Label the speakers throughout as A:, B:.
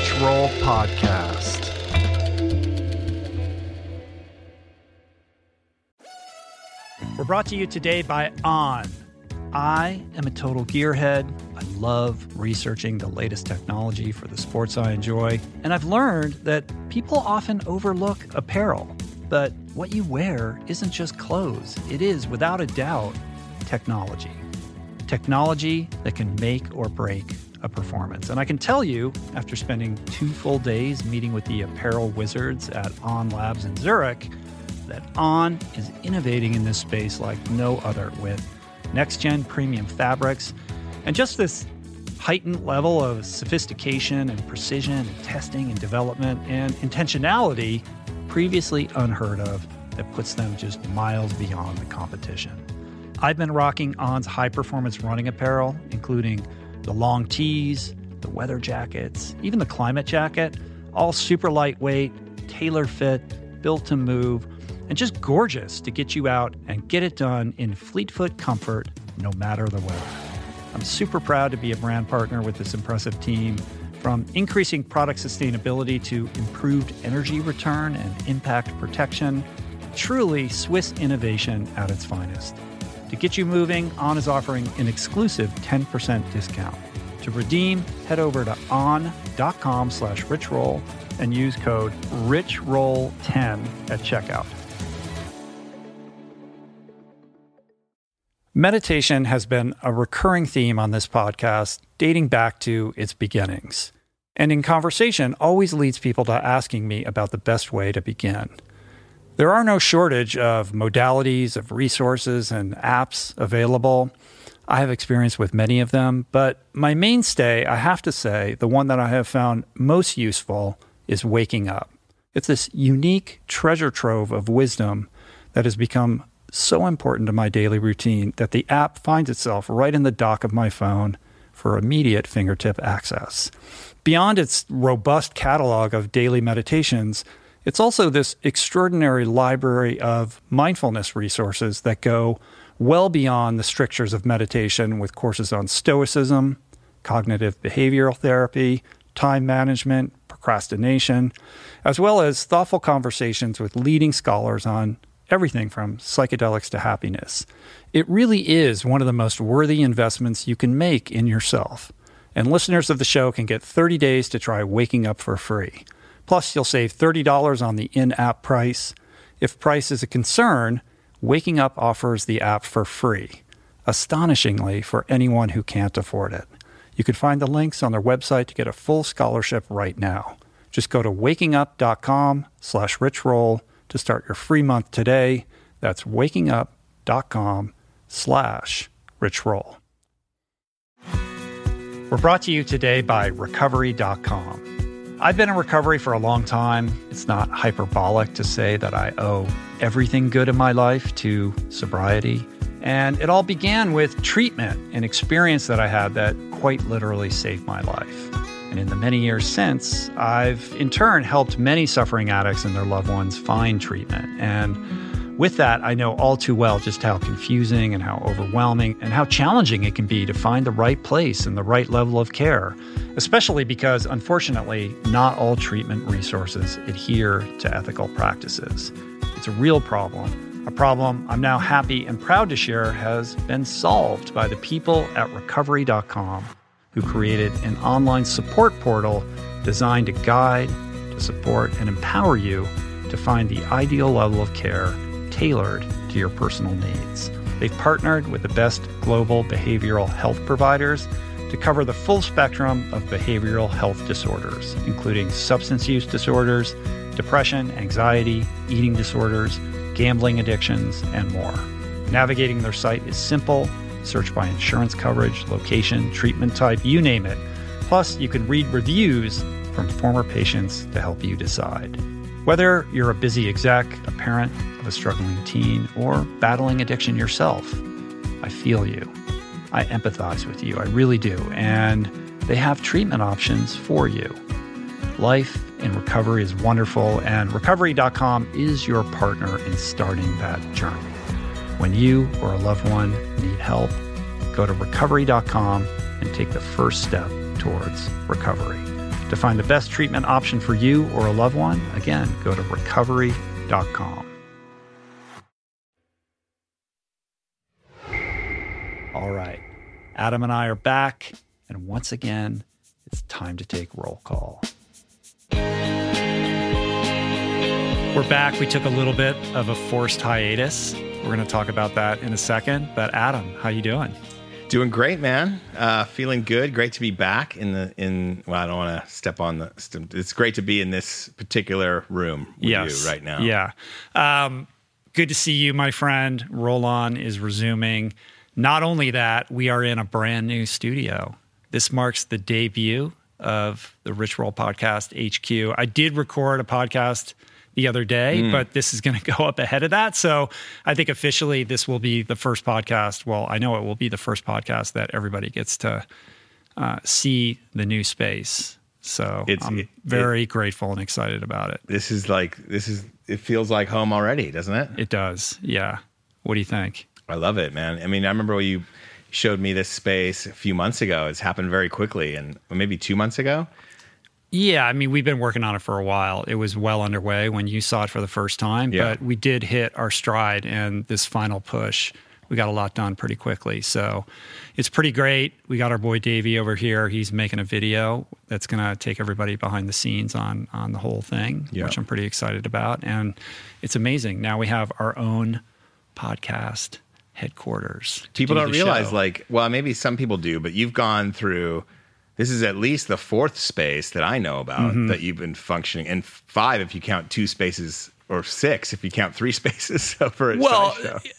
A: Rich Roll podcast. We're brought to you today by On. I am a total gearhead. I love researching the latest technology for the sports I enjoy. And I've learned that people often overlook apparel. But what you wear isn't just clothes, it is, without a doubt, technology. Technology that can make or break a performance. And I can tell you, after spending two full days meeting with the apparel wizards at On Labs in Zurich, that On is innovating in this space like no other with next gen premium fabrics and just this heightened level of sophistication and precision and testing and development and intentionality previously unheard of that puts them just miles beyond the competition. I've been rocking On's high performance running apparel, including the long tees, the weather jackets, even the climate jacket, all super lightweight, tailor fit, built to move, and just gorgeous to get you out and get it done in fleet-foot comfort no matter the weather. I'm super proud to be a brand partner with this impressive team. From increasing product sustainability to improved energy return and impact protection, truly Swiss innovation at its finest. To get you moving, On is offering an exclusive 10% discount. To redeem, head over to on.com slash richroll and use code richroll10 at checkout. Meditation has been a recurring theme on this podcast dating back to its beginnings. And in conversation, always leads people to asking me about the best way to begin. There are no shortage of modalities, of resources, and apps available. I have experience with many of them, but my mainstay, I have to say, the one that I have found most useful is waking up. It's this unique treasure trove of wisdom that has become so important to my daily routine that the app finds itself right in the dock of my phone for immediate fingertip access. Beyond its robust catalog of daily meditations, it's also this extraordinary library of mindfulness resources that go well beyond the strictures of meditation with courses on stoicism, cognitive behavioral therapy, time management, procrastination, as well as thoughtful conversations with leading scholars on everything from psychedelics to happiness. It really is one of the most worthy investments you can make in yourself. And listeners of the show can get 30 days to try waking up for free. Plus, you'll save $30 on the in app price. If price is a concern, Waking Up offers the app for free, astonishingly for anyone who can't afford it. You can find the links on their website to get a full scholarship right now. Just go to wakingup.com slash richroll to start your free month today. That's wakingup.com slash richroll. We're brought to you today by recovery.com. I've been in recovery for a long time. It's not hyperbolic to say that I owe everything good in my life to sobriety. And it all began with treatment, an experience that I had that quite literally saved my life. And in the many years since, I've in turn helped many suffering addicts and their loved ones find treatment. And with that, I know all too well just how confusing and how overwhelming and how challenging it can be to find the right place and the right level of care, especially because, unfortunately, not all treatment resources adhere to ethical practices. It's a real problem, a problem I'm now happy and proud to share has been solved by the people at recovery.com who created an online support portal designed to guide, to support, and empower you to find the ideal level of care tailored to your personal needs. They've partnered with the best global behavioral health providers to cover the full spectrum of behavioral health disorders, including substance use disorders, depression, anxiety, eating disorders, gambling addictions, and more. Navigating their site is simple. Search by insurance coverage, location, treatment type, you name it. Plus, you can read reviews from former patients to help you decide. Whether you're a busy exec, a parent a struggling teen, or battling addiction yourself, I feel you. I empathize with you. I really do. And they have treatment options for you. Life in recovery is wonderful, and recovery.com is your partner in starting that journey. When you or a loved one need help, go to recovery.com and take the first step towards recovery. To find the best treatment option for you or a loved one, again, go to recovery.com. All right. Adam and I are back, and once again, it's time to take roll call. We're back. We took a little bit of a forced hiatus. We're going to talk about that in a second. But Adam, how you doing?
B: Doing great, man. Uh, feeling good. Great to be back in the in. Well, I don't want to step on the. It's great to be in this particular room with
A: yes.
B: you right now.
A: Yeah. Um, good to see you, my friend. Roll on is resuming. Not only that, we are in a brand new studio. This marks the debut of the Rich Roll Podcast HQ. I did record a podcast the other day, mm. but this is going to go up ahead of that. So I think officially this will be the first podcast. Well, I know it will be the first podcast that everybody gets to uh, see the new space. So it's, I'm it, very it, grateful and excited about it.
B: This is like, this is, it feels like home already, doesn't it?
A: It does. Yeah. What do you think?
B: I love it, man. I mean, I remember when you showed me this space a few months ago. It's happened very quickly, and maybe two months ago.
A: Yeah, I mean, we've been working on it for a while. It was well underway when you saw it for the first time, yeah. but we did hit our stride and this final push. We got a lot done pretty quickly. So it's pretty great. We got our boy Davey over here. He's making a video that's going to take everybody behind the scenes on on the whole thing, yeah. which I'm pretty excited about. And it's amazing. Now we have our own podcast headquarters.
B: People do not realize, show. like, well, maybe some people do, but you've gone through. This is at least the fourth space that I know about mm-hmm. that you've been functioning, and five if you count two spaces, or six if you count three spaces for a
A: well,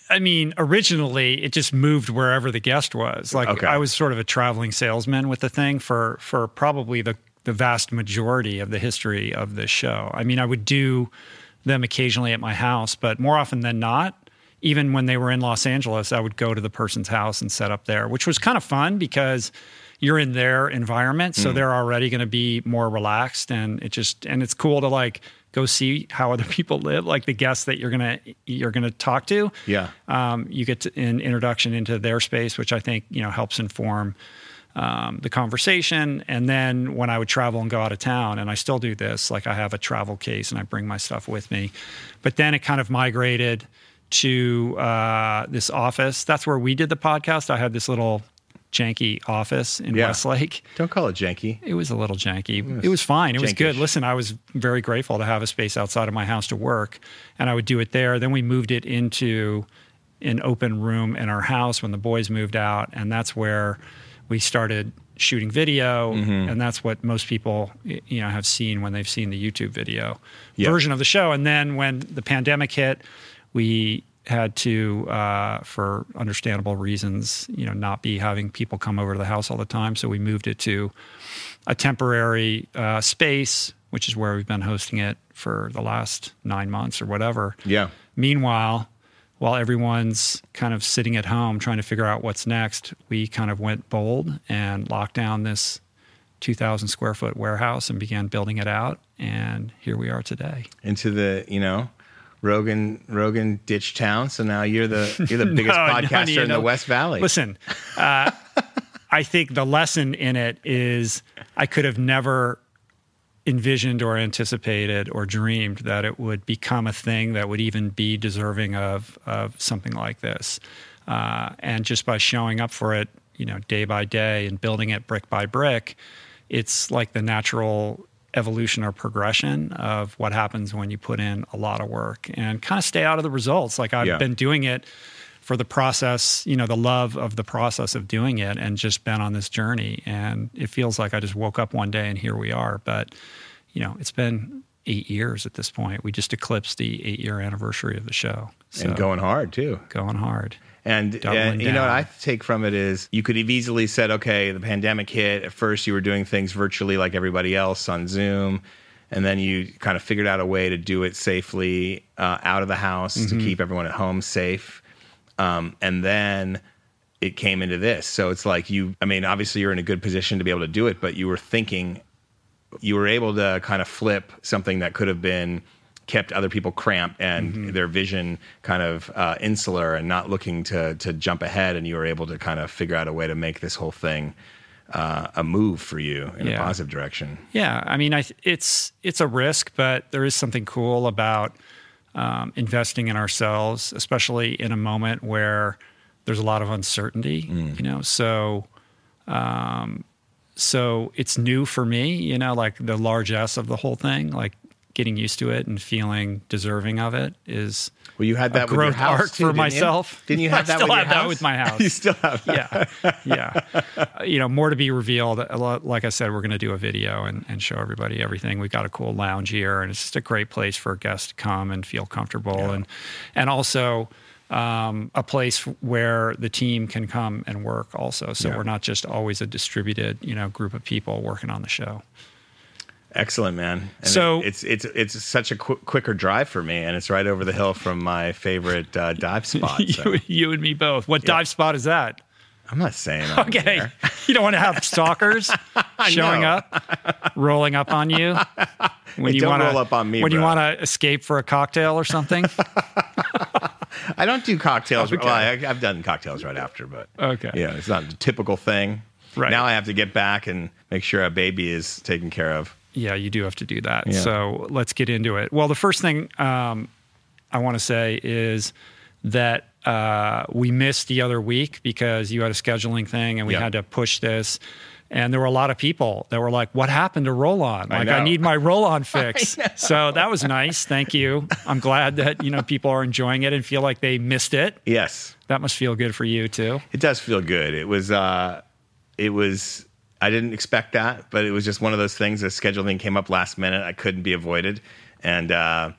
A: I mean, originally it just moved wherever the guest was. Like okay. I was sort of a traveling salesman with the thing for for probably the the vast majority of the history of this show. I mean, I would do them occasionally at my house, but more often than not, even when they were in Los Angeles, I would go to the person's house and set up there, which was kind of fun because you're in their environment, so mm. they're already going to be more relaxed, and it just and it's cool to like go see how other people live, like the guests that you're gonna you're gonna talk to.
B: Yeah,
A: um, you get to, an introduction into their space, which I think you know helps inform. Um, the conversation. And then when I would travel and go out of town, and I still do this, like I have a travel case and I bring my stuff with me. But then it kind of migrated to uh, this office. That's where we did the podcast. I had this little janky office in yeah. Westlake.
B: Don't call it janky.
A: It was a little janky. It was, it was fine. It jankish. was good. Listen, I was very grateful to have a space outside of my house to work, and I would do it there. Then we moved it into an open room in our house when the boys moved out, and that's where we started shooting video mm-hmm. and that's what most people you know have seen when they've seen the YouTube video yep. version of the show and then when the pandemic hit we had to, uh, for understandable reasons, you know, not be having people come over to the house all the time. So we moved it to a temporary uh, space, which is where we've been hosting it for the last nine months or whatever.
B: Yeah.
A: Meanwhile, while everyone's kind of sitting at home trying to figure out what's next, we kind of went bold and locked down this 2,000 square foot warehouse and began building it out. And here we are today.
B: Into the, you know, Rogan Rogan ditch town. So now you're the you're the biggest no, podcaster no, in the West Valley.
A: Listen, uh, I think the lesson in it is I could have never envisioned or anticipated or dreamed that it would become a thing that would even be deserving of of something like this. Uh, and just by showing up for it, you know, day by day and building it brick by brick, it's like the natural evolution or progression of what happens when you put in a lot of work and kind of stay out of the results. Like I've yeah. been doing it for the process, you know, the love of the process of doing it and just been on this journey. And it feels like I just woke up one day and here we are. But, you know, it's been eight years at this point. We just eclipsed the eight year anniversary of the show.
B: So, and going hard too.
A: Going hard.
B: And, and you know what I take from it is you could have easily said, okay, the pandemic hit. At first, you were doing things virtually like everybody else on Zoom, and then you kind of figured out a way to do it safely uh, out of the house mm-hmm. to keep everyone at home safe. Um, and then it came into this. So it's like you, I mean, obviously you're in a good position to be able to do it, but you were thinking, you were able to kind of flip something that could have been kept other people cramped and mm-hmm. their vision kind of uh, insular and not looking to to jump ahead. And you were able to kind of figure out a way to make this whole thing uh, a move for you in
A: Yeah.
B: a positive direction.
A: Yeah, I mean, I it's it's a risk, but there is something cool about um, investing in ourselves, especially in a moment where there's a lot of uncertainty. You know, so um, so it's new for me. You know, like the largesse of the whole thing, like getting used to it and feeling deserving of it is
B: Well, you had
A: a
B: that with
A: growth
B: house
A: arc
B: too,
A: for
B: didn't you?
A: myself.
B: Didn't you
A: I
B: have that
A: still
B: with
A: have that with my house.
B: you still have that.
A: yeah, yeah. Uh, you know, more to be revealed. Like I said, we're going to do a video and, and show everybody everything. We've got a cool lounge here, and it's just a great place for guests to come and feel comfortable, and and also um, a place where the team can come and work. Also, so
B: Yeah.
A: we're not just always a distributed, you know, group of people working on the show.
B: Excellent, man. And
A: So-
B: it- it's it's it's such a qu- quicker drive for me, and it's right over the hill from my favorite uh, dive spot. so
A: you, you and me both. What dive spot is that?
B: I'm not saying on
A: Okay, you don't want to have stalkers showing up, rolling up on you when
B: Hey,
A: you want
B: roll up on me,
A: when you want to escape for a cocktail or something.
B: I don't do cocktails.
A: Okay.
B: Well, I, I've done cocktails right after, but
A: Okay.
B: yeah, it's not a typical thing.
A: Right.
B: now, I have to get back and make sure a baby is taken care of.
A: Yeah, you do have to do that.
B: Yeah.
A: So let's get into it. Well, the first thing um, I want to say is that uh, we missed the other week because you had a scheduling thing and we
B: Yeah.
A: had to push this. And there were a lot of people that were like, "What happened to roll on? Like, I,
B: know.
A: need my roll on fix." so that was nice. Thank you. I'm glad that you know people are enjoying it and feel like they missed it.
B: Yes,
A: That must feel good for you too.
B: it does feel good. It was. uh It was. I didn't expect that, but it was just one of those things. The scheduling came up last minute. I couldn't be avoided, and uh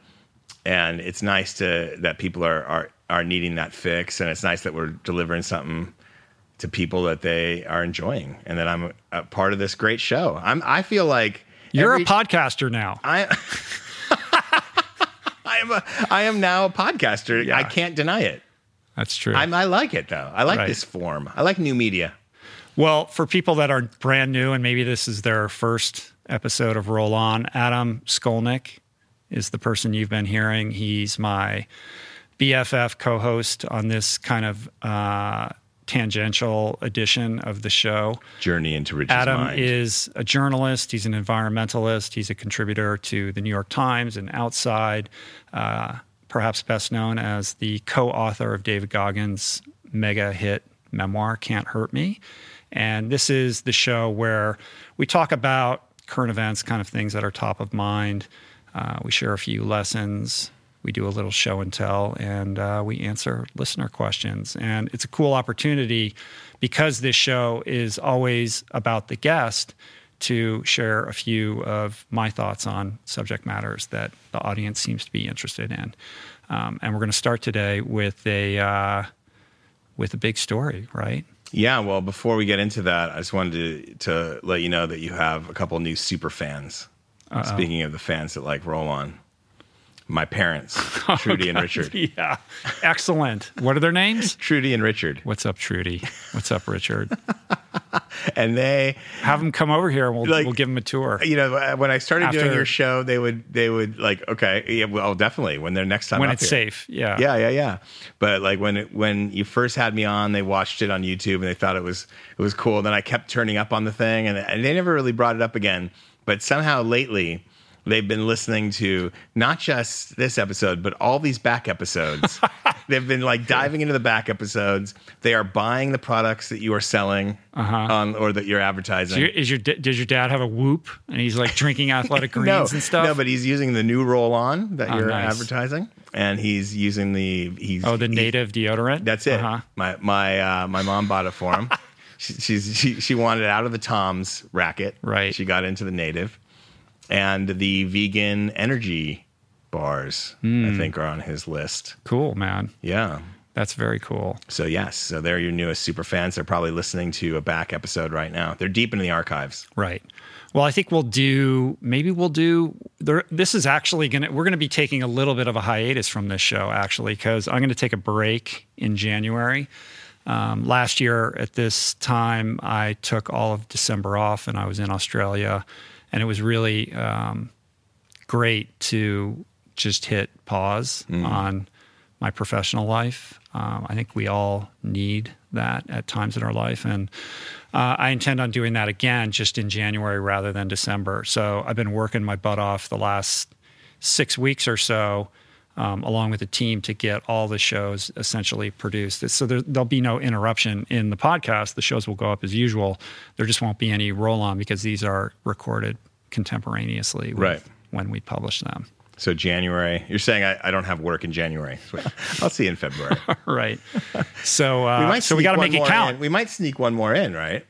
B: and it's nice to that people are are are needing that fix, and it's nice that we're delivering something to people that they are enjoying, and that I'm a, a part of this great show. I'm. I feel like
A: You're
B: every-
A: a podcaster now.
B: I. I am a. I am now a podcaster.
A: Yeah.
B: I can't deny it.
A: That's true.
B: I'm, I like it though. I like
A: Right.
B: this form. I like new media.
A: Well, for people that are brand new and maybe this is their first episode of Roll On, Adam Skolnick is the person you've been hearing. He's my BFF co host on this kind of uh, tangential edition of the show.
B: Journey into Rich's
A: Adam
B: mind.
A: is a journalist. He's an environmentalist. He's a contributor to the New York Times and Outside, uh, perhaps best known as the co author of David Goggins' mega hit memoir, Can't Hurt Me. And this is the show where we talk about current events, kind of things that are top of mind. Uh, we share a few lessons. We do a little show and tell, and uh, we answer listener questions. And it's a cool opportunity because this show is always about the guest to share a few of my thoughts on subject matters that the audience seems to be interested in. Um, and we're going to start today with a uh, with a big story, right?
B: Yeah, well, before we get into that, I just wanted to, to let you know that you have a couple new super fans. Speaking of the fans that like Roll On, my parents, Trudy and oh, Richard.
A: Yeah, excellent. What are their names?
B: Trudy and Richard.
A: What's up, Trudy? What's up, Richard?
B: And they,
A: Have them come over here and we'll,
B: Like-
A: we'll give them a tour.
B: you know, uh, when I started doing your show, they would, they would like, okay, yeah, well, definitely when they're next time
A: when it's
B: here.
A: safe. Yeah.
B: Yeah, yeah, yeah. But like when it, when you first had me on, they watched it on YouTube and they thought it was it was cool. Then I kept turning up on the thing, and, and they never really brought it up again. But somehow lately, they've been listening to not just this episode, but all these back episodes. they've been like diving into the back episodes. They are buying the products that you are selling
A: Uh-huh.
B: on or that you're advertising.
A: Your- Is your does your dad have a whoop and he's like drinking athletic greens
B: no,
A: and stuff?
B: No, but he's using the new roll on that
A: Oh,
B: you're
A: nice.
B: advertising, and he's using the he's
A: oh, the
B: he's-
A: native deodorant.
B: That's it.
A: Uh-huh.
B: My my uh, my mom bought it for him. she, she's she she wanted it out of the Tom's racket.
A: Right.
B: She got into the native, and the vegan energy bars.
A: Hmm.
B: I think are on his list.
A: Cool, man.
B: Yeah.
A: That's very cool.
B: So yes, so they're your newest super fans. They're probably listening to a back episode right now. They're deep in the archives.
A: Right. Well, I think we'll do. Maybe we'll do. There, this is actually going to. We're going to be taking a little bit of a hiatus from this show, actually, because I'm going to take a break in January. Um, last year at this time, I took all of December off, and I was in Australia, and it was really um, great to just hit pause on my professional life. Um, I think we all need that at times in our life. And uh, I intend on doing that again just in January rather than December. So I've been working my butt off the last six weeks or so. Um, along with the team to get all the shows essentially produced. So there, will be no interruption in the podcast. The shows will go up as usual. There just won't be any roll on because these are recorded contemporaneously
B: right.
A: when we publish them.
B: So January, you're saying I, I don't have work in January. I'll see you in February.
A: right. So uh, we might so we got to make it count.
B: In. We might sneak one more in, right?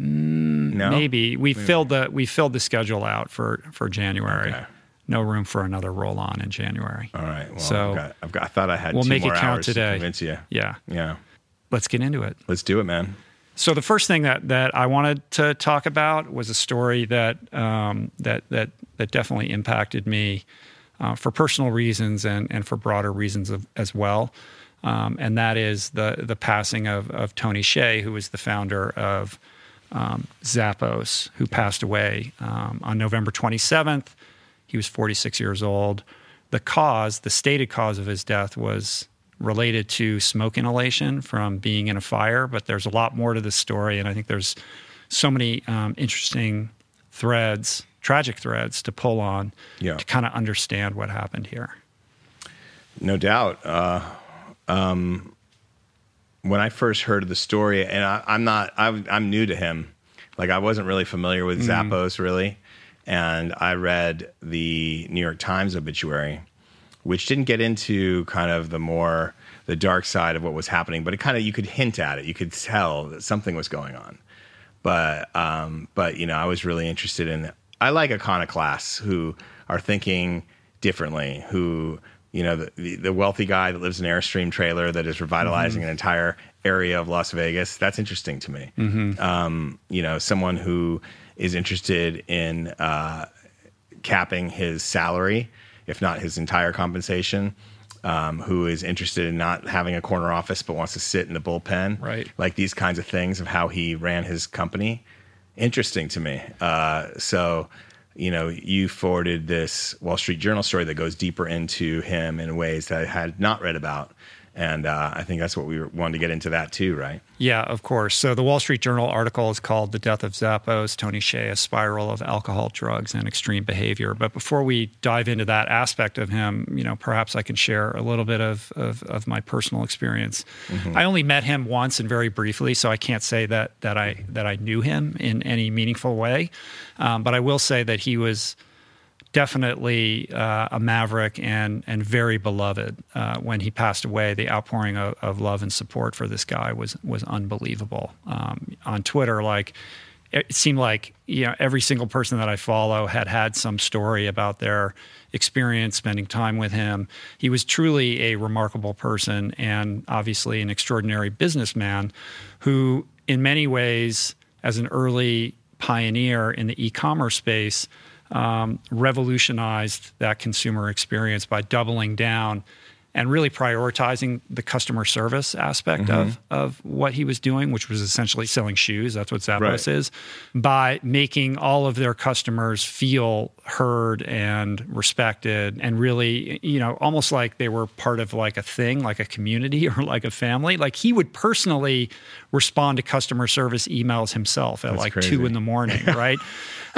A: Mm, no, maybe we maybe. filled the we filled the schedule out for for January. Okay. No room for another roll on in January.
B: All right. Well, so I've got, I've got, i thought I had.
A: We'll make
B: it
A: count today.
B: To convince you.
A: Yeah.
B: Yeah.
A: Let's get into it.
B: Let's do it, man.
A: So the first thing that that I wanted to talk about was a story that um, that that that definitely impacted me uh, for personal reasons and, and for broader reasons of, as well. Um, and that is the the passing of, of Tony Hsieh, who was the founder of um, Zappos, who passed away um, on November 27th. He was 46 years old. The cause, the stated cause of his death, was related to smoke inhalation from being in a fire. But there's a lot more to this story, and I think there's so many um, interesting threads tragic threads to pull on yeah. to kind of understand what happened here.
B: No doubt. Uh, um, when I first heard the story, and I, am not, I, am new to him. Like I wasn't really familiar with mm. Zappos really, and I read the New York Times obituary, which didn't get into kind of the more the dark side of what was happening, but it kind of you could hint at it. You could tell that something was going on. But um, but you know, I was really interested in I like iconoclasts who are thinking differently, who you know the, the wealthy guy that lives in an airstream trailer that is revitalizing mm-hmm. an entire area of Las Vegas. That's interesting to me. Mm-hmm. Um, you know, someone who is interested in uh, capping his salary, if not his entire compensation. Um, who is interested in not having a corner office but wants to sit in the bullpen,
A: right?
B: Like these kinds of things of how he ran his company interesting to me. Uh, so, you know, you forwarded this Wall Street Journal story that goes deeper into him in ways that I had not read about and uh, I think that's what we wanted to get into that too, right?
A: Yeah, of course. So the Wall Street Journal article is called "The Death of Zappos: Tony Hsieh: A Spiral of Alcohol, Drugs, and Extreme Behavior." But before we dive into that aspect of him, you know, perhaps I can share a little bit of of, of my personal experience. Mm-hmm. I only met him once and very briefly, so I can't say that that I that I knew him in any meaningful way. Um, but I will say that he was definitely uh, a maverick and and very beloved. Uh, when he passed away, the outpouring of, of, love and support for this guy was was unbelievable. Um, on Twitter, like it seemed like you know every single person that I follow had had some story about their experience spending time with him. He was truly a remarkable person and obviously an extraordinary businessman who, in many ways, as an early pioneer in the e-commerce space um, revolutionized that consumer experience by doubling down and really prioritizing the customer service aspect mm-hmm. of, of what he was doing, which was essentially selling shoes. That's what Zappos right. is, by making all of their customers feel heard and respected and really, you know, almost like they were part of like a thing, like a community or like a family. Like he would personally respond to customer service emails himself at That's like crazy. two in the morning, right?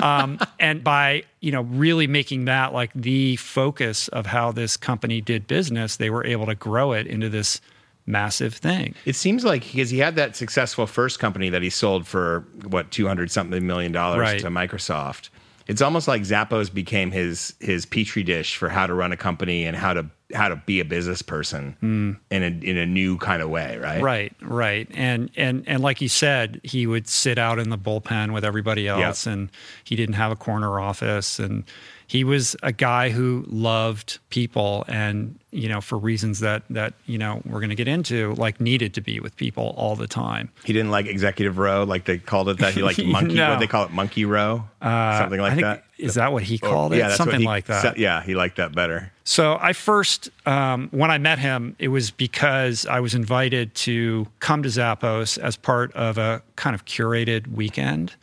A: um, and by you know really making that like the focus of how this company did business, they were able to grow it into this massive thing.
B: It seems like because he had that successful first company that he sold for what two hundred something million dollars right. to Microsoft. It's almost like Zappos became his his petri dish for how to run a company and how to how to be a business person mm. in a in a new kind of way, right?
A: Right, right. And and and like you said, he would sit out in the bullpen with everybody else yep. and he didn't have a corner office and he was a guy who loved people and you know for reasons that that you know we're going to get into like needed to be with people all the time.
B: He didn't like executive row like they called it that. He liked monkey no. what they call it monkey row? Uh, something like that?
A: is that what he called or, it? yeah, something
B: he,
A: like that.
B: yeah he liked that better.
A: So i first um, when i met him it was because i was invited to come to zappos as part of a kind of curated weekend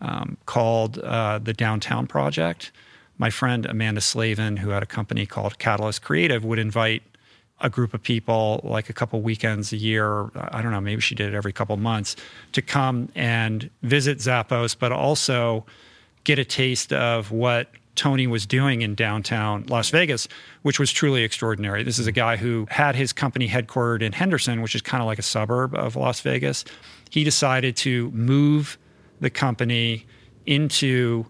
A: um, called uh, the downtown project my friend Amanda Slavin, who had a company called Catalyst Creative, would invite a group of people like a couple weekends a year. I don't know, maybe she did it every couple months to come and visit Zappos, but also get a taste of what Tony was doing in downtown Las Vegas, which was truly extraordinary. This is a guy who had his company headquartered in Henderson, which is kind of like a suburb of Las Vegas. He decided to move the company into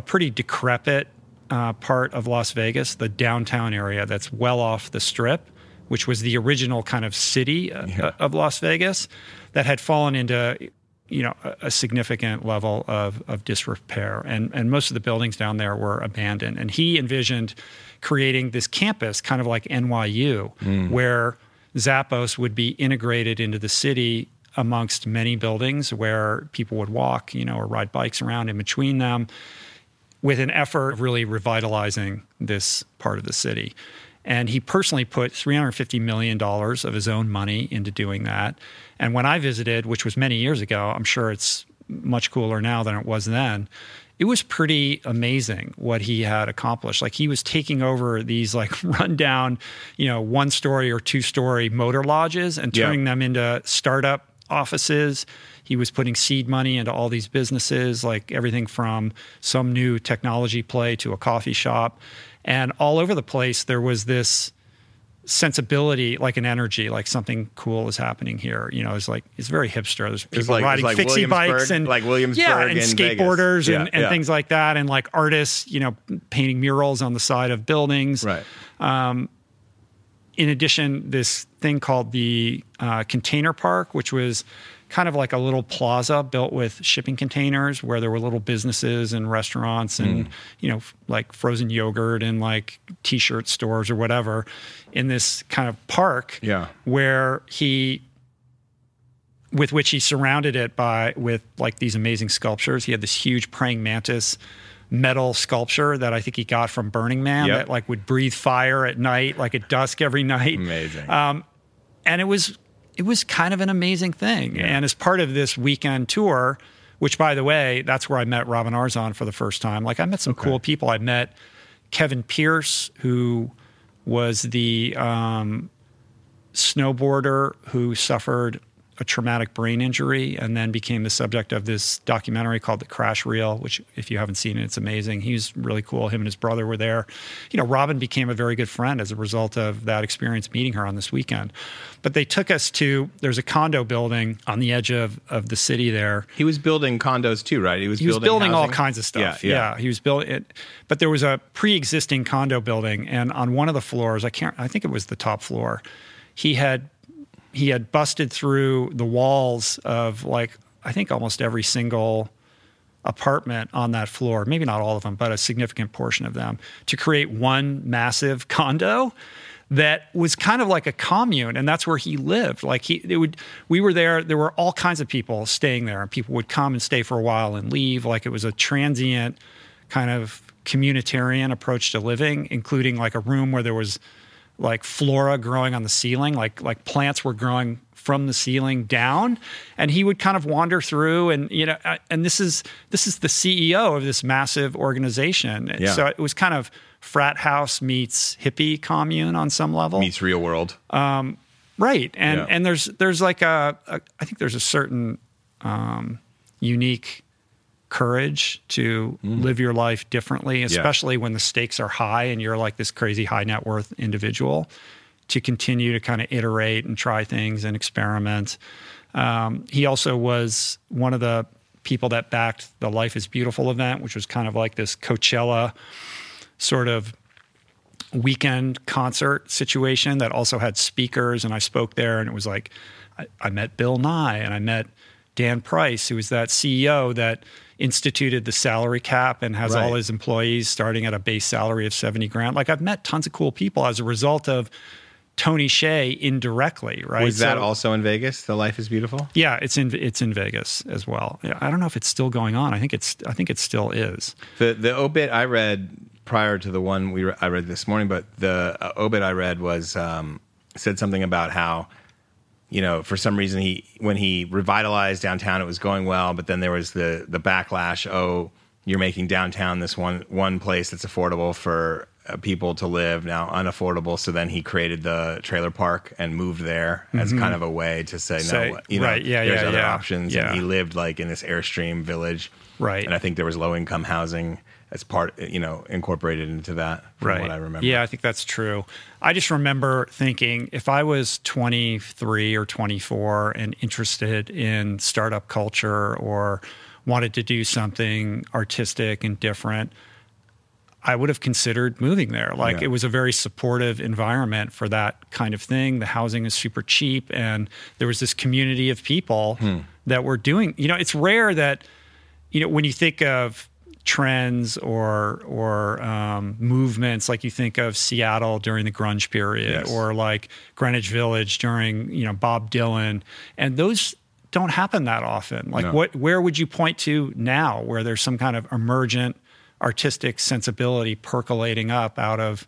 A: a pretty decrepit uh, part of Las Vegas, the downtown area that's well off the strip, which was the original kind of city uh, yeah. of Las Vegas that had fallen into you know a, a, significant level of, of disrepair and and most of the buildings down there were abandoned and he envisioned creating this campus kind of like NYU mm. where Zappos would be integrated into the city amongst many buildings where people would walk you know or ride bikes around in between them with an effort of really revitalizing this part of the city. And he personally put $350 million of his own money into doing that. And when I visited, which was many years ago, I'm sure it's much cooler now than it was then. It was pretty amazing what he had accomplished. Like he was taking over these like rundown, you know, one story or two story motor lodges and turning them into startup offices he was putting seed money into all these businesses, like everything from some new technology play to a coffee shop. And all over the place, there was this sensibility, like an energy, like something cool is happening here. You know, it's like it's very hipster. There's people like, riding like fixie bikes and
B: like Williamsburg,
A: yeah, and skateboarders and, and yeah. things like that, and like artists, you know, painting murals on the side of buildings.
B: Right. Um,
A: in addition, this thing called the uh, Container Park, which was kind of like a little plaza built with shipping containers where there were little businesses and restaurants and mm. you know like frozen yogurt and like t-shirt stores or whatever in this kind of park
B: yeah.
A: where he with which he surrounded it by with like these amazing sculptures he had this huge praying mantis metal sculpture that I think he got from Burning Man yep. that like would breathe fire at night, like at dusk every night.
B: Amazing. Um,
A: and it was it was kind of an amazing thing. Yeah. And as part of this weekend tour, which by the way, that's where I met Robin Arzon for the first time. Like I met some okay. cool people. I met Kevin Pearce, who was the um, snowboarder who suffered a traumatic brain injury and then became the subject of this documentary called The Crash Reel, which, if you haven't seen it, it's amazing. He's really cool. Him and his brother were there. You know, Robin became a very good friend as a result of that experience meeting her on this weekend. But they took us to, there's a condo building on the edge of, of the city there.
B: He was building condos too, right?
A: He
B: was
A: he
B: building,
A: was building all kinds of stuff. Yeah, yeah. yeah he was building it. But there was a pre existing condo building. And on one of the floors, I can't, I think it was the top floor, he had he had busted through the walls of like I think almost every single apartment on that floor, maybe not all of them, but a significant portion of them, to create one massive condo that was kind of like a commune and that's where he lived. Like he it would we were there there were all kinds of people staying there and people would come and stay for a while and leave. Like it was a transient kind of communitarian approach to living including like a room where there was like flora growing on the ceiling, like like plants were growing from the ceiling down. And he would kind of wander through and you know uh, and this is this is the CEO of this massive organization. Yeah. so it was kind of frat house meets hippie commune on some level.
B: Meets real world. Um,
A: right. And yeah. and there's there's like a, a I think there's a certain um, unique courage to mm. live your life differently, especially yeah. when the stakes are high and you're like this crazy high net worth individual, to continue to kind of iterate and try things and experiment. Um, he also was one of the people that backed the Life is Beautiful event, which was kind of like this Coachella sort of weekend concert situation that also had speakers. And I spoke there, and it was like, I, I met Bill Nye and I met Dan Price, who was that CEO that instituted the salary cap and has right. all his employees starting at a base salary of 70 grand. Like I've met tons of cool people as a result of Tony Hsieh indirectly, right?
B: Was that so, also in Vegas? The Life is Beautiful.
A: Yeah, it's in it's in Vegas as well. Yeah, I don't know if it's still going on. I think it's I think it still is.
B: The the obit I read prior to the one we re- I read this morning, but the uh, obit I read was um, said something about how you know, for some reason he when he revitalized downtown, it was going well, but then there was the the backlash. Oh, you're making downtown this one one place that's affordable for uh, people to live now unaffordable so then he created the trailer park and moved there as kind of a way to say,
A: Say,
B: no you know
A: right, yeah,
B: there's
A: yeah,
B: other
A: yeah.
B: options
A: Yeah.
B: and he lived like in this airstream village
A: Right.
B: and i think there was low income housing as part you know incorporated into that from what i remember
A: Yeah, I think that's true. I just remember thinking if I was 23 or 24 and interested in startup culture or wanted to do something artistic and different, I would have considered moving there. Like
B: Yeah.
A: it was a very supportive environment for that kind of thing. The housing is super cheap, and there was this community of people
B: Hmm.
A: that were doing. You know, it's rare that you know when you think of trends or or um, movements like you think of Seattle during the grunge period
B: Yes.
A: or like Greenwich Village during you know Bob Dylan and those don't happen that often like
B: No.
A: what where would you point to now where there's some kind of emergent artistic sensibility percolating up out of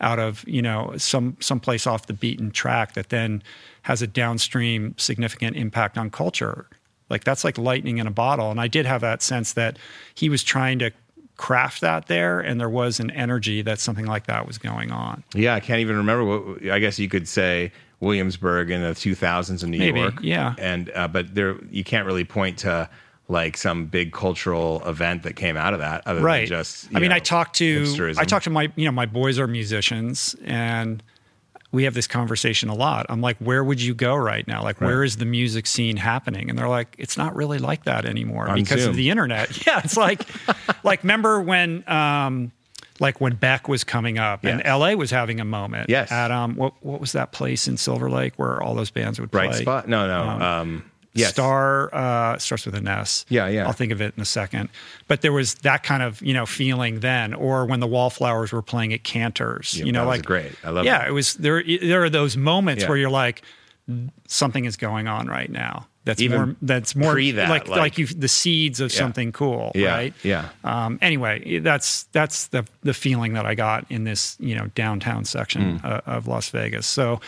A: out of you know some someplace off the beaten track that then has a downstream significant impact on culture like that's like lightning in a bottle and i did have that sense that he was trying to craft that there and there was an energy that something like that was going on
B: Yeah, I can't even remember what. I guess you could say Williamsburg in the 2000s in New
A: Maybe,
B: York.
A: yeah.
B: and uh, but there you can't really point to like some big cultural event that came out of that, other
A: right
B: than just.
A: i mean
B: know,
A: i talked to
B: hipsterism.
A: i talked to my you know my boys are musicians and we have this conversation a lot i'm like where would you go right now like where is the music scene happening and they're like it's not really like that anymore
B: On
A: because
B: Zoom.
A: of the internet yeah it's like like remember when um like when Beck was coming up and LA was having a moment.
B: Yes.
A: At um what what was that place in Silver Lake where all those bands would play?
B: bright spot. No, no. Um, yes.
A: Star uh, starts with an S.
B: Yeah, yeah.
A: I'll think of it in a second. But there was that kind of you know feeling then, or when the Wallflowers were playing at Canter's.
B: Yeah,
A: you know,
B: that was
A: like
B: great. I love
A: Yeah,
B: that.
A: it was there. There are those moments
B: Yeah.
A: where you're like, something is going on right now. That's
B: Even
A: more. That's more
B: that,
A: like,
B: like-
A: like you the seeds of something cool.
B: Yeah,
A: Right.
B: yeah.
A: Um, anyway, that's that's the the feeling that I got in this you know downtown section uh, of Las Vegas. So,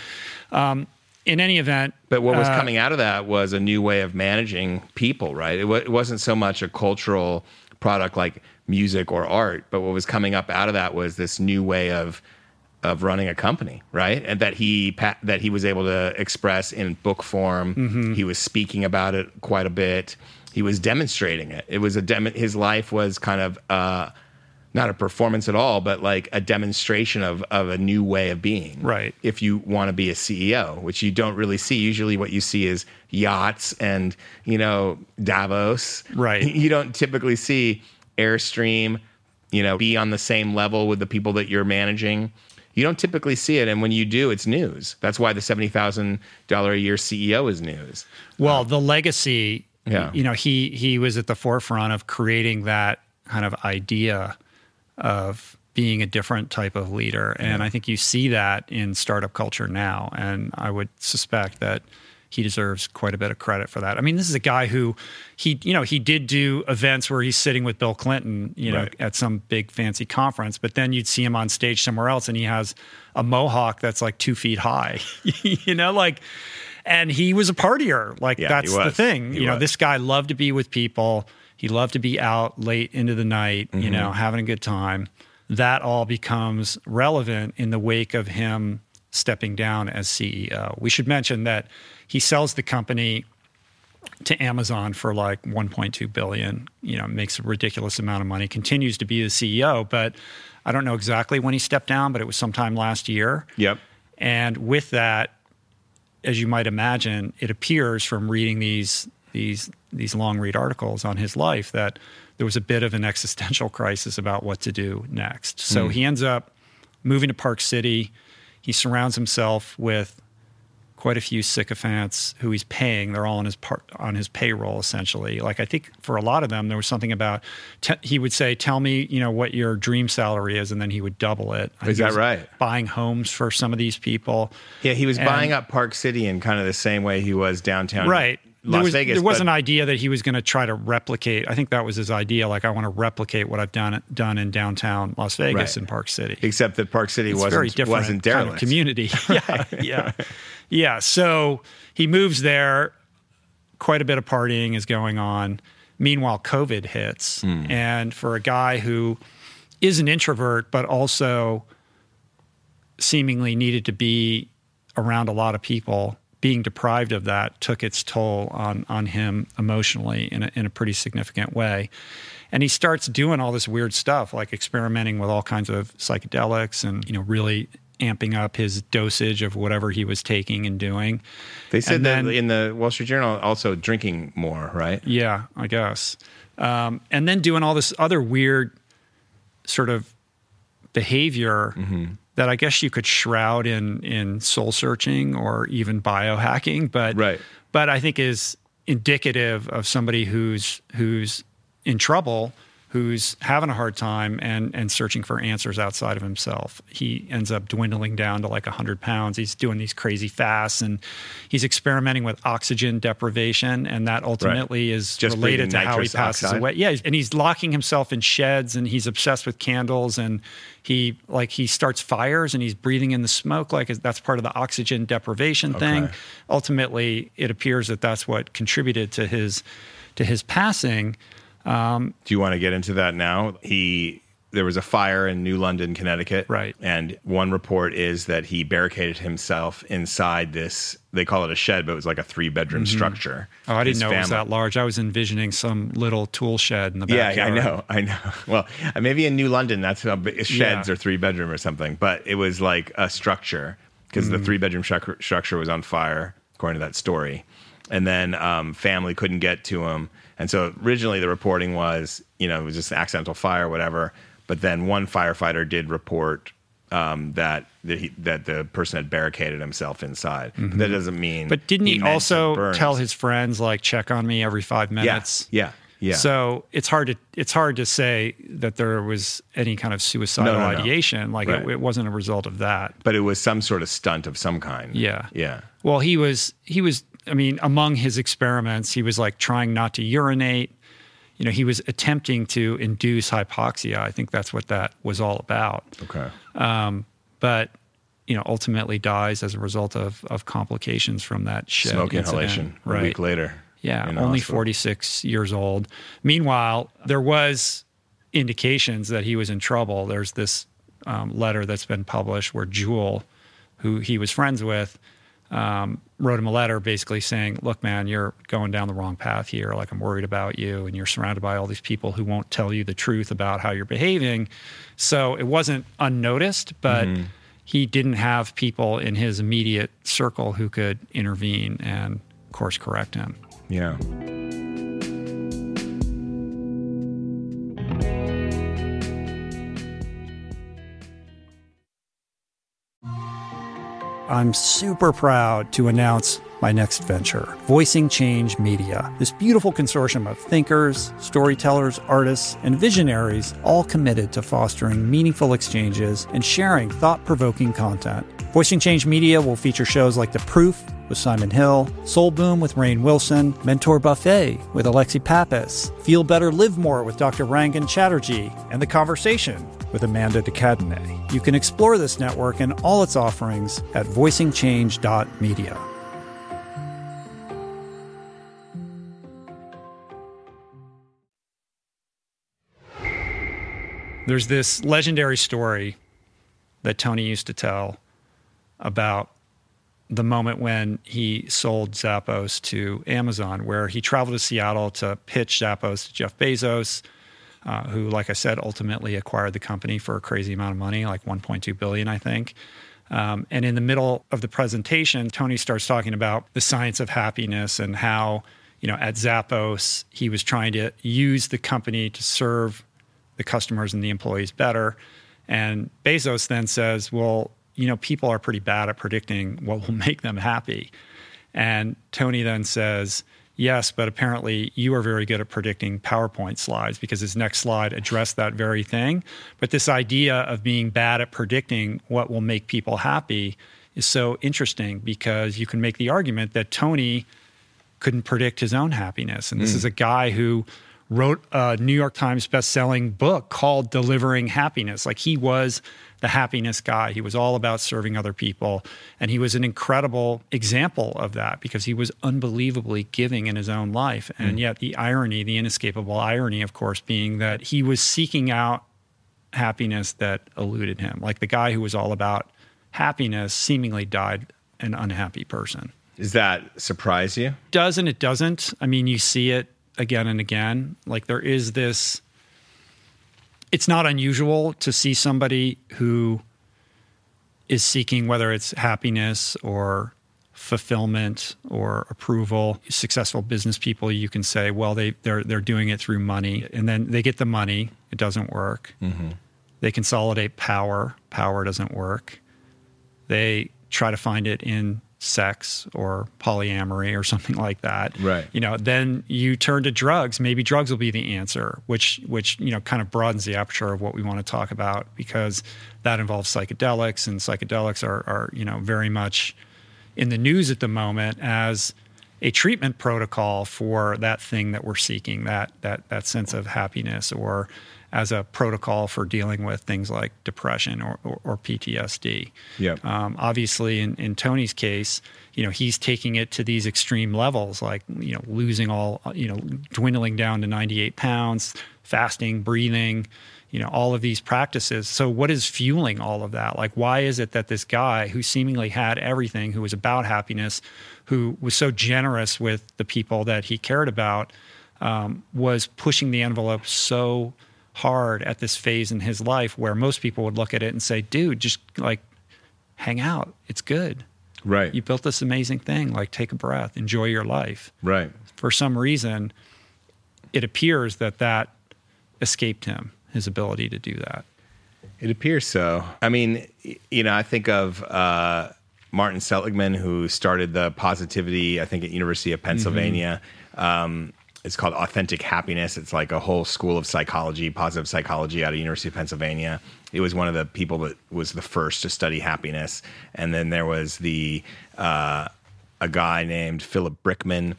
A: um, in any event,
B: But what was
A: uh,
B: coming out of that was a new way of managing people, right? It, wa it wasn't so much a cultural product like music or art, but what was coming up out of that was this new way of of running a company, right? And that he that he was able to express in book form.
A: Mm-hmm.
B: He was speaking about it quite a bit. He was demonstrating it. It was a dem- his life was kind of uh, not a performance at all, but like a demonstration of of a new way of being
A: Right.
B: if you want to be a CEO, which you don't really see. Usually, what you see is yachts and you know Davos.
A: Right.
B: You don't typically see Airstream. You know, be on the same level with the people that you're managing. You don't typically see it, and when you do, it's news. That's why the seventy thousand dollar a year CEO is news.
A: Well, the legacy,
B: Yeah.
A: you know, he he was at the forefront of creating that kind of idea of being a different type of leader, and I think you see that in startup culture now, and I would suspect that he deserves quite a bit of credit for that. I mean, this is a guy who he, you know, he did do events where he's sitting with Bill Clinton, you know,
B: Right.
A: at some big fancy conference, but then you'd see him on stage somewhere else and he has a mohawk that's like two feet high, you know, like, and he was a partier. Like
B: Yeah,
A: that's the thing.
B: He
A: you know, this guy loved to be with people. He loved to be out late into the night, you know,
B: Mm-hmm.
A: having a good time. That all becomes relevant in the wake of him stepping down as CEO. We should mention that he sells the company to Amazon for like 1.2 billion, you know, makes a ridiculous amount of money, continues to be the CEO, but I don't know exactly when he stepped down, but it was sometime last year.
B: Yep.
A: And with that, as you might imagine, it appears from reading these these these long read articles on his life that there was a bit of an existential crisis about what to do next. So hmm. he ends up moving to Park City. He surrounds himself with quite a few sycophants who he's paying. They're all on his part on his payroll essentially. Like I think for a lot of them, there was something about te- he would say, "Tell me, you know, what your dream salary is," and then he would double it. I
B: Is that right?
A: Buying homes for some of these people,
B: Yeah, he was
A: And-
B: buying up Park City in kind of the same way he was downtown.
A: right?
B: Las
A: there was,
B: Vegas.
A: there was
B: but-
A: an idea that he was going to try to replicate. I think that was his idea. Like I want to replicate what I've done done in downtown Las Vegas
B: Right.
A: and Park City.
B: except that Park City
A: it's
B: wasn't
A: very different
B: wasn't
A: kind of community. yeah, yeah, yeah. So he moves there. Quite a bit of partying is going on. Meanwhile, COVID hits,
B: Hmm.
A: and for a guy who is an introvert, but also seemingly needed to be around a lot of people. Being deprived of that took its toll on on him emotionally in a, in a pretty significant way. And he starts doing all this weird stuff, like experimenting with all kinds of psychedelics and you know really amping up his dosage of whatever he was taking and doing.
B: They said and that then, in the Wall Street Journal also drinking more, right?
A: Yeah, I guess. Um, and then doing all this other weird sort of behavior mm-hmm. That I guess you could shroud in in soul searching or even biohacking, but
B: right.
A: but I think is indicative of somebody who's who's in trouble who's having a hard time and and searching for answers outside of himself. He ends up dwindling down to like 100 pounds. He's doing these crazy fasts and he's experimenting with oxygen deprivation, and that ultimately right. is Just related to how he passes oxide. away. Yeah, and he's locking himself in sheds, and he's obsessed with candles, and he like he starts fires, and he's breathing in the smoke like that's part of the oxygen deprivation okay. thing. Ultimately, it appears that that's what contributed to his to his passing.
B: Um, Do you want to get into that now? He there was a fire in New London, Connecticut.
A: Right.
B: And one report is that he barricaded himself inside this, they call it a shed, but it was like a three bedroom mm-hmm. structure.
A: Oh, I didn't know family. it was that large. I was envisioning some little tool shed in the
B: back. Yeah, I know. I know. Well, maybe in New London, that's how sheds yeah. are three bedroom or something, but it was like a structure because mm. the three bedroom structure was on fire, according to that story. And then um, family couldn't get to him and so originally the reporting was, you know, it was just an accidental fire, or whatever. But then one firefighter did report um, that that, he, that the person had barricaded himself inside. Mm-hmm. That doesn't mean.
A: But didn't he, he also tell his friends like check on me every five minutes?
B: Yeah. Yeah. Yeah.
A: So it's hard to it's hard to say that there was any kind of suicidal no, no, no. ideation. Like right. it, it, wasn't a result of that.
B: But it was some sort of stunt of some kind.
A: Yeah.
B: Yeah.
A: Well, he was he was I mean, among his experiments, he was like trying not to urinate. You know, he was attempting to induce hypoxia. I think that's what that was all about.
B: Okay. Um,
A: but you know, ultimately dies as a result of of complications from that shit.
B: Smoke
A: incident.
B: inhalation. Right. A week later.
A: Yeah, only hospital. 46 years old. Meanwhile, there was indications that he was in trouble. There's this um, letter that's been published where Jewel, who he was friends with, um, wrote him a letter basically saying, Look, man, you're going down the wrong path here. Like, I'm worried about you, and you're surrounded by all these people who won't tell you the truth about how you're behaving. So it wasn't unnoticed, but mm-hmm. he didn't have people in his immediate circle who could intervene and course correct him.
B: Yeah.
A: I'm super proud to announce my next venture, Voicing Change Media. This beautiful consortium of thinkers, storytellers, artists, and visionaries, all committed to fostering meaningful exchanges and sharing thought provoking content. Voicing Change Media will feature shows like The Proof with Simon Hill, Soul Boom with Rainn Wilson, Mentor Buffet with Alexi Pappas, Feel Better Live More with Dr. Rangan Chatterjee, and The Conversation with Amanda de Cadenet. You can explore this network and all its offerings at voicingchange.media. There's this legendary story that Tony used to tell about the moment when he sold Zappos to Amazon, where he traveled to Seattle to pitch Zappos to Jeff Bezos uh, who, like I said, ultimately acquired the company for a crazy amount of money, like 1.2 billion, I think. Um, and in the middle of the presentation, Tony starts talking about the science of happiness and how, you know, at Zappos, he was trying to use the company to serve the customers and the employees better. And Bezos then says, well, you know, people are pretty bad at predicting what will make them happy. And Tony then says, Yes, but apparently you are very good at predicting PowerPoint slides because his next slide addressed that very thing. But this idea of being bad at predicting what will make people happy is so interesting because you can make the argument that Tony couldn't predict his own happiness. And this mm. is a guy who wrote a New York Times best-selling book called Delivering Happiness. Like he was the happiness guy. He was all about serving other people. And he was an incredible example of that because he was unbelievably giving in his own life. And mm. yet, the irony, the inescapable irony, of course, being that he was seeking out happiness that eluded him. Like the guy who was all about happiness seemingly died an unhappy person.
B: Does that surprise you?
A: Does and it doesn't. I mean, you see it again and again. Like there is this. It's not unusual to see somebody who is seeking whether it's happiness or fulfillment or approval. Successful business people, you can say, well, they they're they're doing it through money, and then they get the money, it doesn't work. Mm-hmm. They consolidate power, power doesn't work. They try to find it in sex or polyamory or something like that.
B: Right.
A: You know, then you turn to drugs. Maybe drugs will be the answer, which which you know kind of broadens the aperture of what we want to talk about because that involves psychedelics and psychedelics are are you know very much in the news at the moment as a treatment protocol for that thing that we're seeking that that that sense of happiness or as a protocol for dealing with things like depression or, or, or PTSD.
B: Yeah.
A: Um, obviously, in, in Tony's case, you know, he's taking it to these extreme levels, like you know, losing all, you know, dwindling down to 98 pounds, fasting, breathing, you know, all of these practices. So, what is fueling all of that? Like, why is it that this guy who seemingly had everything, who was about happiness, who was so generous with the people that he cared about, um, was pushing the envelope so hard at this phase in his life where most people would look at it and say, dude, just like hang out. It's good.
B: Right.
A: You built this amazing thing. Like take a breath, enjoy your life.
B: Right.
A: For some reason, it appears that that escaped him, his ability to do that.
B: It appears so. I mean, you know, I think of uh, Martin Seligman, who started the positivity, I think, at University of Pennsylvania. Mm-hmm. Um, it's called Authentic Happiness. It's like a whole school of psychology, positive psychology out of University of Pennsylvania. It was one of the people that was the first to study happiness. And then there was the uh, a guy named Philip Brickman,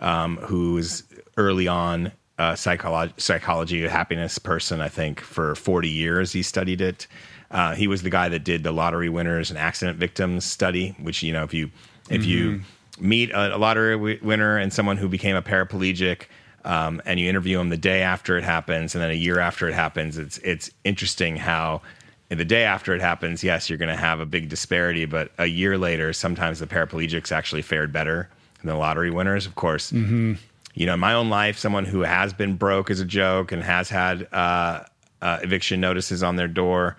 B: um, who's early on a psycholo- psychology happiness person. I think for 40 years he studied it. Uh, he was the guy that did the lottery winners and accident victims study, which you know if you if mm-hmm. you meet a, a lottery w- winner and someone who became a paraplegic, um, and you interview them the day after it happens, and then a year after it happens. It's it's interesting how in the day after it happens, yes, you're going to have a big disparity, but a year later, sometimes the paraplegics actually fared better than the lottery winners. Of course, mm-hmm. you know, in my own life, someone who has been broke as a joke and has had uh, uh, eviction notices on their door.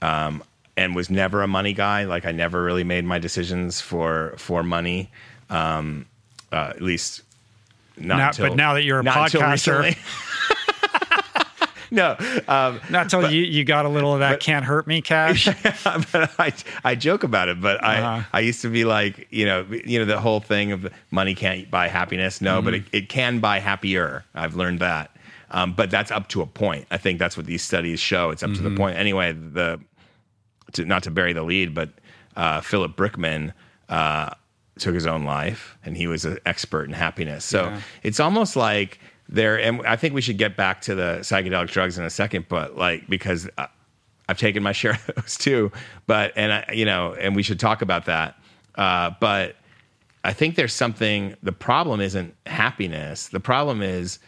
B: Um, and was never a money guy. Like I never really made my decisions for for money. Um, uh, at least not. Until,
A: but now that you're a podcaster.
B: no, um,
A: not until but, you, you got a little of that but, can't hurt me cash.
B: but I, I joke about it, but uh-huh. I, I used to be like, you know, you know, the whole thing of money can't buy happiness. No, mm-hmm. but it, it can buy happier. I've learned that. Um, but that's up to a point. I think that's what these studies show. It's up mm-hmm. to the mm-hmm. point. Anyway, the to, not to bury the lead, but uh, Philip Brickman uh, took his own life, and he was an expert in happiness. So yeah. it's almost like there. And I think we should get back to the psychedelic drugs in a second, but like because uh, I've taken my share of those too. But and I, you know, and we should talk about that. Uh, but I think there's something. The problem isn't happiness. The problem is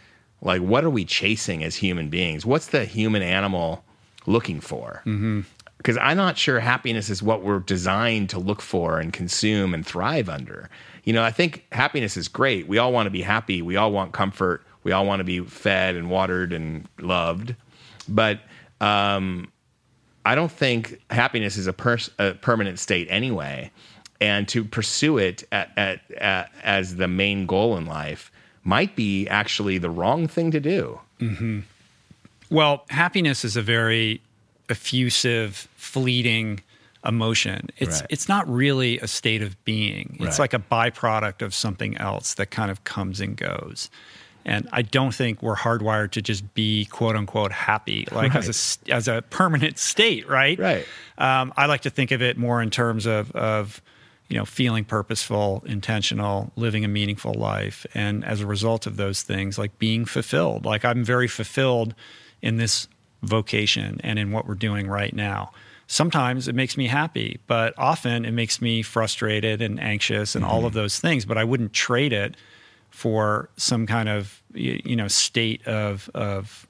B: like what are we chasing as human beings? What's the human animal looking for? Mm-hmm because I'm not sure happiness is what we're designed to look for and consume and thrive under. You know, I think happiness is great. We all want to be happy. We all want comfort. We all want to be fed and watered and loved. But um, I don't think happiness is a, pers- a, permanent state anyway. And to pursue it at, at, at, as the main goal in life might be actually the wrong thing to do.
A: Mm-hmm. Well, happiness is a very effusive, fleeting emotion. It's right. it's not really a state of being. It's right. like a byproduct of something else that kind of comes and goes. And I don't think we're hardwired to just be quote unquote happy, like right. as a as a permanent state, right?
B: Right.
A: Um, I like to think of it more in terms of of you know feeling purposeful, intentional, living a meaningful life, and as a result of those things, like being fulfilled. Like I'm very fulfilled in this vocation and in what we're doing right now. Sometimes it makes me happy, but often it makes me frustrated and anxious and mm-hmm. all of those things. But I wouldn't trade it for some kind of you know state of of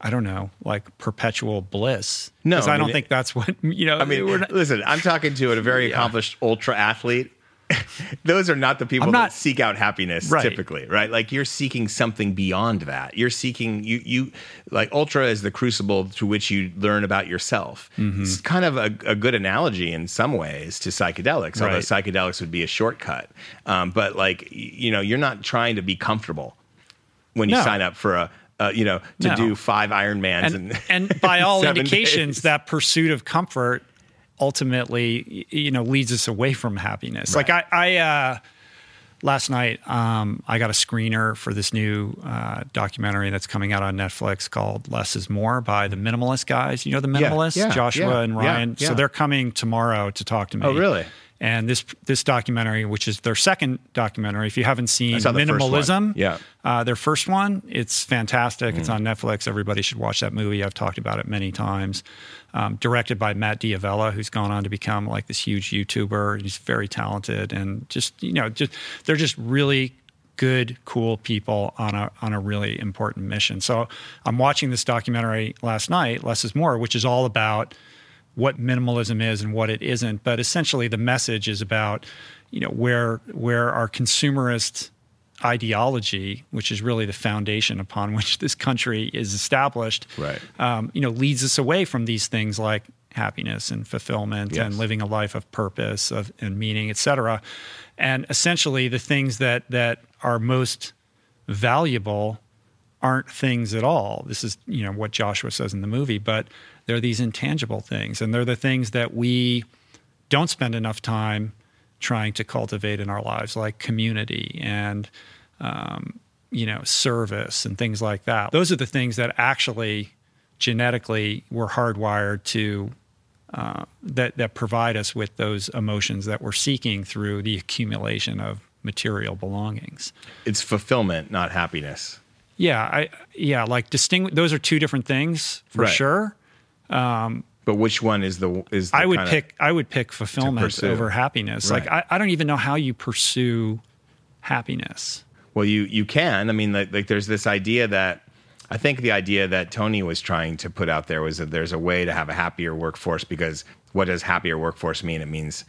A: I don't know, like perpetual bliss.
B: No,
A: because I,
B: I
A: don't think that's what you know.
B: I mean,
A: we're not-
B: listen, I'm talking to a very
A: Yeah.
B: accomplished ultra athlete. Those are not the people
A: not-
B: that seek out happiness
A: Right.
B: typically, right? Like you're seeking something beyond that. You're seeking you you like ultra is the crucible to which you learn about yourself.
A: Mm-hmm.
B: It's kind of a, a good analogy in some ways to psychedelics, although
A: Right.
B: psychedelics would be a shortcut. Um, but like you know, you're not trying to be comfortable when you
A: No.
B: sign up for a. Uh, you know, to
A: No.
B: do five Ironmans
A: and
B: and,
A: and by all indications,
B: days.
A: that pursuit of comfort ultimately, you know, leads us away from happiness. Like I, I uh, last night, um, I got a screener for this new uh, documentary that's coming out on Netflix called "Less Is More" by the Minimalist guys. You know the
B: Yeah,
A: Minimalists,
B: yeah,
A: Joshua
B: yeah,
A: and Ryan.
B: yeah.
A: So they're coming tomorrow to talk to me.
B: Oh, really?
A: And this this documentary, which is their second documentary, if you haven't seen. Minimalism,
B: Yeah.
A: uh, their first one, it's fantastic.
B: Mm.
A: It's on Netflix. Everybody should watch that movie. I've talked about it many times. Um, directed by Matt D'Avella, who's gone on to become like this huge YouTuber. He's very talented and just you know just they're just really good, cool people on a on a really important mission. So I'm watching this documentary last night, Less is More, which is all about what minimalism is and what it isn't. But essentially, the message is about you know where where our consumerist ideology, which is really the foundation upon which this country is established,
B: Right.
A: um, you know, leads us away from these things like happiness and fulfillment
B: Yes.
A: and living a life of purpose of, and meaning, et cetera. And essentially, the things that that are most valuable aren't things at all. This is, you know, what Joshua says in the movie, but they're these intangible things. And they're the things that we don't spend enough time trying to cultivate in our lives, like community and, um, you know, service and things like that. Those are the things that actually genetically we're hardwired to. Uh, that that provide us with those emotions that we're seeking through the accumulation of material belongings.
B: it's fulfillment, not happiness.
A: Yeah, I yeah, like distinguish. Those are two different things for
B: Right.
A: sure.
B: But which one is the is the
A: I would pick I would pick fulfillment over happiness. Like I, I don't even know how you pursue happiness.
B: Well, you you can. I mean, like, like there's this idea that I think the idea that Tony was trying to put out there was that there's a way to have a happier workforce because what does happier workforce mean? It means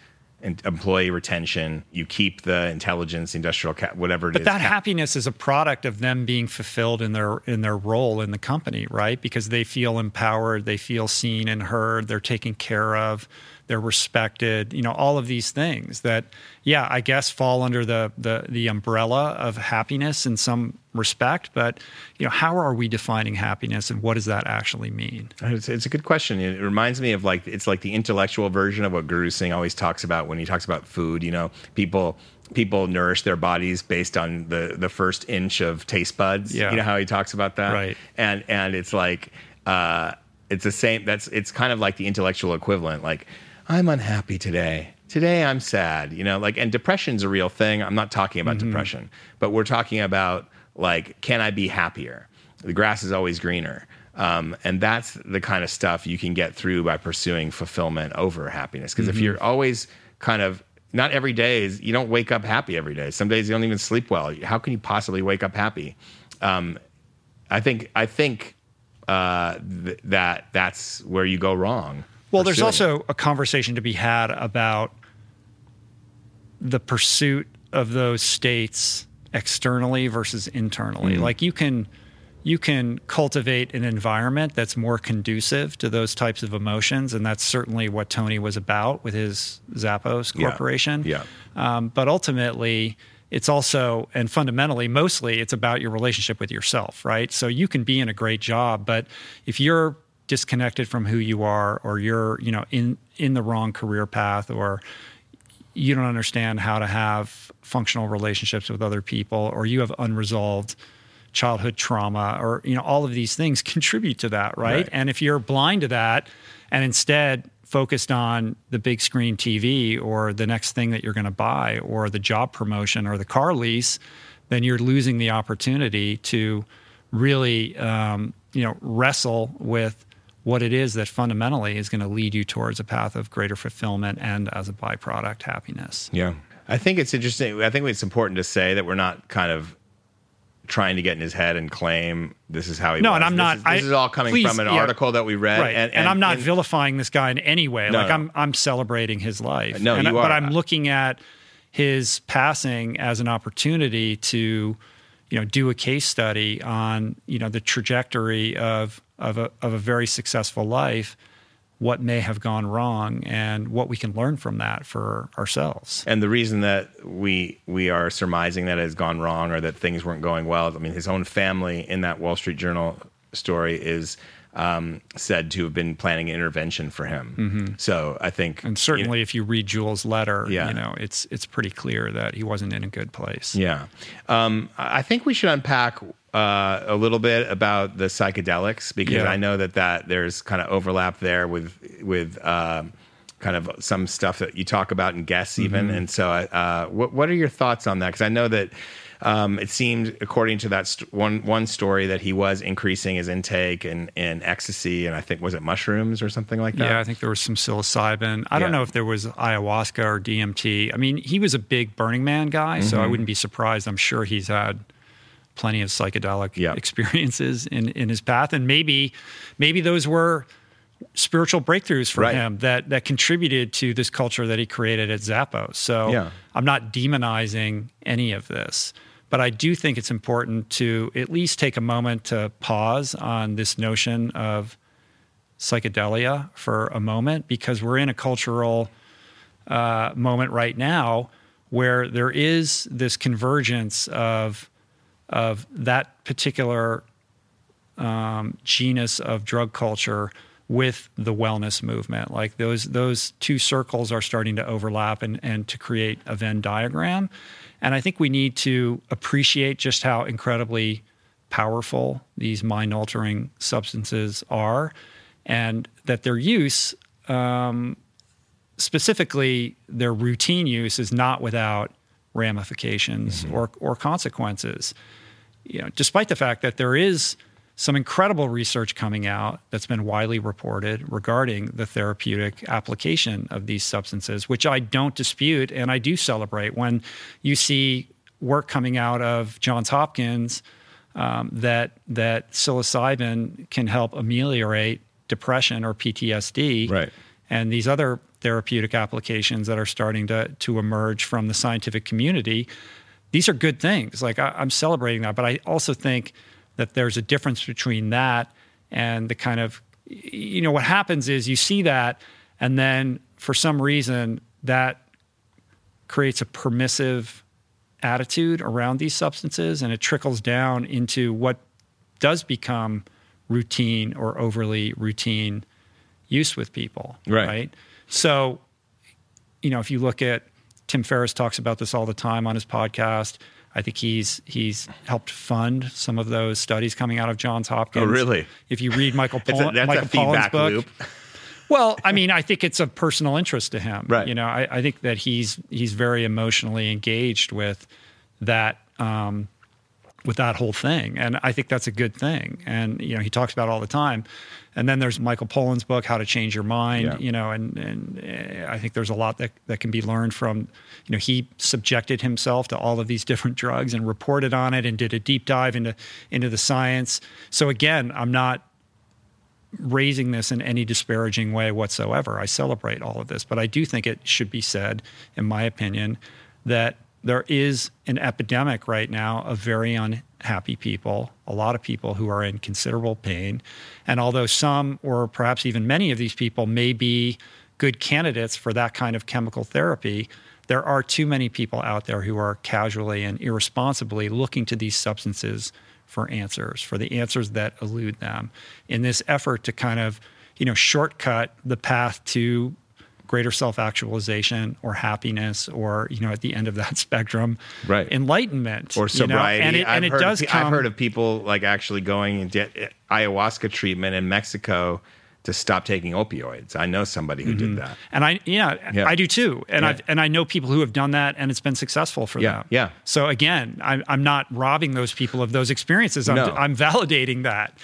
B: employee retention. You keep the intelligence, industrial, ca- whatever it
A: But
B: is.
A: that happiness is a product of them being fulfilled in their in their role in the company, right? Because they feel empowered, they feel seen and heard, they're taken care of, they're respected, you know, all of these things that yeah, I guess fall under the the the umbrella of happiness in some respect, but you know, how are we defining happiness and what does that actually mean?
B: It's, it's a good question. It reminds me of like it's like the intellectual version of what Guru Singh always talks about when he talks about food. You know, people people nourish their bodies based on the the first inch of taste buds.
A: Yeah.
B: You know how he talks about that,
A: Right.
B: And and it's like uh, it's the same. That's it's kind of like the intellectual equivalent. Like I'm unhappy today. Today I'm sad. You know, like and depression's a real thing. I'm not talking about depression, but we're talking about like can I be happier? The grass is always greener. Um, and that's the kind of stuff you can get through by pursuing fulfillment over happiness. Because if you're always kind of not every day is you don't wake up happy every day. Some days you don't even sleep well. How can you possibly wake up happy? Um, I think I think uh, th- that that's where you go wrong.
A: Well, there's
B: pursuing it.
A: also a conversation to be had about the pursuit of those states externally versus internally. Like you can you can cultivate an environment that's more conducive to those types of emotions, and that's certainly what Tony was about with his Zappos
B: Yeah.
A: Corporation.
B: Yeah.
A: Um, but ultimately, it's also and fundamentally, mostly, it's about your relationship with yourself, right? So you can be in a great job, but if you're disconnected from who you are, or you're you know in in the wrong career path, or you don't understand how to have functional relationships with other people, or you have unresolved childhood trauma, or you know all of these things contribute to that, right?
B: Right.
A: And if you're blind to that, and instead focused on the big screen TV or the next thing that you're going to buy, or the job promotion or the car lease, then you're losing the opportunity to really, um, you know, wrestle with what it is that fundamentally is going to lead you towards a path of greater fulfillment and, as a byproduct, happiness.
B: Yeah. I think it's interesting. I think it's important to say that we're not kind of trying to get in his head and claim this is how he
A: no,
B: was.
A: and I'm
B: this
A: not.
B: Is,
A: I,
B: this is all coming
A: please,
B: from an
A: yeah,
B: article that we read,
A: right?
B: and,
A: And, I'm not
B: and-
A: vilifying this guy in any way.
B: No,
A: like
B: no.
A: I'm, I'm celebrating his life.
B: No,
A: and,
B: you
A: But
B: are.
A: I'm looking at his passing as an opportunity to, you know, do a case study on, you know, the trajectory of of a of a very successful life, what may have gone wrong, and what we can learn from that for ourselves.
B: And the reason that we we are surmising that it has gone wrong or that things weren't going well, I mean, his own family in that Wall Street Journal story is um, said to have been planning an intervention for him. So I think,
A: Mm-hmm. And certainly, if you read Jewel's letter,
B: Yeah.
A: you know, it's it's pretty clear that he wasn't in a good place.
B: yeah, um, I think we should unpack. Uh, a little bit about the psychedelics because
A: Yeah.
B: I know that that there's kind of overlap there with with um, kind of some stuff that you talk about in guests even,
A: Mm-hmm.
B: and so uh, what what are your thoughts on that? Because I know that um, it seemed, according to that st- one one story, that he was increasing his intake in, in ecstasy, and I think was it mushrooms or something like that.
A: Yeah, I think there was some psilocybin. I don't know if there was ayahuasca or DMT. I mean, he was a big Burning Man guy, so
B: Mm-hmm.
A: I wouldn't be surprised. I'm sure he's had plenty of psychedelic
B: Yeah.
A: experiences in, in his path, and maybe maybe those were spiritual breakthroughs for
B: Right.
A: him that that contributed to this culture that he created at Zappos. So
B: Yeah.
A: I'm not demonizing any of this, but I do think it's important to at least take a moment to pause on this notion of psychedelia for a moment because we're in a cultural uh, moment right now where there is this convergence of of that particular um, genus of drug culture with the wellness movement. Like those those two circles are starting to overlap and, and to create a Venn diagram. And I think we need to appreciate just how incredibly powerful these mind altering substances are, and that their use, um, specifically their routine use, is not without ramifications or, or consequences you know, despite the fact that there is some incredible research coming out that's been widely reported regarding the therapeutic application of these substances, which I don't dispute and I do celebrate when you see work coming out of Johns Hopkins um, that that psilocybin can help ameliorate depression or PTSD,
B: Right.
A: and these other therapeutic applications that are starting to to emerge from the scientific community these are good things. Like I, I'm celebrating that, but I also think that there's a difference between that and the kind of, you know, what happens is you see that, and then for some reason that creates a permissive attitude around these substances, and it trickles down into what does become routine or overly routine use with people.
B: Right.
A: Right. So, you know, if you look at Tim Ferriss talks about this all the time on his podcast. I think he's he's helped fund some of those studies coming out of Johns Hopkins.
B: Oh, really?
A: If you read Michael
B: a- that's
A: Michael
B: a feedback
A: book,
B: loop.
A: well, I mean, I think it's of personal interest to him.
B: Right.
A: You know, I, I think that he's he's very emotionally engaged with that um, with that whole thing, and I think that's a good thing. And you know, he talks about it all the time. And then there's Michael Pollan's book, How to Change Your Mind.
B: Yeah.
A: You know, and and uh, I think there's a lot that that can be learned from. You know, he subjected himself to all of these different drugs and reported on it and did a deep dive into into the science. So again, I'm not raising this in any disparaging way whatsoever. I celebrate all of this, but I do think it should be said, in my opinion, that there is an epidemic right now of very unhappy people, a lot of people who are in considerable pain. And although some, or perhaps even many of these people, may be good candidates for that kind of chemical therapy, there are too many people out there who are casually and irresponsibly looking to these substances for answers, for the answers that elude them, in this effort to kind of, you know, shortcut the path to greater self-actualization or happiness, or you know, at the end of that spectrum,
B: Right.
A: enlightenment
B: or
A: you know?
B: sobriety.
A: And it,
B: I've
A: and it
B: heard
A: does come.
B: I've heard of people like actually going and get ayahuasca treatment in Mexico to stop taking opioids. I know somebody who
A: Mm-hmm.
B: did that.
A: And I, yeah,
B: Yeah.
A: I do too. And
B: Yeah.
A: I and I know people who have done that, and it's been successful for
B: Yeah,
A: them.
B: yeah.
A: So again, I'm I'm not robbing those people of those experiences. I'm
B: No.
A: I'm validating that.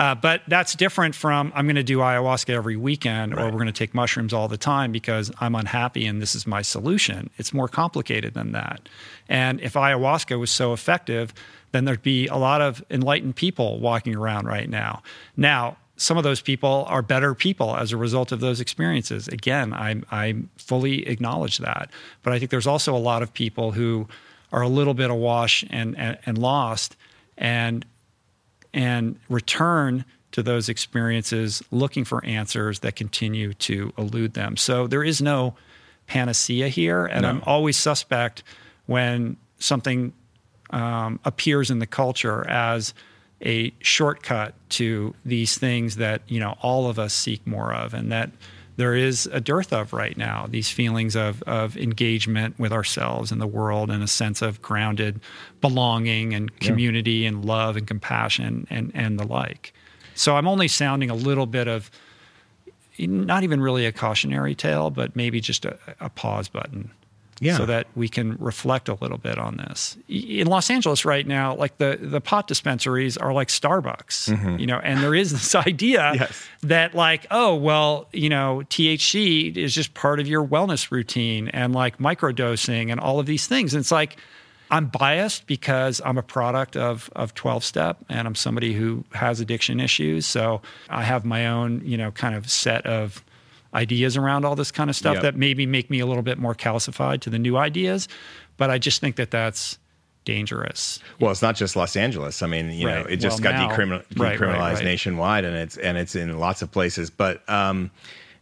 A: Uh, but that's different from I'm going to do ayahuasca every weekend right. or we're going to take mushrooms all the time because I'm unhappy and this is my solution. It's more complicated than that. And if ayahuasca was so effective, then there'd be a lot of enlightened people walking around right now. Now, some of those people are better people as a result of those experiences. Again, I, I fully acknowledge that. But I think there's also a lot of people who are a little bit awash and, and, and lost and, and return to those experiences looking for answers that continue to elude them. So there is no panacea here. And no. I'm always suspect when something um, appears in the culture as a shortcut to these things that you know all of us seek more of, and that there is a dearth of right now. These feelings of of engagement with ourselves and the world, and a sense of grounded belonging and community yeah. and love and compassion and and the like. So I'm only sounding a little bit of not even really a cautionary tale, but maybe just a, a pause button yeah. so that we can reflect a little bit on this. In Los Angeles right now, like the the pot dispensaries are like Starbucks, mm-hmm. you know, and there is this idea yes. that like, oh, well, you know, THC is just part of your wellness routine and like microdosing and all of these things. And it's like I'm biased because I'm a product of of 12 step and I'm somebody who has addiction issues, so I have my own, you know, kind of set of ideas around all this kind of stuff yep. that maybe make me a little bit more calcified to the new ideas. But I just think that that's dangerous.
B: Well, it's not just Los Angeles. I mean, you right. know, it just well, got now, decriminal, decriminalized right, right, nationwide, and it's and it's in lots of places. But um,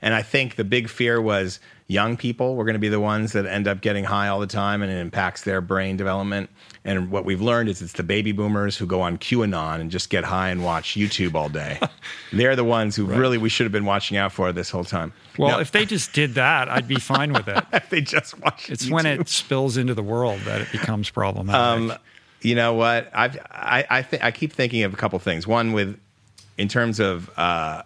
B: and I think the big fear was young people were going to be the ones that end up getting high all the time, and it impacts their brain development. And what we've learned is it's the baby boomers who go on QAnon and just get high and watch YouTube all day. They're the ones who right. really we should have been watching out for this whole time.
A: Well, now, if they just did that, I'd be fine with it.
B: if they just watch,
A: it's YouTube. when it spills into the world that it becomes problematic. Um,
B: you know what? I've, I I, th- I keep thinking of a couple things. One with in terms of uh,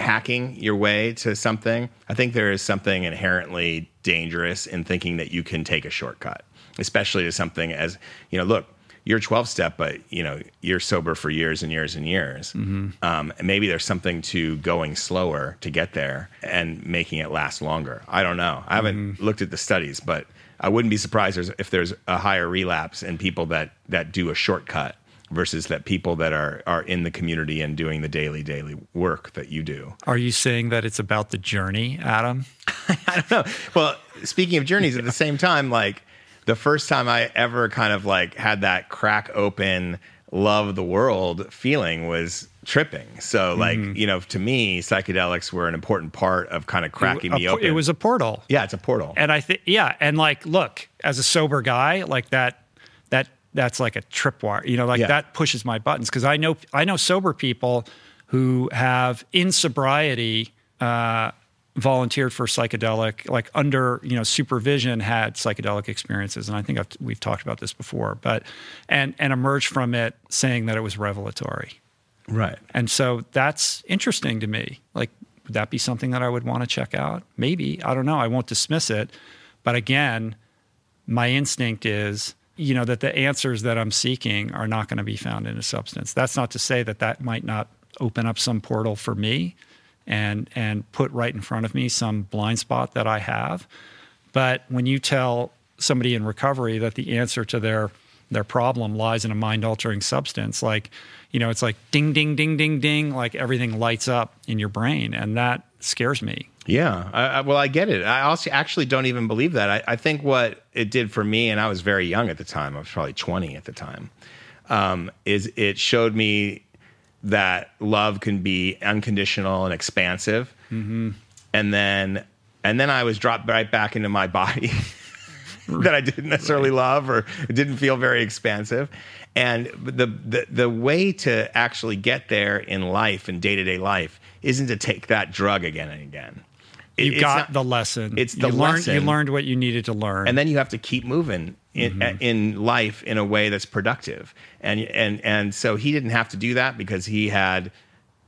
B: hacking your way to something. I think there is something inherently dangerous in thinking that you can take a shortcut especially to something as you know look you're 12 step but you know you're sober for years and years and years mm-hmm. um, and maybe there's something to going slower to get there and making it last longer i don't know i haven't mm-hmm. looked at the studies but i wouldn't be surprised if there's a higher relapse in people that that do a shortcut versus that people that are are in the community and doing the daily daily work that you do.
A: Are you saying that it's about the journey, Adam?
B: I don't know. Well, speaking of journeys, at the same time, like the first time I ever kind of like had that crack open love the world feeling was tripping. So like, mm-hmm. you know, to me, psychedelics were an important part of kind of cracking
A: it,
B: me open.
A: It was a portal.
B: Yeah, it's a portal.
A: And I think yeah, and like look, as a sober guy, like that that's like a tripwire. You know, like yeah. that pushes my buttons because I know I know sober people who have in sobriety uh, volunteered for psychedelic, like under you know supervision, had psychedelic experiences, and I think I've, we've talked about this before, but and and emerged from it saying that it was revelatory,
B: right?
A: And so that's interesting to me. Like, would that be something that I would want to check out? Maybe I don't know. I won't dismiss it, but again, my instinct is you know that the answers that I'm seeking are not going to be found in a substance. That's not to say that that might not open up some portal for me and and put right in front of me some blind spot that I have. But when you tell somebody in recovery that the answer to their their problem lies in a mind altering substance, like you know, it's like ding ding ding ding ding, like everything lights up in your brain, and that scares me.
B: Yeah, I, I, well, I get it. I also actually don't even believe that. I, I, think what it did for me, and I was very young at the time. I was probably twenty at the time. Um, is it showed me that love can be unconditional and expansive. Mm-hmm. And then and then I was dropped right back into my body that I didn't necessarily right. love or didn't feel very expansive. And the, the the way to actually get there in life in day to day life isn't to take that drug again and again.
A: You got not, the lesson.
B: It's the
A: you
B: lesson.
A: Learned, you learned what you needed to learn,
B: and then you have to keep moving in, mm-hmm. in life in a way that's productive. And and and so he didn't have to do that because he had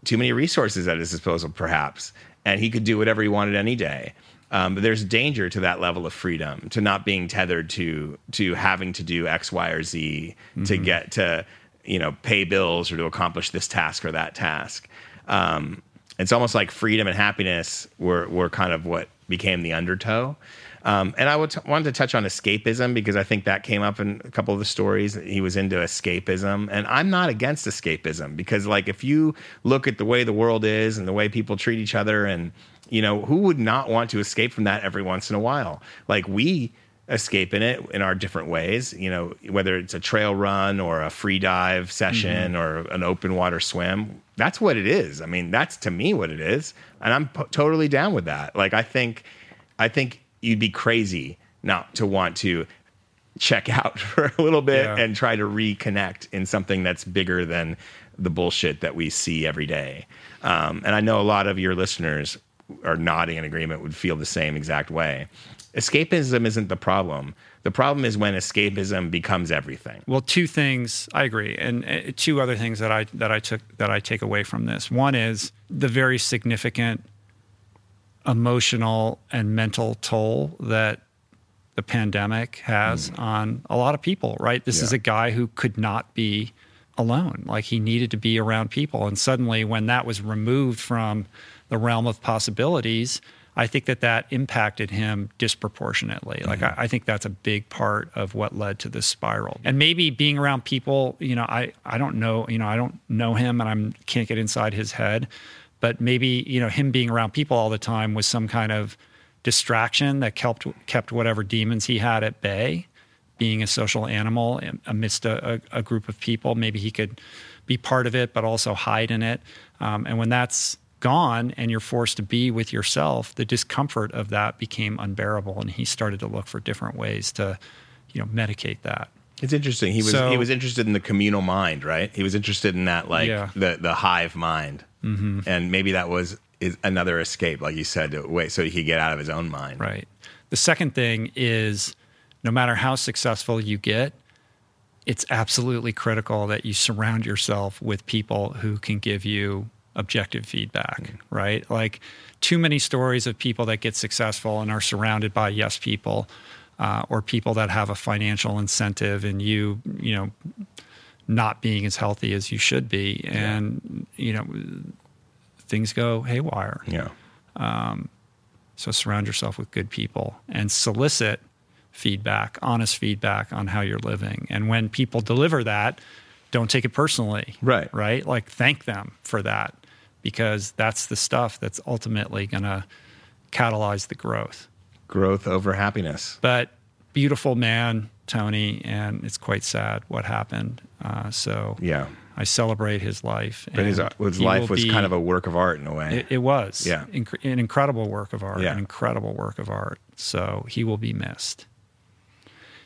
B: too many resources at his disposal, perhaps, and he could do whatever he wanted any day. Um, but there's danger to that level of freedom, to not being tethered to to having to do X, Y, or Z mm-hmm. to get to you know, pay bills or to accomplish this task or that task. Um, it's almost like freedom and happiness were, were kind of what became the undertow. Um, and I would t- wanted to touch on escapism because I think that came up in a couple of the stories. He was into escapism, and I'm not against escapism because, like, if you look at the way the world is and the way people treat each other, and you know, who would not want to escape from that every once in a while? Like we escape in it in our different ways. You know, whether it's a trail run or a free dive session mm-hmm. or an open water swim. That's what it is. I mean, that's to me what it is, and I'm totally down with that. Like, I think, I think you'd be crazy not to want to check out for a little bit yeah. and try to reconnect in something that's bigger than the bullshit that we see every day. Um, and I know a lot of your listeners are nodding in agreement would feel the same exact way. Escapism isn't the problem. The problem is when escapism becomes everything.
A: Well, two things I agree, and uh, two other things that I that I took that I take away from this. One is the very significant emotional and mental toll that the pandemic has mm. on a lot of people. Right, this yeah. is a guy who could not be alone. Like he needed to be around people, and suddenly when that was removed from the realm of possibilities, I think that that impacted him disproportionately. Mm-hmm. Like I, I, think that's a big part of what led to this spiral. And maybe being around people, you know, I I don't know, you know, I don't know him, and I can't get inside his head, but maybe you know him being around people all the time was some kind of distraction that kept kept whatever demons he had at bay. Being a social animal amidst a, a, a group of people, maybe he could be part of it, but also hide in it. Um, and when that's gone and you're forced to be with yourself, the discomfort of that became unbearable. And he started to look for different ways to, you know, medicate that.
B: It's interesting. He was so, he was interested in the communal mind, right? He was interested in that, like yeah. the the hive mind, mm-hmm. and maybe that was is another escape, like you said, to wait so he could get out of his own mind.
A: Right. The second thing is, no matter how successful you get, it's absolutely critical that you surround yourself with people who can give you objective feedback, mm. right? Like too many stories of people that get successful and are surrounded by yes people uh, or people that have a financial incentive and you, you know, not being as healthy as you should be. And, yeah. you know, things go haywire.
B: Yeah. Um,
A: so surround yourself with good people and solicit feedback, honest feedback on how you're living. And when people deliver that, don't take it personally.
B: Right.
A: Right. Like thank them for that because that's the stuff that's ultimately going to catalyze the growth.
B: Growth over happiness.
A: But beautiful man, Tony, and it's quite sad what happened. Uh, so
B: yeah,
A: I celebrate his life.
B: But his, his life was be, kind of a work of art in a way.
A: It, it was.
B: Yeah.
A: Inc- an incredible work of art.
B: Yeah.
A: An incredible work of art. So he will be missed.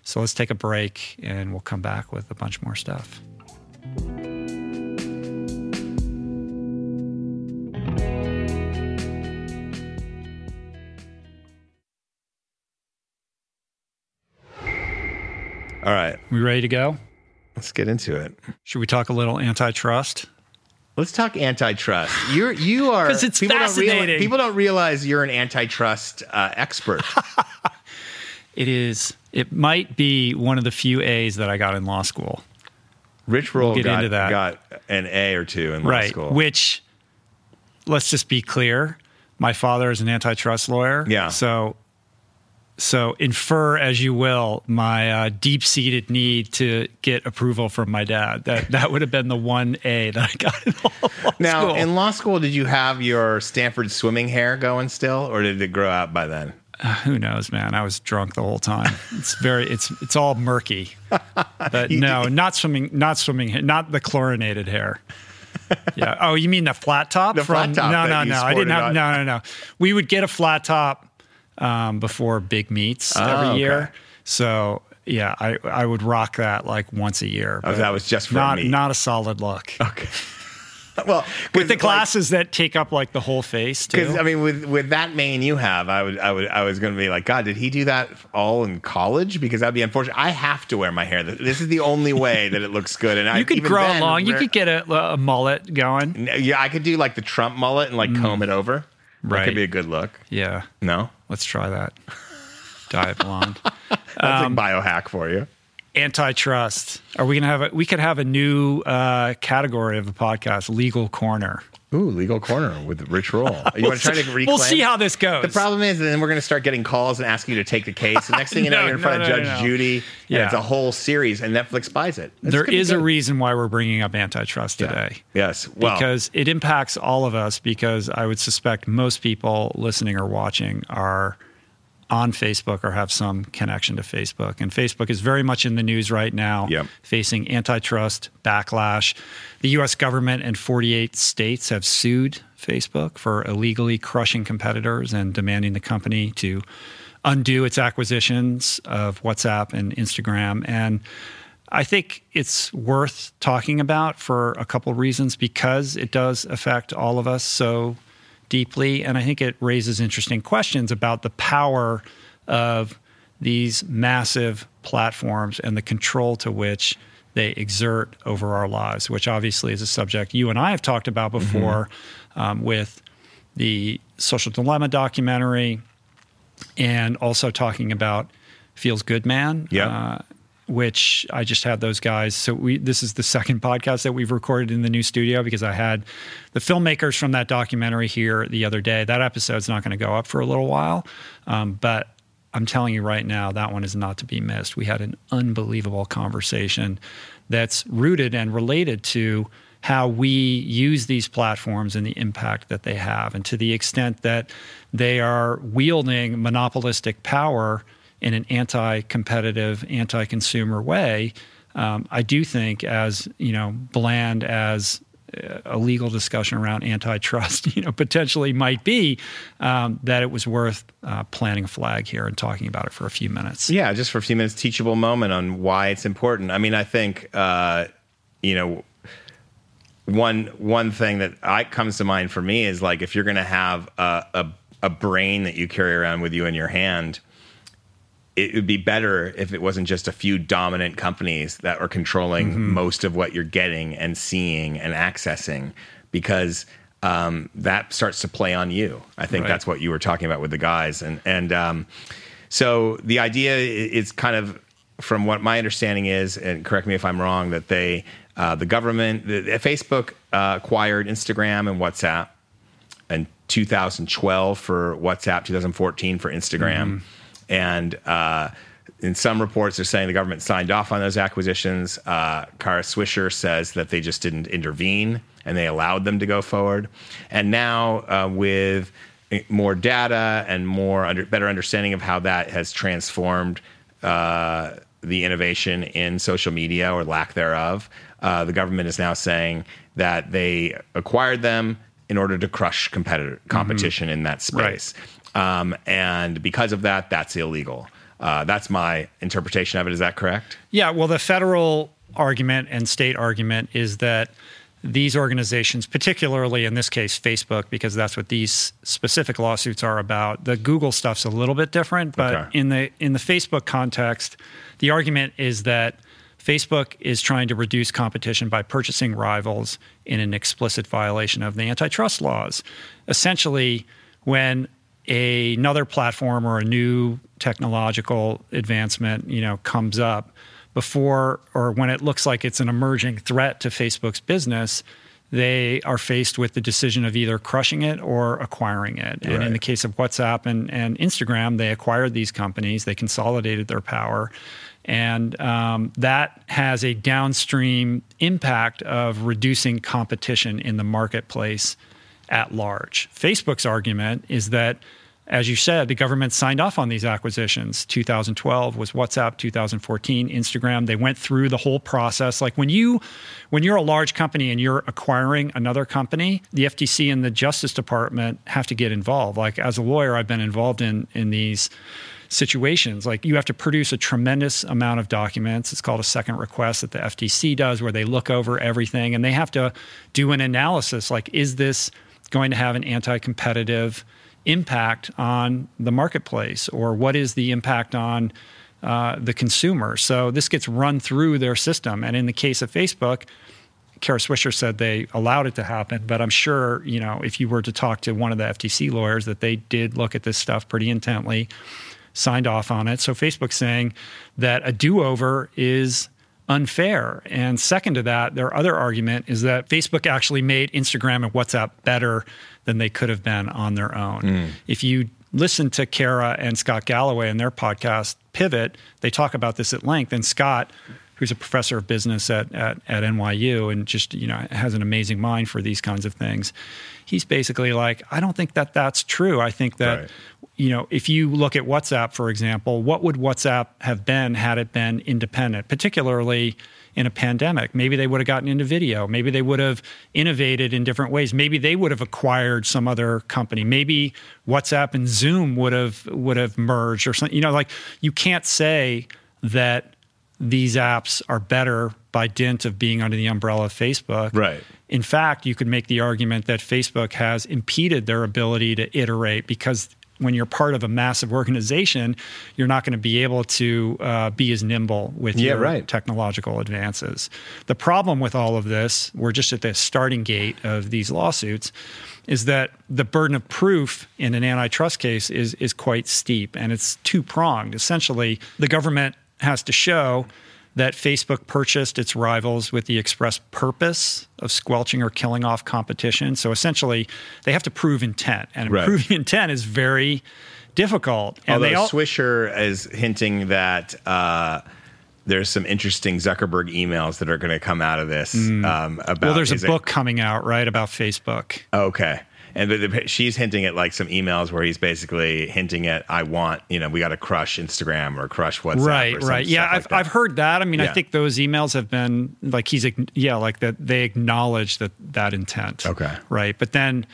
A: So let's take a break and we'll come back with a bunch more stuff.
B: All right.
A: We ready to go?
B: Let's get into it.
A: Should we talk a little antitrust?
B: Let's talk antitrust. You're you are
A: because it's people fascinating.
B: Don't realize, people don't realize you're an antitrust uh, expert.
A: it is. It might be one of the few A's that I got in law school.
B: Rich Roll we'll got, got an A or two in law school.
A: Which, let's just be clear, my father is an antitrust lawyer.
B: Yeah.
A: So so infer as you will my uh, deep-seated need to get approval from my dad. That that would have been the one A that I got in law
B: now,
A: school.
B: in law school, did you have your Stanford swimming hair going still, or did it grow out by then?
A: Uh, who knows, man? I was drunk the whole time. It's very, it's it's all murky. But no, not swimming, not swimming, not the chlorinated hair. Yeah. Oh, you mean the flat top?
B: The
A: from,
B: flat top.
A: No, no, no. I didn't have.
B: On.
A: No, no, no. We would get a flat top um, before big meets oh, every okay. year. So yeah, I I would rock that like once a year.
B: Oh, that was just for
A: not
B: me.
A: not a solid look.
B: Okay. well,
A: with the glasses like, that take up like the whole face too.
B: Because I mean, with with that mane you have, I would I would I was going to be like, God, did he do that all in college? Because that'd be unfortunate. I have to wear my hair. This is the only way that it looks good. And
A: you
B: I,
A: could grow
B: then,
A: long. You could get a, a, mullet going.
B: Yeah, I could do like the Trump mullet and like mm. comb it over. Right. That could be a good look.
A: Yeah.
B: No?
A: Let's try that. Dye blonde.
B: That's um, a biohack for you.
A: antitrust. Are we gonna have a, we could have a new uh, category of the podcast, legal corner.
B: Ooh, legal corner with Rich Roll. You we'll want to try to reclaim?
A: We'll see how this goes.
B: The problem is, then we're going to start getting calls and asking you to take the case. The next thing you know, no, you're in front no, of Judge Judy. Yeah, it's a whole series, and Netflix buys it.
A: It's there is a reason why we're bringing up antitrust today.
B: Yeah. Yes,
A: well, because it impacts all of us. Because I would suspect most people listening or watching are on Facebook or have some connection to Facebook. And Facebook is very much in the news right now,
B: yep.
A: facing antitrust backlash. The US government and 48 states have sued Facebook for illegally crushing competitors and demanding the company to undo its acquisitions of WhatsApp and Instagram. And I think it's worth talking about for a couple of reasons because it does affect all of us so deeply. And I think it raises interesting questions about the power of these massive platforms and the control to which they exert over our lives, which obviously is a subject you and I have talked about mm-hmm. before mm-hmm. um, with the Social Dilemma documentary and also talking about Feels Good Man.
B: Yeah. Uh,
A: which I just had those guys. So we this is the second podcast that we've recorded in the new studio because I had the filmmakers from that documentary here the other day. That episode's not going to go up for a little while, um, but I'm telling you right now that one is not to be missed. We had an unbelievable conversation that's rooted and related to how we use these platforms and the impact that they have, and to the extent that they are wielding monopolistic power in an anti-competitive, anti-consumer way, um, I do think as you know bland as uh, a legal discussion around antitrust, you know, potentially might be um, that it was worth uh, planting a flag here and talking about it for a few minutes.
B: Yeah, just for a few minutes, teachable moment on why it's important. I mean, I think uh, you know one one thing that I, comes to mind for me is like if you're going to have a, a a brain that you carry around with you in your hand it would be better if it wasn't just a few dominant companies that are controlling mm-hmm. most of what you're getting and seeing and accessing because um, that starts to play on you. I think right. that's what you were talking about with the guys. And, and um, so the idea is kind of, from what my understanding is, and correct me if I'm wrong, that they, uh, the government, the, Facebook uh, acquired Instagram and WhatsApp in 2012 for WhatsApp, 2014 for Instagram. Mm-hmm and uh, in some reports, they're saying the government signed off on those acquisitions. Uh, Kara Swisher says that they just didn't intervene and they allowed them to go forward. And now, uh, with more data and more under, better understanding of how that has transformed uh, the innovation in social media or lack thereof, uh, the government is now saying that they acquired them in order to crush competitor competition mm-hmm. in that space. Right. Um, and because of that, that's illegal. Uh, that's my interpretation of it. Is that correct?
A: Yeah. Well, the federal argument and state argument is that these organizations, particularly in this case Facebook, because that's what these specific lawsuits are about. The Google stuff's a little bit different, but okay. in the in the Facebook context, the argument is that Facebook is trying to reduce competition by purchasing rivals in an explicit violation of the antitrust laws. Essentially, when a, another platform or a new technological advancement, you know, comes up before or when it looks like it's an emerging threat to Facebook's business, they are faced with the decision of either crushing it or acquiring it. And right. in the case of WhatsApp and, and Instagram, they acquired these companies, they consolidated their power. And um, that has a downstream impact of reducing competition in the marketplace at large. Facebook's argument is that as you said, the government signed off on these acquisitions. 2012 was WhatsApp, 2014 Instagram. They went through the whole process. Like when you when you're a large company and you're acquiring another company, the FTC and the Justice Department have to get involved. Like as a lawyer, I've been involved in in these situations. Like you have to produce a tremendous amount of documents. It's called a second request that the FTC does where they look over everything and they have to do an analysis like is this going to have an anti-competitive impact on the marketplace or what is the impact on uh, the consumer. So this gets run through their system. And in the case of Facebook, Kara Swisher said they allowed it to happen, but I'm sure you know if you were to talk to one of the FTC lawyers that they did look at this stuff pretty intently. signed off on it. So Facebook's saying that a do over is unfair. And second to that, their other argument is that Facebook actually made Instagram and WhatsApp better than they could have been on their own. Mm. If you listen to Kara and Scott Galloway in their podcast Pivot, they talk about this at length. And Scott, who's a professor of business at, at, at NYU and just you know has an amazing mind for these kinds of things, he's basically like, I don't think that that's true. I think that right you know, if you look at WhatsApp, for example, what would WhatsApp have been had it been independent, particularly in a pandemic? Maybe they would have gotten into video. Maybe they would have innovated in different ways. Maybe they would have acquired some other company. Maybe WhatsApp and Zoom would have would have merged or something. You know, like you can't say that these apps are better by dint of being under the umbrella of Facebook.
B: Right.
A: In fact, you could make the argument that Facebook has impeded their ability to iterate because when you're part of a massive organization, you're not going to be able to uh, be as nimble with yeah, your right. technological advances. The problem with all of this, we're just at the starting gate of these lawsuits, is that the burden of proof in an antitrust case is is quite steep, and it's two pronged. Essentially, the government has to show that Facebook purchased its rivals with the express purpose of squelching or killing off competition. So essentially, they have to prove intent, and right. proving intent is very difficult.
B: And Although all- Swisher is hinting that. Uh, there's some interesting Zuckerberg emails that are going to come out of this. Mm. Um, about
A: well, there's a book coming out, right, about Facebook.
B: Okay and the, the, she's hinting at like some emails where he's basically hinting at I want you know we got to crush Instagram or crush WhatsApp.
A: Right, right. Yeah, I've like I've heard that. I mean, yeah. I think those emails have been like he's yeah like that they acknowledge that that intent.
B: Okay,
A: right. But then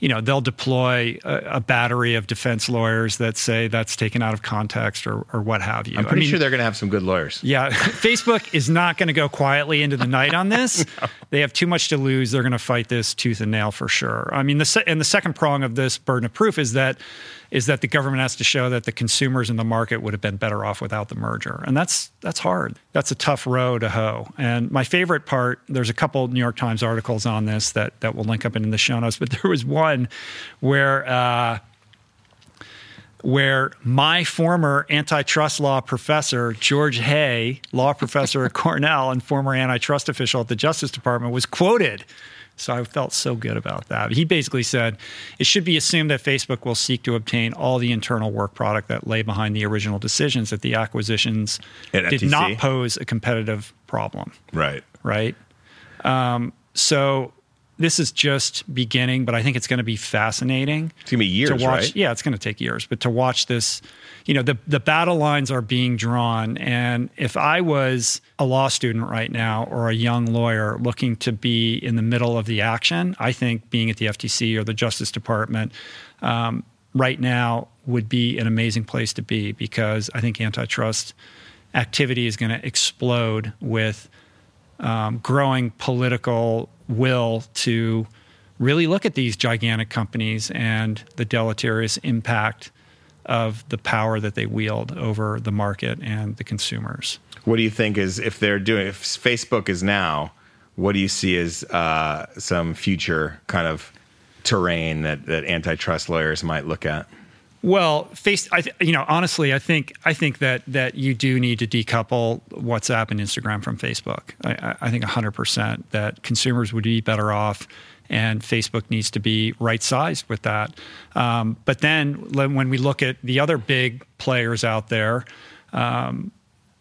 A: you know they'll deploy a, a, battery of defense lawyers that say that's taken out of context or, or what have you.
B: I'm pretty I mean, sure they're going to have some good lawyers.
A: Yeah, Facebook is not going to go quietly into the night on this. no. They have too much to lose. They're going to fight this tooth and nail for sure. I mean, the se- and the second prong of this burden of proof is that is that the government has to show that the consumers in the market would have been better off without the merger. And that's that's hard. That's a tough row to hoe. And my favorite part, there's a couple New York Times articles on this that that will link up in the show notes, but there was one where uh, where my former antitrust law professor, George Hay, law professor at Cornell and former antitrust official at the Justice Department, was quoted so I felt so good about that. He basically said it should be assumed that Facebook will seek to obtain all the internal work product that lay behind the original decisions that the acquisitions did not pose a competitive problem.
B: Right.
A: Right. Um, so this is just beginning, but I think it's going to be fascinating.
B: It's going to be years,
A: to
B: watch, right?
A: Yeah, it's going to take years, but to watch this, you know, the the battle lines are being drawn, and if I was a law student right now or a young lawyer looking to be in the middle of the action, I think being at the FTC or the Justice Department um, right now would be an amazing place to be because I think antitrust activity is going to explode with um, growing political will to really look at these gigantic companies and the deleterious impact of the power that they wield over the market and the consumers.
B: What do you think is if they're doing if Facebook is now, what do you see as uh, some future kind of terrain that, that antitrust lawyers might look at?
A: Well, face, I th- you know, honestly, I think I think that that you do need to decouple WhatsApp and Instagram from Facebook. I, I think 100 percent that consumers would be better off, and Facebook needs to be right sized with that. Um, but then when we look at the other big players out there. Um,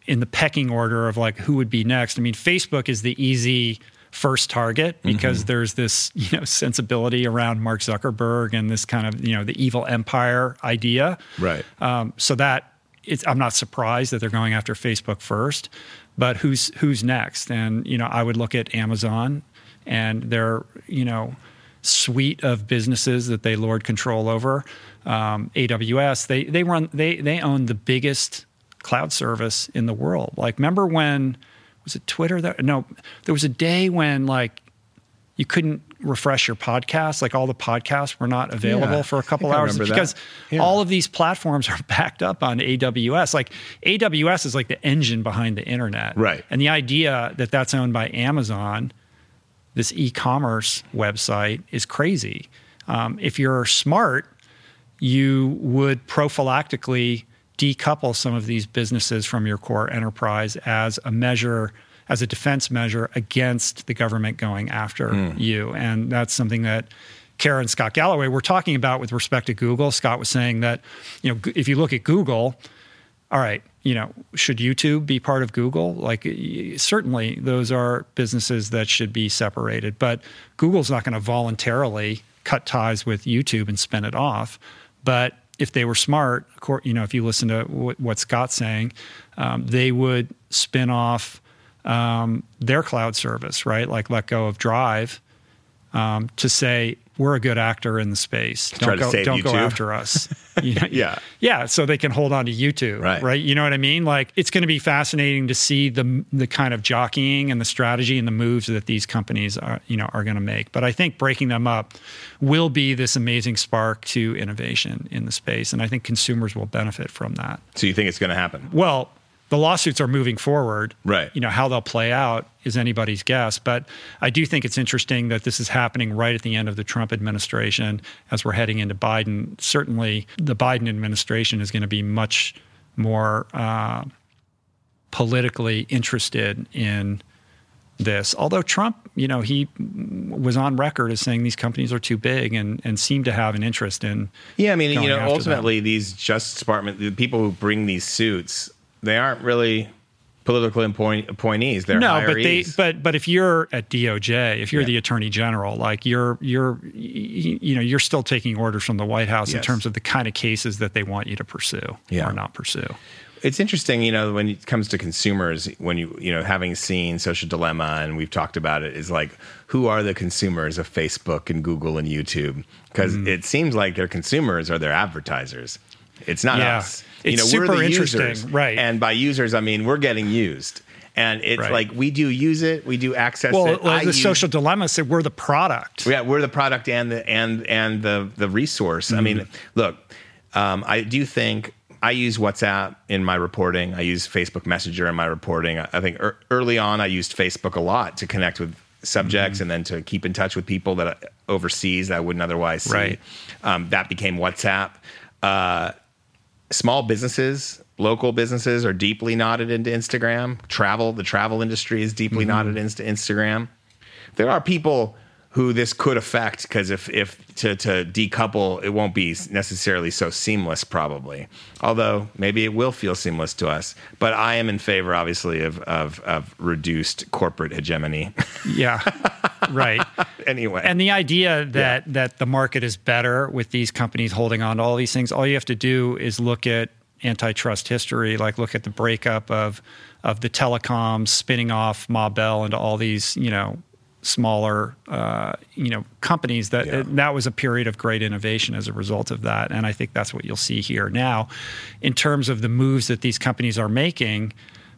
A: in the pecking order of like who would be next. I mean, Facebook is the easy first target because mm-hmm. there's this you know sensibility around Mark Zuckerberg and this kind of you know the evil empire idea.
B: Right. Um,
A: so that it's, I'm not surprised that they're going after Facebook first, but who's who's next? And you know I would look at Amazon and their you know suite of businesses that they lord control over. Um, AWS they they run they they own the biggest cloud service in the world. Like remember when was it Twitter that no there was a day when like you couldn't refresh your podcast like all the podcasts were not available yeah, for a couple hours? because yeah. all of these platforms are backed up on AWS like AWS is like the engine behind the internet.
B: Right.
A: And the idea that that's owned by Amazon this e-commerce website is crazy. Um, if you're smart you would prophylactically decouple some of these businesses from your core enterprise as a measure as a defense measure against the government going after mm. you. And that's something that Kara and Scott Galloway were talking about with respect to Google. Scott was saying that, you know, if you look at Google, all right, you know, should YouTube be part of Google? Like, certainly those are businesses that should be separated, but Google's not going to voluntarily cut ties with YouTube and spin it off. But if they were smart, you know, if you listen to what Scott's saying, um, they would spin off um, their cloud service, right? Like let go of Drive um, to say we're a good actor in the space.
B: Don't go,
A: don't
B: YouTube.
A: go after us.
B: Yeah,
A: yeah. So they can hold on to YouTube,
B: right?
A: Right. You know what I mean? Like it's going to be fascinating to see the the kind of jockeying and the strategy and the moves that these companies are you know are going to make. But I think breaking them up will be this amazing spark to innovation in the space, and I think consumers will benefit from that.
B: So you think it's going to happen?
A: Well, the lawsuits are moving forward.
B: Right.
A: You know, how they'll play out is anybody's guess. But I do think it's interesting that this is happening right at the end of the Trump administration as we're heading into Biden. Certainly, the Biden administration is going to be much more uh, politically interested in this. Although Trump, you know, he was on record as saying these companies are too big and, and seemed to have an interest in.
B: Yeah, I mean, you know, ultimately, them. these Justice Department, the people who bring these suits, they aren't really political appoint, appointees. They're
A: no, but they but but if you're at DOJ, if you're yeah. the Attorney General, like you're you're you know you're still taking orders from the White House yes. in terms of the kind of cases that they want you to pursue yeah. or not pursue.
B: It's interesting, you know, when it comes to consumers, when you, you know, having seen Social Dilemma and we've talked about it, is like, who are the consumers of Facebook and Google and YouTube? Because mm. it seems like their consumers are their advertisers. It's not
A: yeah.
B: us.
A: It's
B: you know,
A: super
B: we're the
A: interesting,
B: users.
A: right?
B: And by users, I mean we're getting used. And it's right. like we do use it, we do access
A: well,
B: it.
A: Well, the use, social dilemma said we're the product.
B: Yeah, we're the product and the and and the the resource. Mm. I mean, mm-hmm. look, um, I do think I use WhatsApp in my reporting. I use Facebook Messenger in my reporting. I think er, early on I used Facebook a lot to connect with subjects mm-hmm. and then to keep in touch with people that overseas that I wouldn't otherwise see.
A: Right.
B: Um, that became WhatsApp. Uh, small businesses, local businesses are deeply knotted into Instagram. Travel, the travel industry is deeply mm-hmm. knotted into Instagram. There are people who this could affect because if if to, to decouple it won't be necessarily so seamless probably. Although maybe it will feel seamless to us. But i am in favor obviously of of, of reduced corporate hegemony.
A: Yeah. Right.
B: Anyway.
A: And the idea that yeah. that the market is better with these companies holding on to all these things all you have to do is look at antitrust history like look at the breakup of of the telecoms spinning off Ma Bell into all these you know smaller uh, you know companies that yeah. that was a period of great innovation as a result of that and i think that's what you'll see here now in terms of the moves that these companies are making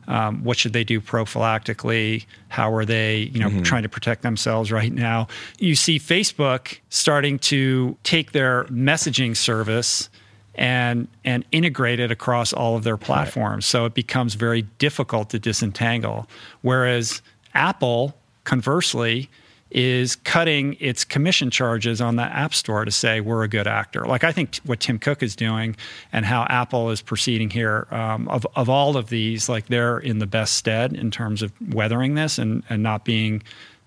A: um, what should they do prophylactically how are they you know mm-hmm. trying to protect themselves right now you see facebook starting to take their messaging service and and integrate it across all of their platforms right. so it becomes very difficult to disentangle whereas apple conversely is cutting its commission charges on the app store to say we're a good actor. Like i think what tim cook is doing and how apple is proceeding here um, of, of all of these like they're in the best stead in terms of weathering this and, and not being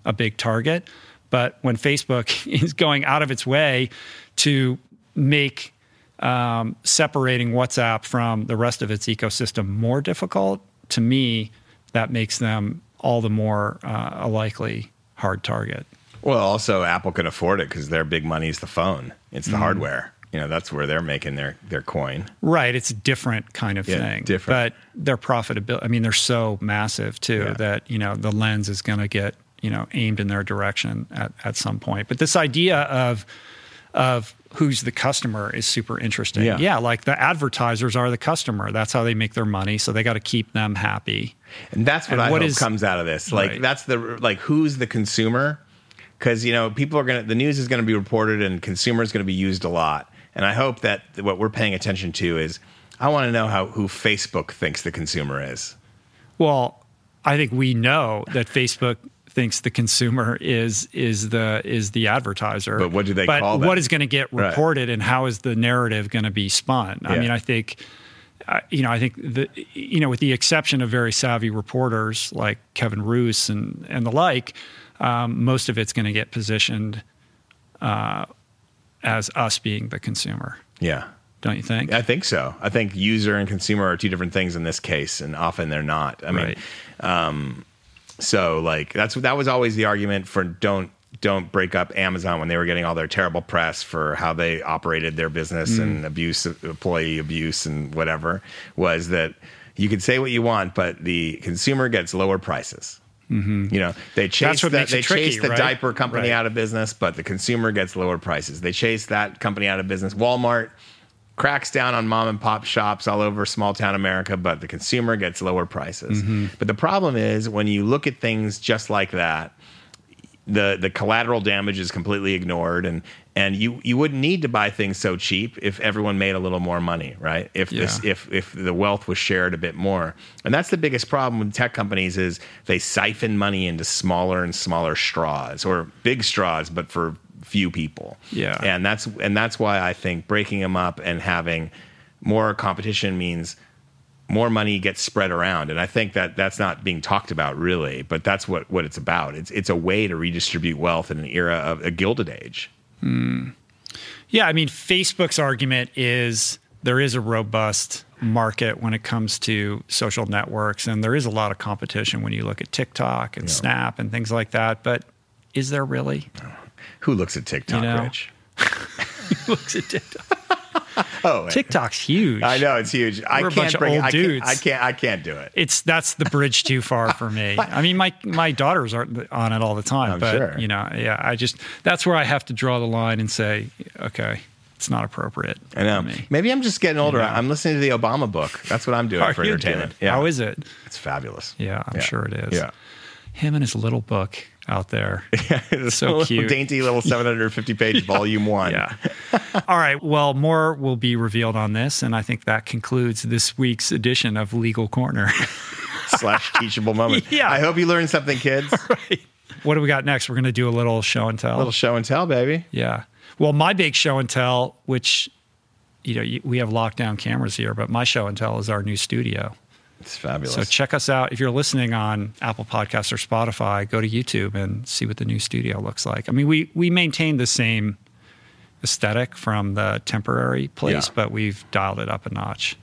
A: a big target. But when facebook is going out of its way to make um, separating whatsapp from the rest of its ecosystem more difficult to me that makes them all the more uh, a likely hard target.
B: Well, also Apple can afford it because their big money is the phone. It's the mm. hardware. You know, that's where they're making their their coin.
A: Right. It's a different kind of
B: yeah,
A: thing.
B: Different.
A: But their profitability. I mean, they're so massive too yeah. that you know the lens is going to get you know aimed in their direction at at some point. But this idea of of who's the customer is super interesting.
B: Yeah.
A: yeah, like the advertisers are the customer. That's how they make their money. So they got to keep them happy.
B: And that's what and I what hope is, comes out of this. Like right. that's the like who's the consumer? Because you know people are gonna the news is gonna be reported and consumer is gonna be used a lot. And I hope that what we're paying attention to is I want to know how who Facebook thinks the consumer is.
A: Well, I think we know that Facebook thinks the consumer is is the is the advertiser.
B: But what do they
A: but
B: call them?
A: What is going to get reported right. and how is the narrative going to be spun?
B: Yeah.
A: I mean, I think uh, you know, I think the you know, with the exception of very savvy reporters like Kevin Roose and and the like, um, most of it's going to get positioned uh, as us being the consumer.
B: Yeah.
A: Don't you think?
B: I think so. I think user and consumer are two different things in this case, and often they're not. I mean,
A: Right.
B: um, so like that's that was always the argument for don't don't break up Amazon when they were getting all their terrible press for how they operated their business and abuse, employee abuse, and whatever. Was that you can say what you want, but the consumer gets lower prices. You know, they chase the, they
A: tricky,
B: chase the
A: right?
B: diaper company
A: Right.
B: out of business, but the consumer gets lower prices. They chase that company out of business. Walmart cracks down on mom and pop shops all over small town America, but the consumer gets lower prices.
A: Mm-hmm.
B: But the problem is when you look at things just like that, the the collateral damage is completely ignored and and you you wouldn't need to buy things so cheap if everyone made a little more money right if this if if the wealth was shared a bit more and that's the biggest problem with tech companies is they siphon money into smaller and smaller straws or big straws but for few people
A: Yeah.
B: and that's and that's why i think breaking them up and having more competition means more money gets spread around and i think that that's not being talked about really but that's what what it's about it's it's a way to redistribute wealth in an era of a gilded age hmm.
A: Yeah, I mean, Facebook's argument is there is a robust market when it comes to social networks, and there is a lot of competition when you look at TikTok and Snap and things like that. But is there really?
B: Who looks at tiktok
A: You know?
B: rich
A: Who looks at TikTok?
B: oh
A: TikTok's huge.
B: i know it's huge i
A: We're a
B: can't bring it
A: old
B: I can't. I can't i can't do it
A: It's that's the bridge too far for me. I mean, my my daughters are on it all the time,
B: I'm
A: but
B: sure.
A: you know, yeah, I just that's where I have to draw the line and say, okay, it's not appropriate.
B: i know maybe i'm just getting older
A: know?
B: i'm listening to the obama book that's what i'm doing
A: are
B: for entertainment
A: doing?
B: yeah
A: How is it?
B: it's fabulous
A: Yeah, I'm sure it is.
B: yeah
A: Him and his little book out there.
B: It's
A: So
B: little
A: cute.
B: dainty little 750 page volume one
A: Yeah. All right. Well, more will be revealed on this, and I think that concludes this week's edition of Legal Corner.
B: slash teachable moment
A: Yeah.
B: i hope you learned something kids
A: what do we got next? We're going to do a little show and tell.
B: A little show and tell baby
A: Yeah. Well, my big show and tell, which you know we have lockdown cameras here, but my show and tell is our new studio.
B: It's fabulous
A: So check us out if you're listening on Apple Podcasts or Spotify. Go to YouTube and see what the new studio looks like. I mean, we we maintain the same aesthetic from the temporary place,
B: Yeah.
A: but we've dialed it up a notch.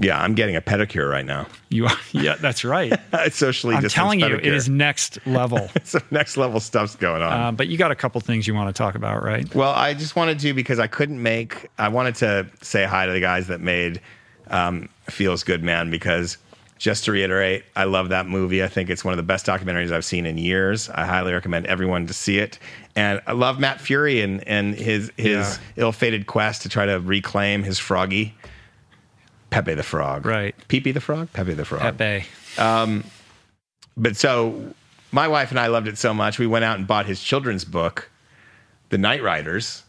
B: Yeah, I'm getting a pedicure right now.
A: You are, yeah, that's right.
B: It's socially
A: I'm telling you,
B: pedicure.
A: it is next level.
B: Some next level stuff's going on.
A: Um, but you got a couple things you want to talk about, right?
B: well, I just wanted to because I couldn't make. I wanted to say hi to the guys that made um, Feels Good Man because just to reiterate, I love that movie. I think it's one of the best documentaries I've seen in years. I highly recommend everyone to see it. And I love Matt Furie and and his his ill-fated quest to try to reclaim his froggy. Pepe the Frog.
A: Right.
B: Pepe the Frog? Pepe the Frog.
A: Pepe.
B: Um, but so my wife and I loved it so much, we went out and bought his children's book, The Night Riders,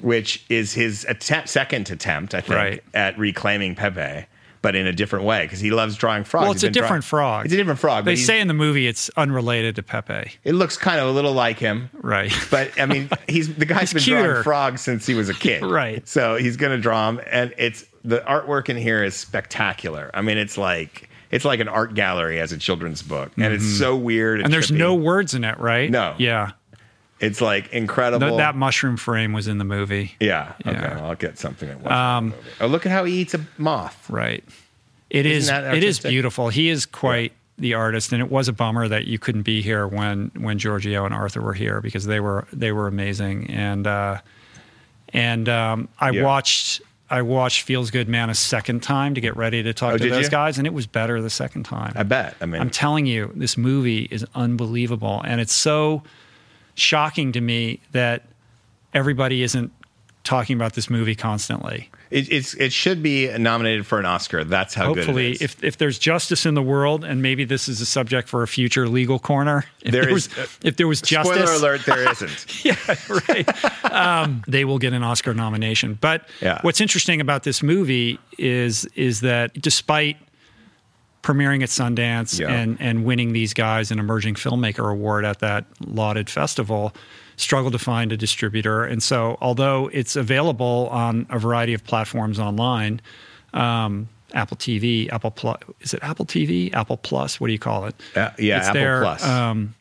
B: which is his attempt, second attempt, I think,
A: Right.
B: at reclaiming Pepe, but in a different way because he loves drawing frogs.
A: Well,
B: He's
A: it's a
B: been drawing-
A: different frog.
B: It's a different frog.
A: They say in the movie it's unrelated to Pepe,
B: it looks kind of a little like him.
A: right?
B: But I mean, he's the guy's been
A: cuter.
B: drawing frogs since he was a kid,
A: Right.
B: So he's going to draw them, and it's the artwork in here is spectacular. I mean, it's like it's like an art gallery as a children's book, and it's so weird.
A: Mm-hmm. and there's
B: trippy.
A: no words in it, right?
B: No.
A: Yeah.
B: It's like incredible.
A: Th- that mushroom frame was in the movie.
B: yeah. Okay.
A: Yeah.
B: Well, I'll get something. At um, oh, look at how he eats a moth.
A: Right. It is.
B: that
A: It is beautiful. He is quite the artist, and it was a bummer that you couldn't be here when when Giorgio and Arthur were here because they were they were amazing. And uh, and um, I
B: Yeah.
A: watched I watched Feels Good Man a second time to get ready to talk
B: Oh,
A: to those
B: you?
A: guys, and it was better the second time.
B: I bet. I mean,
A: I'm telling you, this movie is unbelievable. And it's so shocking to me that everybody isn't talking about this movie constantly.
B: it, it's it should be nominated for an Oscar. That's how
A: Hopefully,
B: good it is.
A: if, if there's justice in the world, and maybe this is a subject for a future legal corner, if
B: There
A: there,
B: is-
A: was, if there was justice,
B: Spoiler alert: there isn't.
A: yeah, right. um, they will get an Oscar nomination. But
B: Yeah.
A: what's interesting about this movie is is that despite premiering at Sundance
B: Yeah.
A: and and winning these guys an emerging filmmaker award at that lauded festival, struggled to find a distributor. And so, although it's available on a variety of platforms online. Um, Apple TV, Apple Plus. Is it Apple TV? Apple Plus? What do you call it?
B: Uh, yeah,
A: it's
B: Apple
A: there.
B: Plus.
A: Um,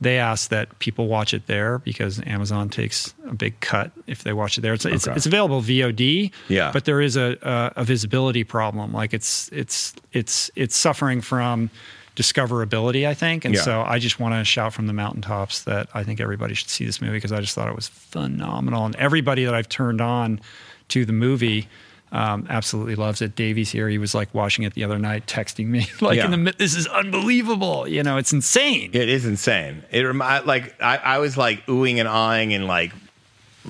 A: they ask that people watch it there because Amazon takes a big cut if they watch it there. It's it's,
B: Okay.
A: it's available VOD,
B: Yeah.
A: but there is a, a a visibility problem. Like it's it's it's it's suffering from discoverability, I think. And
B: Yeah.
A: so I just want to shout from the mountaintops that I think everybody should see this movie because I just thought it was phenomenal. And everybody that I've turned on to the movie um, absolutely loves it. Davey's here. He was like watching it the other night, texting me like
B: Yeah.
A: in the this is unbelievable. You know, it's insane.
B: It is insane. It like I, I was like oohing and awing and like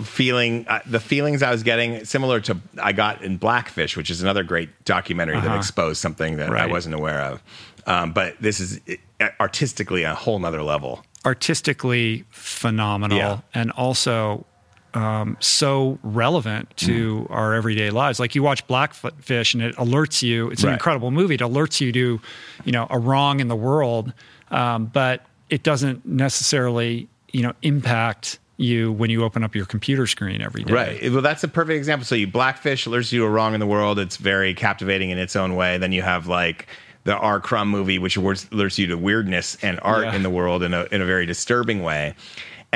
B: feeling uh, the feelings I was getting similar to I got in Blackfish, which is another great documentary that
A: Uh-huh.
B: exposed something that I wasn't aware of. Um, but this is uh, artistically a whole nother level.
A: artistically phenomenal
B: Yeah.
A: and also um, so relevant to
B: Mm.
A: our everyday lives. Like you watch Blackfish and it alerts you. It's an
B: Right.
A: incredible movie. It alerts you to, you know, a wrong in the world, um, but it doesn't necessarily, you know, impact you when you open up your computer screen every day.
B: Right. Well, that's a perfect example. So you Blackfish alerts you to a wrong in the world. It's very captivating in its own way. Then you have like the R. Crumb movie, which alerts alerts you to weirdness and art
A: Yeah.
B: in the world in a in a very disturbing way.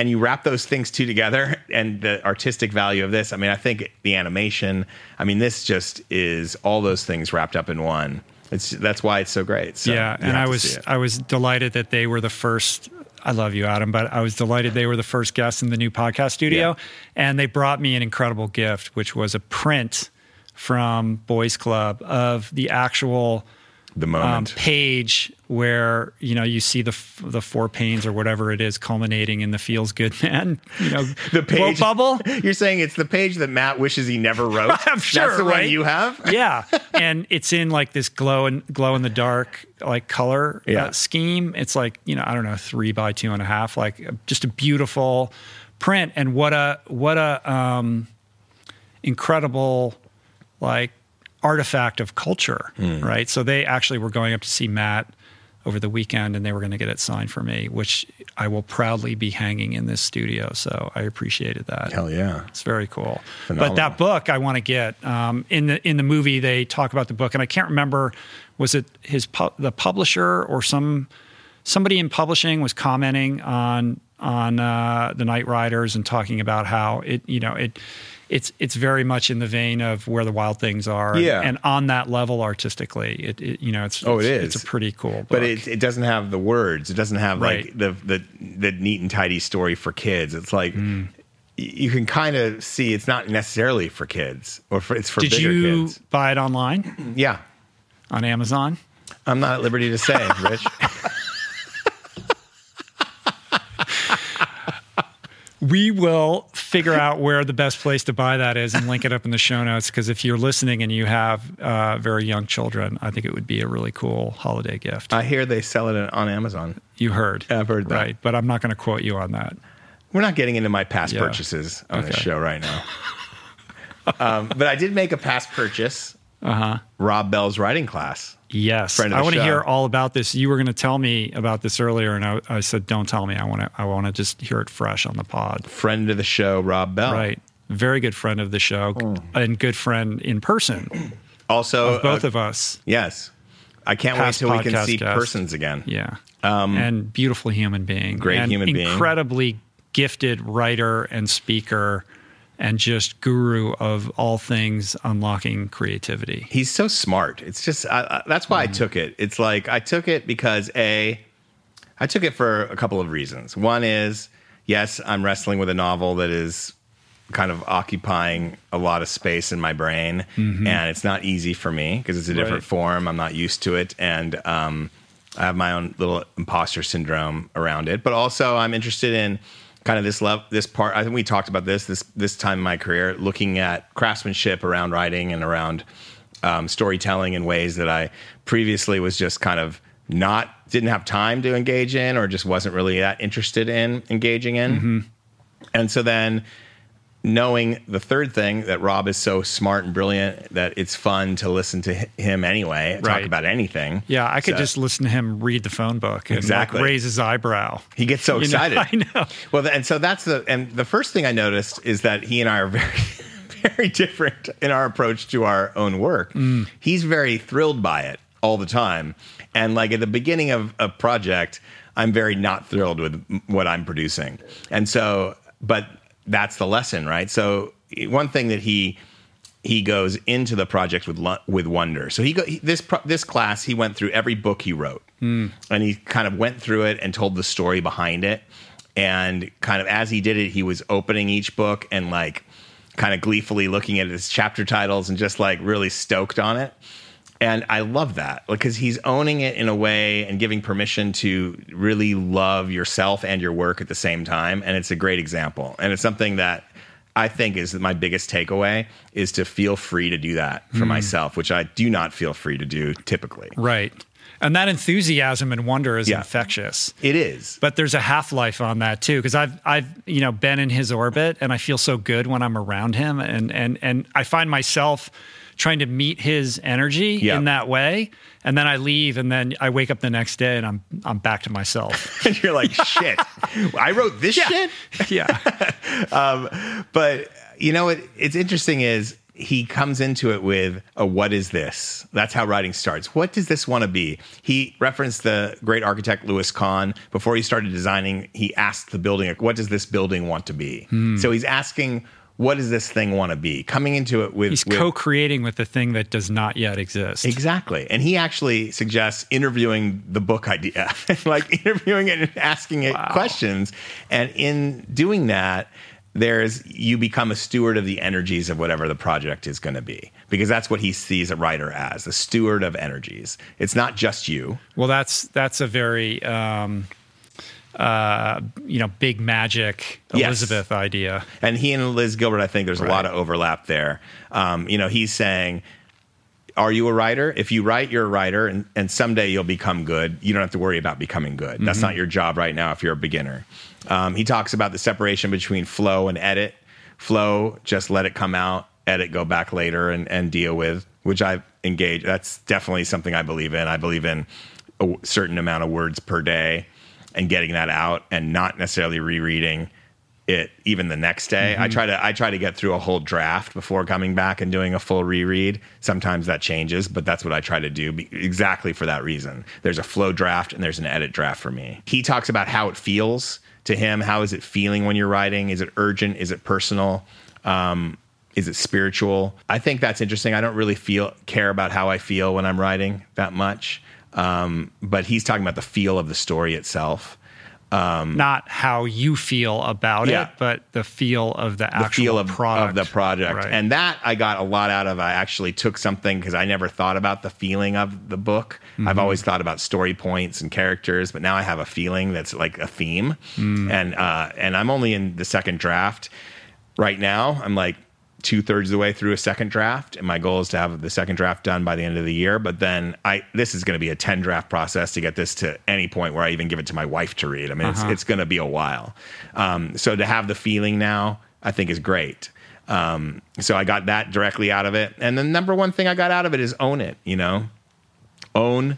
B: And you wrap those things two together, and the artistic value of this. I mean, I think the animation. I mean, this just is all those things wrapped up in one. It's that's why it's so great. So
A: yeah, and I was i was delighted that they were the first. I love you, Adam, but I was delighted they were the first guests in the new podcast studio,
B: Yeah.
A: and they brought me an incredible gift, which was a print from Boys Club of the actual
B: the
A: um,
B: moment.
A: page where you know you see the f- the four pains or whatever it is culminating in the feels good man, you know,
B: the page
A: bubble.
B: You're saying it's the page that Matt wishes he never wrote.
A: I'm sure,
B: That's the
A: right?
B: one you have.
A: yeah, and it's in like this glow and glow in the dark like color
B: Yeah.
A: uh, scheme. It's like you know I don't know three by two and a half, like uh, just a beautiful print. And what a what a um, incredible like artifact of culture,
B: Hmm.
A: right? So they actually were going up to see Matt over the weekend and they were going to get it signed for me, which I will proudly be hanging in this studio. So I appreciated that.
B: Hell yeah.
A: It's very cool.
B: Phenomenal.
A: But that book I want to get um, in the in the movie they talk about the book and I can't remember was it his pu- the publisher or some somebody in publishing was commenting on on uh, the Night Riders and talking about how it you know it it's it's very much in the vein of where the wild things are
B: Yeah.
A: and, on that level artistically it, it you know it's
B: Oh, it
A: it's, it's a pretty cool book.
B: But it, it doesn't have the words. It doesn't have like the, the the neat and tidy story for kids. It's like
A: Mm.
B: you can kind of see it's not necessarily for kids or for, it's for
A: Did
B: bigger
A: you
B: kids.
A: buy it online
B: Yeah,
A: on Amazon?
B: I'm not at liberty to say, Rich.
A: We will figure out where the best place to buy that is and link it up in the show notes. Because if you're listening and you have uh, very young children, I think it would be a really cool holiday gift.
B: I hear they sell it on Amazon.
A: you heard.
B: I've heard that.
A: Right. But I'm not going to quote you on that.
B: We're not getting into my past
A: Yeah.
B: purchases on this
A: Okay.
B: show right now. um, but I did make a past purchase.
A: Uh huh.
B: Rob Bell's writing class.
A: Yes.
B: Of
A: I want to hear all about this. You were going to tell me about this earlier, and I, I said, don't tell me. I want to I want to just hear it fresh on the pod.
B: Friend of the show, Rob Bell.
A: Right. Very good friend of the show
B: Hmm.
A: and good friend in person,
B: Also,
A: both
B: uh,
A: of us.
B: yes. I can't wait
A: Past
B: till we can see
A: guest.
B: persons again.
A: Yeah. and beautiful human being.
B: Um, Great
A: and
B: human being.
A: Incredibly gifted writer and speaker and just guru of all things unlocking creativity.
B: he's so smart. It's just I, I, that's why I took it. It's like I took it because a, I took it for a couple of reasons. One is yes, I'm wrestling with a novel that is kind of occupying a lot of space in my brain, and it's not easy for me because it's a different
A: Right.
B: form. I'm not used to it, and um, I have my own little imposter syndrome around it. But also, I'm interested in kind of this love this part. I think we talked about this this this time in my career, looking at craftsmanship around writing and around um, storytelling in ways that I previously was just kind of not didn't have time to engage in, or just wasn't really that interested in engaging in. And so then knowing the third thing that Rob is so smart and brilliant that it's fun to listen to him anyway, talk
A: Right.
B: about anything.
A: Yeah, I could
B: So-
A: just listen to him read the phone book and like,
B: Exactly.
A: raise his eyebrow.
B: He gets so
A: You know,
B: excited.
A: I know.
B: Well, and so that's the and the first thing I noticed is that he and I are very very different in our approach to our own work. Mm. He's very thrilled by it all the time. And like at the beginning of a project, I'm very not thrilled with what I'm producing. And so, but that's the lesson, right? So one thing that he he goes into the project with with wonder. So he, go, he this this class he went through every book he wrote, mm. and he kind of went through it and told the story behind it. And kind of as he did it, he was opening each book and like kind of gleefully looking at his chapter titles and just like really stoked on it. And I love that because he's owning it in a way and giving permission to really love yourself and your work at the same time. And it's a great example. And it's something that I think is my biggest takeaway is to feel free to do that for mm. myself, which I do not feel free to do typically.
A: Right. And that enthusiasm and wonder is yeah. infectious.
B: It is.
A: But there's a half-life on that too because I've I've you know been in his orbit and I feel so good when I'm around him and and and I find myself trying to meet his energy yep. in that way. And then I leave, and then I wake up the next day, and I'm I'm back to myself.
B: and you're like, shit, I wrote this
A: yeah.
B: shit.
A: yeah.
B: um, but you know what? It's interesting is he comes into it with a what is this? That's how writing starts. What does this want to be? He referenced the great architect Louis Kahn. Before he started designing, he asked the building, what does this building want to be? Hmm. So he's asking what does this thing want to be? Coming into it with
A: he's
B: with,
A: co-creating with the thing that does not yet exist.
B: Exactly, and he actually suggests interviewing the book idea, like interviewing it and asking it wow. questions. And in doing that, there's you become a steward of the energies of whatever the project is going to be because that's what he sees a writer as the steward of energies it's not just you
A: well that's that's a very um, uh, you know, big magic Elizabeth yes. idea.
B: And he and Liz Gilbert, I think there's right. a lot of overlap there. Um, you know, he's saying, are you a writer? If you write, you're a writer, and, and someday you'll become good. You don't have to worry about becoming good. Mm-hmm. That's not your job right now if you're a beginner. Um, he talks about the separation between flow and edit. Flow, just let it come out. Edit, go back later and, and deal with, which I've engaged. That's definitely something I believe in. I believe in a certain amount of words per day and getting that out and not necessarily rereading it even the next day. Mm-hmm. I try to I try to get through a whole draft before coming back and doing a full reread. Sometimes that changes, but that's what I try to do exactly for that reason. There's a flow draft and there's an edit draft for me. He talks about how it feels to him. How is it feeling when you're writing? Is it urgent? Is it personal? Um, is it spiritual? I think that's interesting. I don't really feel care about how I feel when I'm writing that much. Um, but he's talking about the feel of the story itself.
A: Um, Not how you feel about yeah. it, but the feel of the actual the feel of, product.
B: of the project. Right. And that I got a lot out of. I actually took something because I never thought about the feeling of the book. Mm-hmm. I've always thought about story points and characters, but now I have a feeling that's like a theme. Mm. And uh, and I'm only in the second draft right now. I'm like two thirds of the way through a second draft, and my goal is to have the second draft done by the end of the year. But then I this is going to be a ten draft process to get this to any point where I even give it to my wife to read. I mean, uh-huh. it's, it's going to be a while. Um, so to have the feeling now, I think is great. Um, so I got that directly out of it, and the number one thing I got out of it is own it. You know, own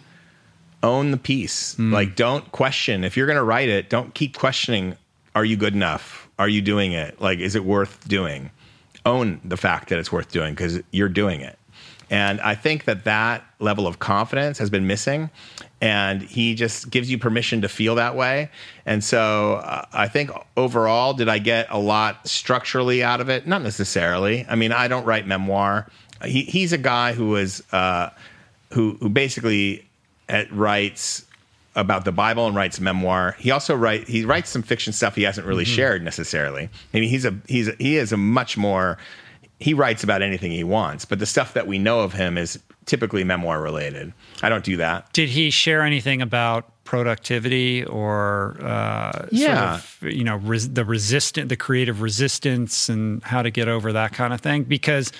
B: own the piece. Mm. Like, don't question if you're going to write it. Don't keep questioning. Are you good enough? Are you doing it? Like, is it worth doing? Own the fact that it's worth doing because you're doing it. And I think that that level of confidence has been missing. And he just gives you permission to feel that way. And so uh, I think overall, did I get a lot structurally out of it? Not necessarily. I mean, I don't write memoir. He, he's a guy who was, uh, who, who basically uh, writes about the Bible and writes memoir. He also write he writes some fiction stuff he hasn't really mm-hmm. shared necessarily. I mean, he's a he's a, he is a much more he writes about anything he wants, but the stuff that we know of him is typically memoir related. I don't do that.
A: Did he share anything about productivity or uh,
B: yeah.
A: Sort of, you know res- the resistant the creative resistance and how to get over that kind of thing? Because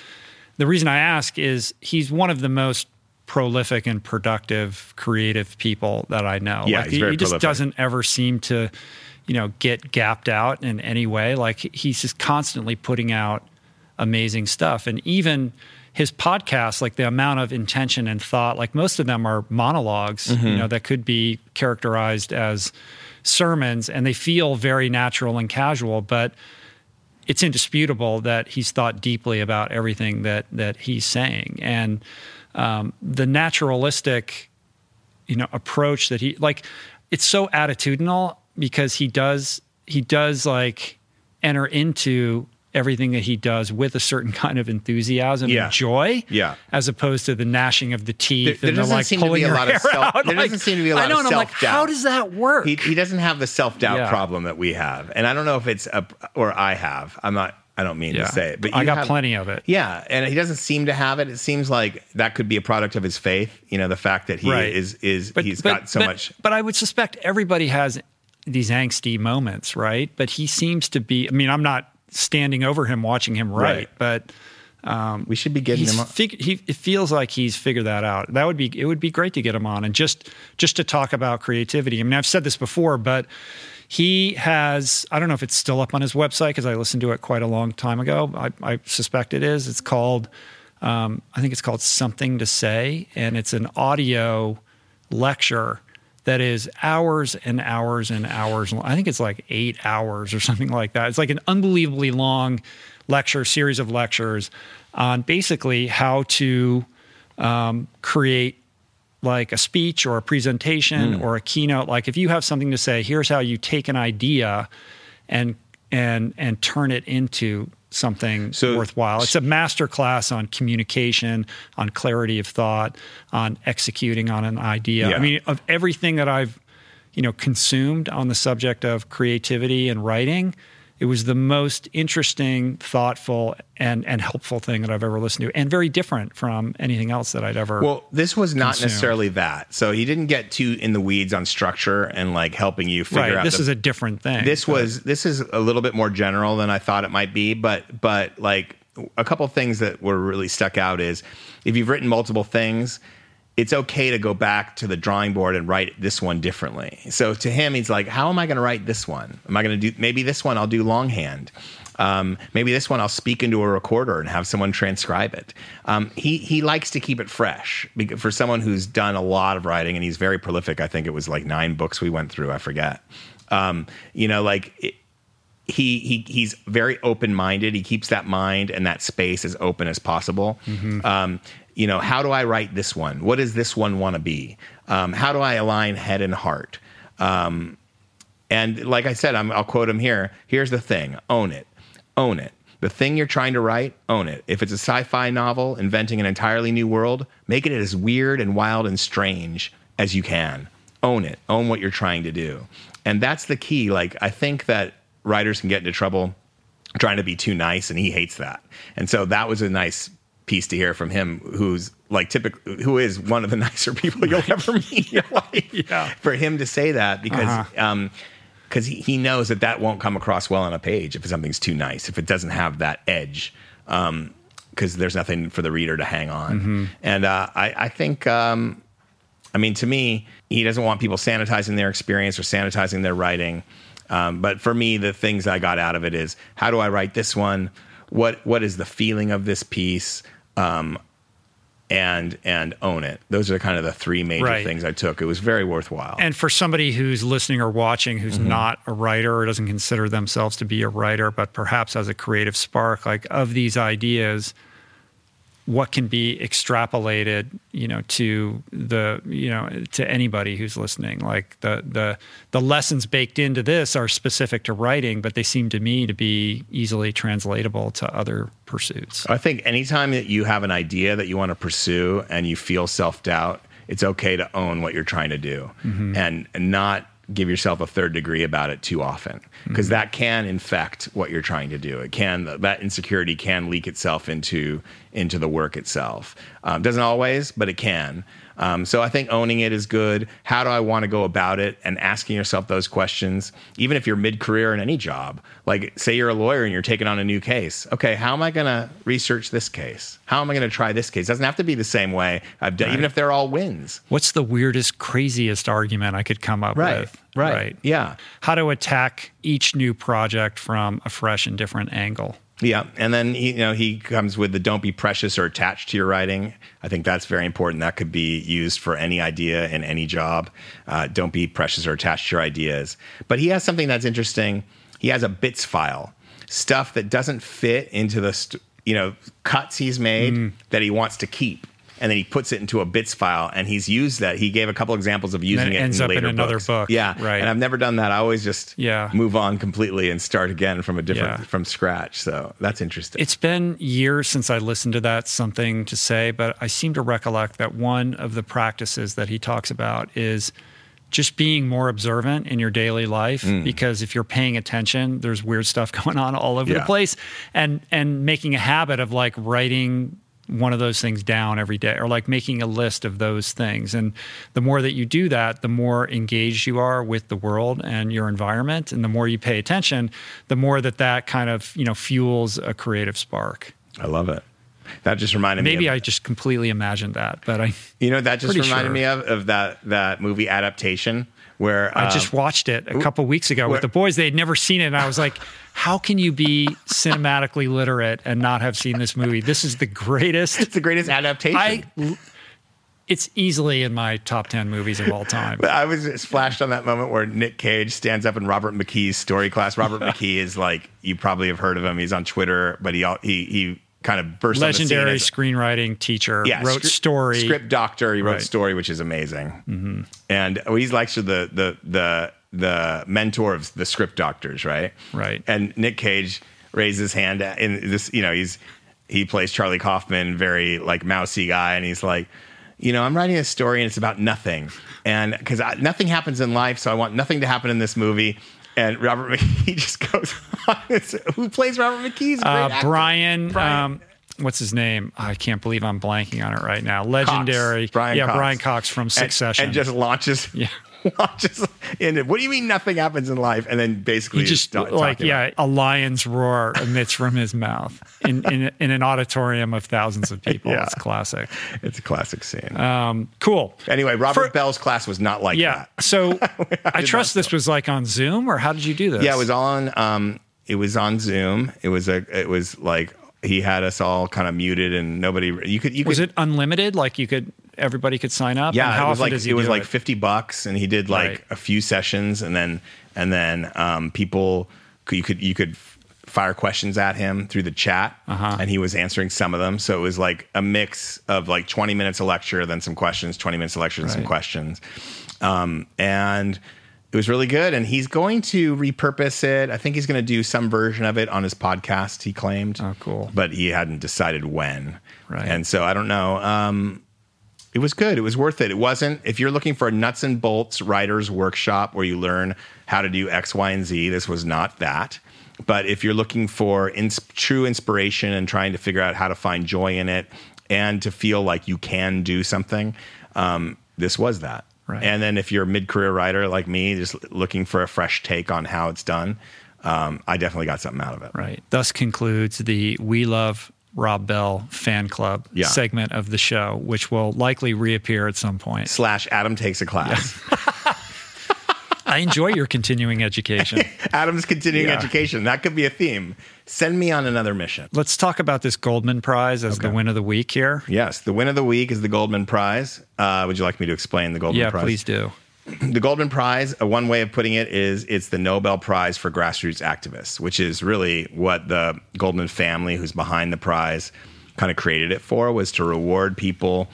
A: the reason I ask is he's one of the most prolific and productive creative people that I know.
B: Yeah,
A: like,
B: very
A: he, just
B: prolific.
A: doesn't ever seem to, you know, get gapped out in any way. Like he's just constantly putting out amazing stuff. And even his podcasts, like the amount of intention and thought, like most of them are monologs, mm-hmm. you know, that could be characterized as sermons and they feel very natural and casual, but it's indisputable that he's thought deeply about everything that that he's saying, and um, the naturalistic, you know, approach that he like. It's so attitudinal because he does he does like enter into everything that he does with a certain kind of enthusiasm
B: Yeah.
A: and joy,
B: Yeah.
A: as opposed to the gnashing of the teeth
B: There-
A: and the
B: doesn't
A: like
B: seem to
A: pulling
B: be a
A: your
B: lot of
A: hair
B: self-
A: out.
B: there doesn't seem to be a lot
A: I know,
B: of
A: and I'm like,
B: self-doubt.
A: how does that work?
B: He, he doesn't have the self doubt
A: Yeah.
B: problem that we have, and I don't know if it's a or I have. I'm not. I don't mean
A: yeah,
B: to say it, but
A: I got
B: have-
A: plenty of it.
B: Yeah, and he doesn't seem to have it. It seems like that could be a product of his faith. You know, the fact that he
A: Right.
B: is is he's got so
A: but,
B: much.
A: But I would suspect everybody has these angsty moments, right? But he seems to be. I mean, I'm not standing over him watching him write,
B: Right.
A: but um,
B: We should be getting him. On.
A: fig- he it feels like he's figured that out. That would be it would be great to get him on and just just to talk about creativity. I mean, I've said this before, but he has I don't know if it's still up on his website because I listened to it quite a long time ago. I, I suspect it is. It's called um, I think it's called Something to Say, and it's an audio lecture that is hours and hours and hours. I think it's like eight hours or something like that. It's like an unbelievably long lecture, series of lectures on basically how to um, create like a speech or a presentation mm. or a keynote. Like if you have something to say, here's how you take an idea and and and turn it into something
B: So-
A: worthwhile. It's a master class on communication, on clarity of thought, on executing on an idea.
B: Yeah.
A: I mean, of everything that I've you know consumed on the subject of creativity and writing, it was the most interesting, thoughtful, and and helpful thing that I've ever listened to, and very different from anything else that I'd ever.
B: Well, this was not
A: consumed.
B: necessarily that. So he didn't get too in the weeds on structure and like helping you figure
A: right.
B: out.
A: This
B: the-
A: is a different thing.
B: this
A: but-
B: was this is a little bit more general than I thought it might be, but but like a couple things that were really stuck out is if you've written multiple things, it's okay to go back to the drawing board and write this one differently. So to him, he's like, how am I going to write this one? Am I going to do maybe this one I'll do longhand. Um, maybe this one I'll speak into a recorder and have someone transcribe it. Um, he he likes to keep it fresh because for someone who's done a lot of writing and he's very prolific. I think it was like nine books we went through. I forget. Um, you know, like it, he he he's very open minded. He keeps that mind and that space as open as possible. Um, you know, how do I write this one? What does this one want to be? Um, how do I align head and heart? Um, and like I said, I'm, I'll quote him here. Here's the thing: own it, own it. The thing you're trying to write, own it. If it's a sci-fi novel inventing an entirely new world, make it as weird and wild and strange as you can. Own it. Own what you're trying to do. And that's the key. Like I think that writers can get into trouble trying to be too nice, and he hates that. And so that was a nice piece to hear from him, who's like typical, who is one of the nicer people you'll ever meet in your life.
A: Yeah.
B: For him to say that because.
A: Uh-huh.
B: Um, because he, he knows that that won't come across well on a page if something's too nice, if it doesn't have that edge, because there's nothing for the reader to hang on.
A: Mm-hmm.
B: And uh, I, I think, um, I mean, to me, he doesn't want people sanitizing their experience or sanitizing their writing. Um, but for me, the things I got out of it is how do I write this one? What what is the feeling of this piece? Um, and and own it. Those are kind of the three major
A: Right.
B: things I took. It was very worthwhile.
A: And for somebody who's listening or watching who's
B: Mm-hmm.
A: not a writer or doesn't consider themselves to be a writer, but perhaps has a creative spark, like of these ideas, what can be extrapolated, you know, to the, you know, to anybody who's listening. Like the the the lessons baked into this are specific to writing, but they seem to me to be easily translatable to other pursuits.
B: I think anytime that you have an idea that you want to pursue and you feel self doubt, it's okay to own what you're trying to do mm-hmm. and not give yourself a third degree about it too often because that can infect what you're trying to do. It can that insecurity can leak itself into into the work itself. Um, doesn't always, but it can. Um, so I think owning it is good. How do I want to go about it? And asking yourself those questions, even if you're mid-career in any job. Like, say you're a lawyer and you're taking on a new case. Okay, how am I going to research this case? How am I going to try this case? It doesn't have to be the same way I've done, even if they're all wins.
A: What's the weirdest, craziest argument I could come up with?
B: Right. right, yeah.
A: how to attack each new project from a fresh and different angle.
B: Yeah, and then he, you know he comes with the "don't be precious or attached to your writing." I think that's very important. That could be used for any idea in any job. Uh, don't be precious or attached to your ideas. But he has something that's interesting. He has a bits file. stuff that doesn't fit into the st- you know cuts he's made mm. that he wants to keep and then he puts it into a bits file and he's used that he gave a couple examples of using
A: it, ends
B: in
A: up
B: later
A: in another
B: books.
A: book
B: yeah
A: right
B: and i've never done that i always just
A: yeah.
B: move on completely and start again from a different
A: Yeah.
B: from scratch so that's interesting
A: It's been years since I listened to that something to say, but I seem to recollect that one of the practices that he talks about is just being more observant in your daily life
B: Mm.
A: because if you're paying attention there's weird stuff going on all over the place and and making a habit of like writing one of those things down every day or like making a list of those things. And the more that you do that the more engaged you are with the world and your environment. And the more you pay attention the more that that kind of you know fuels a creative spark.
B: I love it. That just reminded
A: maybe
B: me of,
A: i just completely imagined that but i
B: you know that just reminded
A: sure.
B: me of of that that movie adaptation where
A: I
B: um,
A: just watched it a couple weeks ago
B: where-
A: with the boys. They had never seen it, and I was like, "How can you be cinematically literate and not have seen this movie? This is the greatest."
B: it's the greatest adaptation
A: I, it's easily in my top ten movies of all time.
B: But I was splashed on that moment where Nick Cage stands up in Robert McKee's story class. Robert McKee is like you probably have heard of him. He's on Twitter, but he he he kind of burst
A: Legendary
B: on the scene
A: screenwriting teacher
B: yeah,
A: wrote
B: scri-
A: story.
B: script doctor. He wrote
A: Right. Mm-hmm.
B: story, which is amazing. And well, he's like the the the the mentor of the script doctors, right?
A: Right.
B: And Nick Cage raised his hand in this. You know, he's he plays Charlie Kaufman, very like mousy guy, and he's like. You know, I'm writing a story and it's about nothing. And because nothing happens in life, so I want nothing to happen in this movie. And Robert McKee just goes on. It's- Who plays Robert McKee's great
A: uh. Brian.
B: Brian.
A: Um, what's his name? I can't believe I'm blanking on it right now. Legendary.
B: Brian
A: yeah,
B: Cox.
A: Brian Cox from
B: and,
A: Succession.
B: and just launches
A: Yeah.
B: Launches in it. What do you mean nothing happens in life? And then basically
A: he just like yeah, a lion's roar emits from his mouth in, in in an auditorium of thousands of people.
B: Yeah.
A: It's classic.
B: it's a classic scene.
A: Um, cool.
B: anyway, Robert
A: for-
B: Bell's class was not like
A: Yeah.
B: that.
A: So I
B: did
A: trust this was like on Zoom, or how did you do this?
B: Yeah, it was on. Um, it was on Zoom. It was a. It was like he had us all kind of muted and nobody. You could. You
A: Was
B: could,
A: it unlimited? Like you could, everybody could sign up.
B: Yeah,
A: And how
B: it was
A: often
B: like
A: does he
B: it was
A: do
B: like fifty bucks, and he did like
A: Right.
B: a few sessions, and then and then um, people you could you could fire questions at him through the chat,
A: Uh-huh.
B: and he was answering some of them. So it was like a mix of like twenty minutes of lecture, then some questions, twenty minutes of lecture, then some questions, um, and. It was really good, and he's going to repurpose it. I think he's going to do some version of it on his podcast. He claimed.
A: Oh, cool.
B: But he hadn't decided when.
A: Right.
B: And so I don't know. Um, it was good. It was worth it. It wasn't, if you're looking for a nuts and bolts writer's workshop where you learn how to do X, Y, and Z, this was not that. But if you're looking for ins- true inspiration and trying to figure out how to find joy in it and to feel like you can do something, um, this was that.
A: Right.
B: And then if you're a mid career writer like me, just looking for a fresh take on how it's done, um, I definitely got something out of it.
A: Right. Thus concludes the We Love Rob Bell fan club
B: Yeah.
A: segment of the show, which will likely reappear at some point.
B: Slash Adam takes a class.
A: I enjoy your continuing education.
B: Adam's continuing
A: Yeah.
B: education. That could be a theme. Send me on another mission.
A: Let's talk about this Goldman Prize as the win of the week here.
B: Yes, the win of the week is the Goldman Prize. Uh, would you like me to explain the Goldman
A: Yeah,
B: Prize?
A: please do.
B: The Goldman Prize, uh, one way of putting it is it's the Nobel Prize for grassroots activists, which is really what the Goldman family, who's behind the prize, kind of created it for, was to reward people.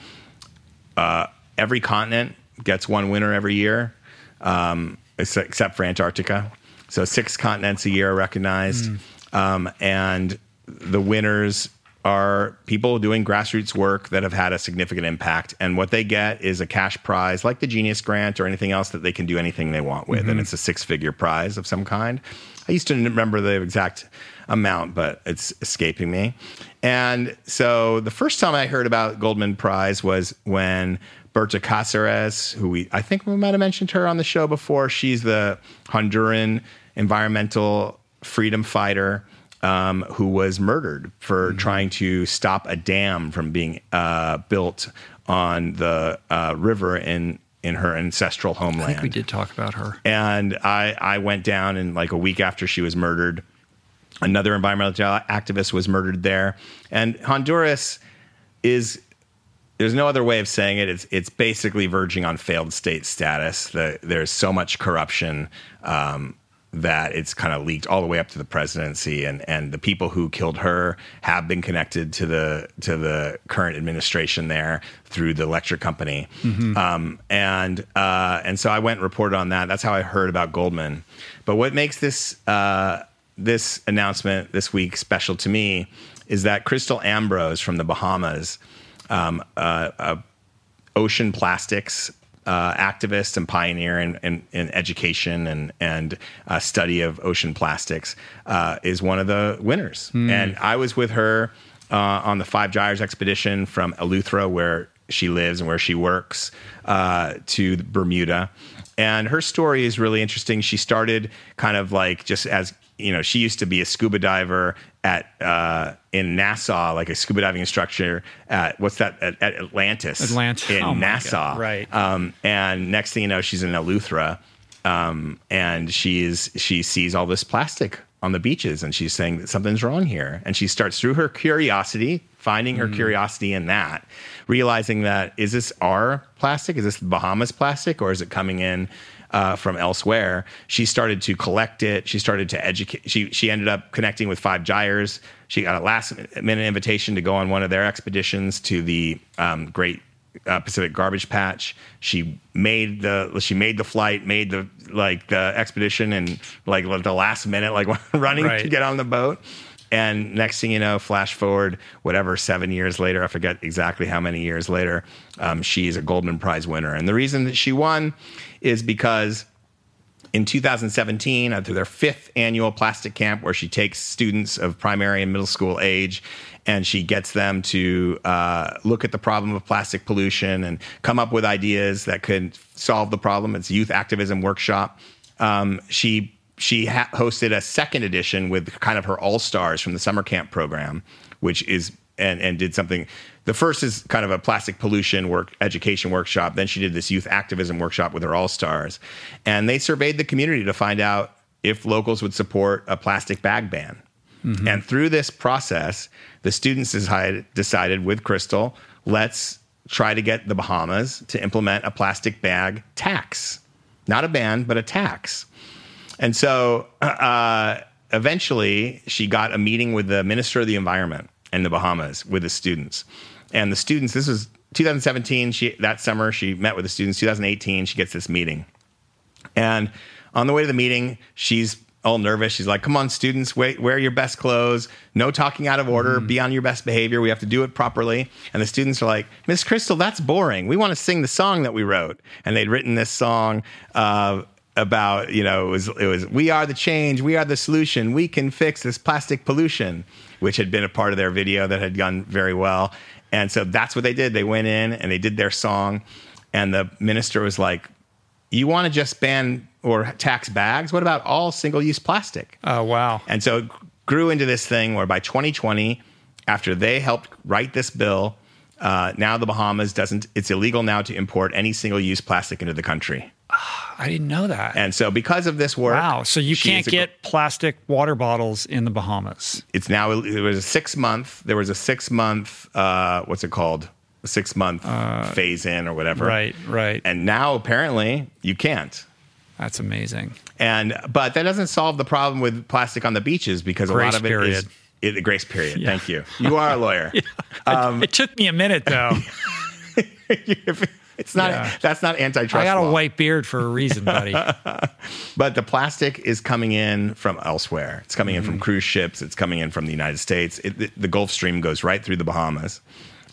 B: Uh, every continent gets one winner every year, um, except for Antarctica. So six continents a year are recognized, um, and the winners are people doing grassroots work that have had a significant impact. And what they get is a cash prize, like the Genius Grant or anything else that they can do anything they want with, and it's a six-figure prize of some kind. I used to remember the exact amount, but it's escaping me. And so the first time I heard about Goldman Prize was when Berta Cáceres, who we I think we might have mentioned her on the show before. She's the Honduran environmental freedom fighter um, who was murdered for trying to stop a dam from being uh, built on the uh, river in in her ancestral homeland.
A: I think we did talk about her.
B: And I, I went down and like a week after she was murdered, another environmental activist was murdered there. And Honduras is there's no other way of saying it. It's it's basically verging on failed state status. The, there's so much corruption. Um, that it's kind of leaked all the way up to the presidency, and and the people who killed her have been connected to the to the current administration there through the electric company, mm-hmm. um, and uh, and so I went and reported on that. That's how I heard about Goldman. But what makes this uh, this announcement this week special to me is that Kristal Ambrose from the Bahamas, um, uh, uh ocean plastics uh, activist and pioneer in, in, in education and and uh, study of ocean plastics, uh, is one of the winners. Mm. And I was with her uh, on the Five Gyres expedition from Eleuthera, where she lives and where she works, uh, to Bermuda. And her story is really interesting. She started kind of like just as you know, she used to be a scuba diver at uh, in Nassau, like a scuba diving instructor at what's that at, at Atlantis,
A: Atlantis
B: in
A: oh
B: Nassau,
A: right?
B: Um, and next thing you know, she's in Eleuthera, um, and she's she sees all this plastic on the beaches, and she's saying that something's wrong here, and she starts through her curiosity, finding her mm. curiosity in that, realizing that is this our plastic, is this Bahamas plastic, or is it coming in? Uh, from elsewhere. She started to collect it. She started to educate. She she ended up connecting with Five Gyres. She got a last minute invitation to go on one of their expeditions to the um, Great uh, Pacific Garbage Patch. She made the she made the flight, made the like the expedition, and like the last minute, like running right. to get on the boat. And next thing you know, flash forward, whatever, seven years later, I forget exactly how many years later, um, she's a Goldman Prize winner. And the reason that she won is because in 2017, at their fifth annual plastic camp, where she takes students of primary and middle school age and she gets them to uh, look at the problem of plastic pollution and come up with ideas that could solve the problem. It's a youth activism workshop. Um, she she ha- hosted a second edition with kind of her all stars from the summer camp program, which is and and did something. The first is kind of a plastic pollution work education workshop. Then she did this youth activism workshop with her all stars, and they surveyed the community to find out if locals would support a plastic bag ban. Mm-hmm. And through this process, the students decided, decided with Kristal, let's try to get the Bahamas to implement a plastic bag tax. Not a ban, but a tax. And so uh, eventually, she got a meeting with the Minister of the Environment in the Bahamas with the students. And the students, this was 2017. She that summer she met with the students. 2018, she gets this meeting, and on the way to the meeting, she's all nervous. She's like, "Come on, students, wait, wear your best clothes. No talking out of order. Mm. Be on your best behavior. We have to do it properly." And the students are like, "Miss Kristal, that's boring. We want to sing the song that we wrote." And they'd written this song. Uh, about you know it was it was we are the change we are the solution we can fix this plastic pollution which had been a part of their video that had gone very well and so that's what they did. They went in and they did their song. And the minister was like you want to just ban or tax bags? What about all single use plastic?
A: Oh wow.
B: And so it grew into this thing where by 2020 after they helped write this bill uh, now the bahamas doesn't it's illegal now to import any single use plastic into the country
A: I didn't know that.
B: And so, because of this work,
A: wow! So you can't get plastic water bottles in the Bahamas.
B: It's now. It was a six month. There was a six month. Uh, what's it called? A six month uh, phase in or whatever.
A: Right. Right.
B: And now apparently you can't.
A: That's amazing.
B: And but that doesn't solve the problem with plastic on the beaches because grace a lot of it period. is it, the grace period. Yeah. Thank you. You are a lawyer. yeah.
A: um, it took me a minute though.
B: It's not. Yeah. That's not antitrust. I
A: got
B: law.
A: a white beard for a reason, buddy.
B: but the plastic is coming in from elsewhere. It's coming mm-hmm. in from mm-hmm. cruise ships. It's coming in from the United States. It, the, the Gulf Stream goes right through the Bahamas,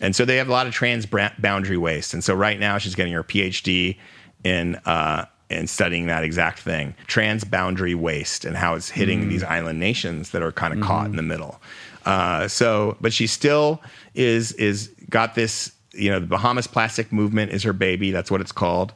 B: and so they have a lot of transboundary waste. And so right now she's getting her PhD in. Uh, in studying that exact thing, transboundary waste, and how it's hitting mm. these island nations that are kind of mm. caught in the middle. Uh, so, but she still is is got this you know, the Bahamas Plastic Movement is her baby. That's what it's called.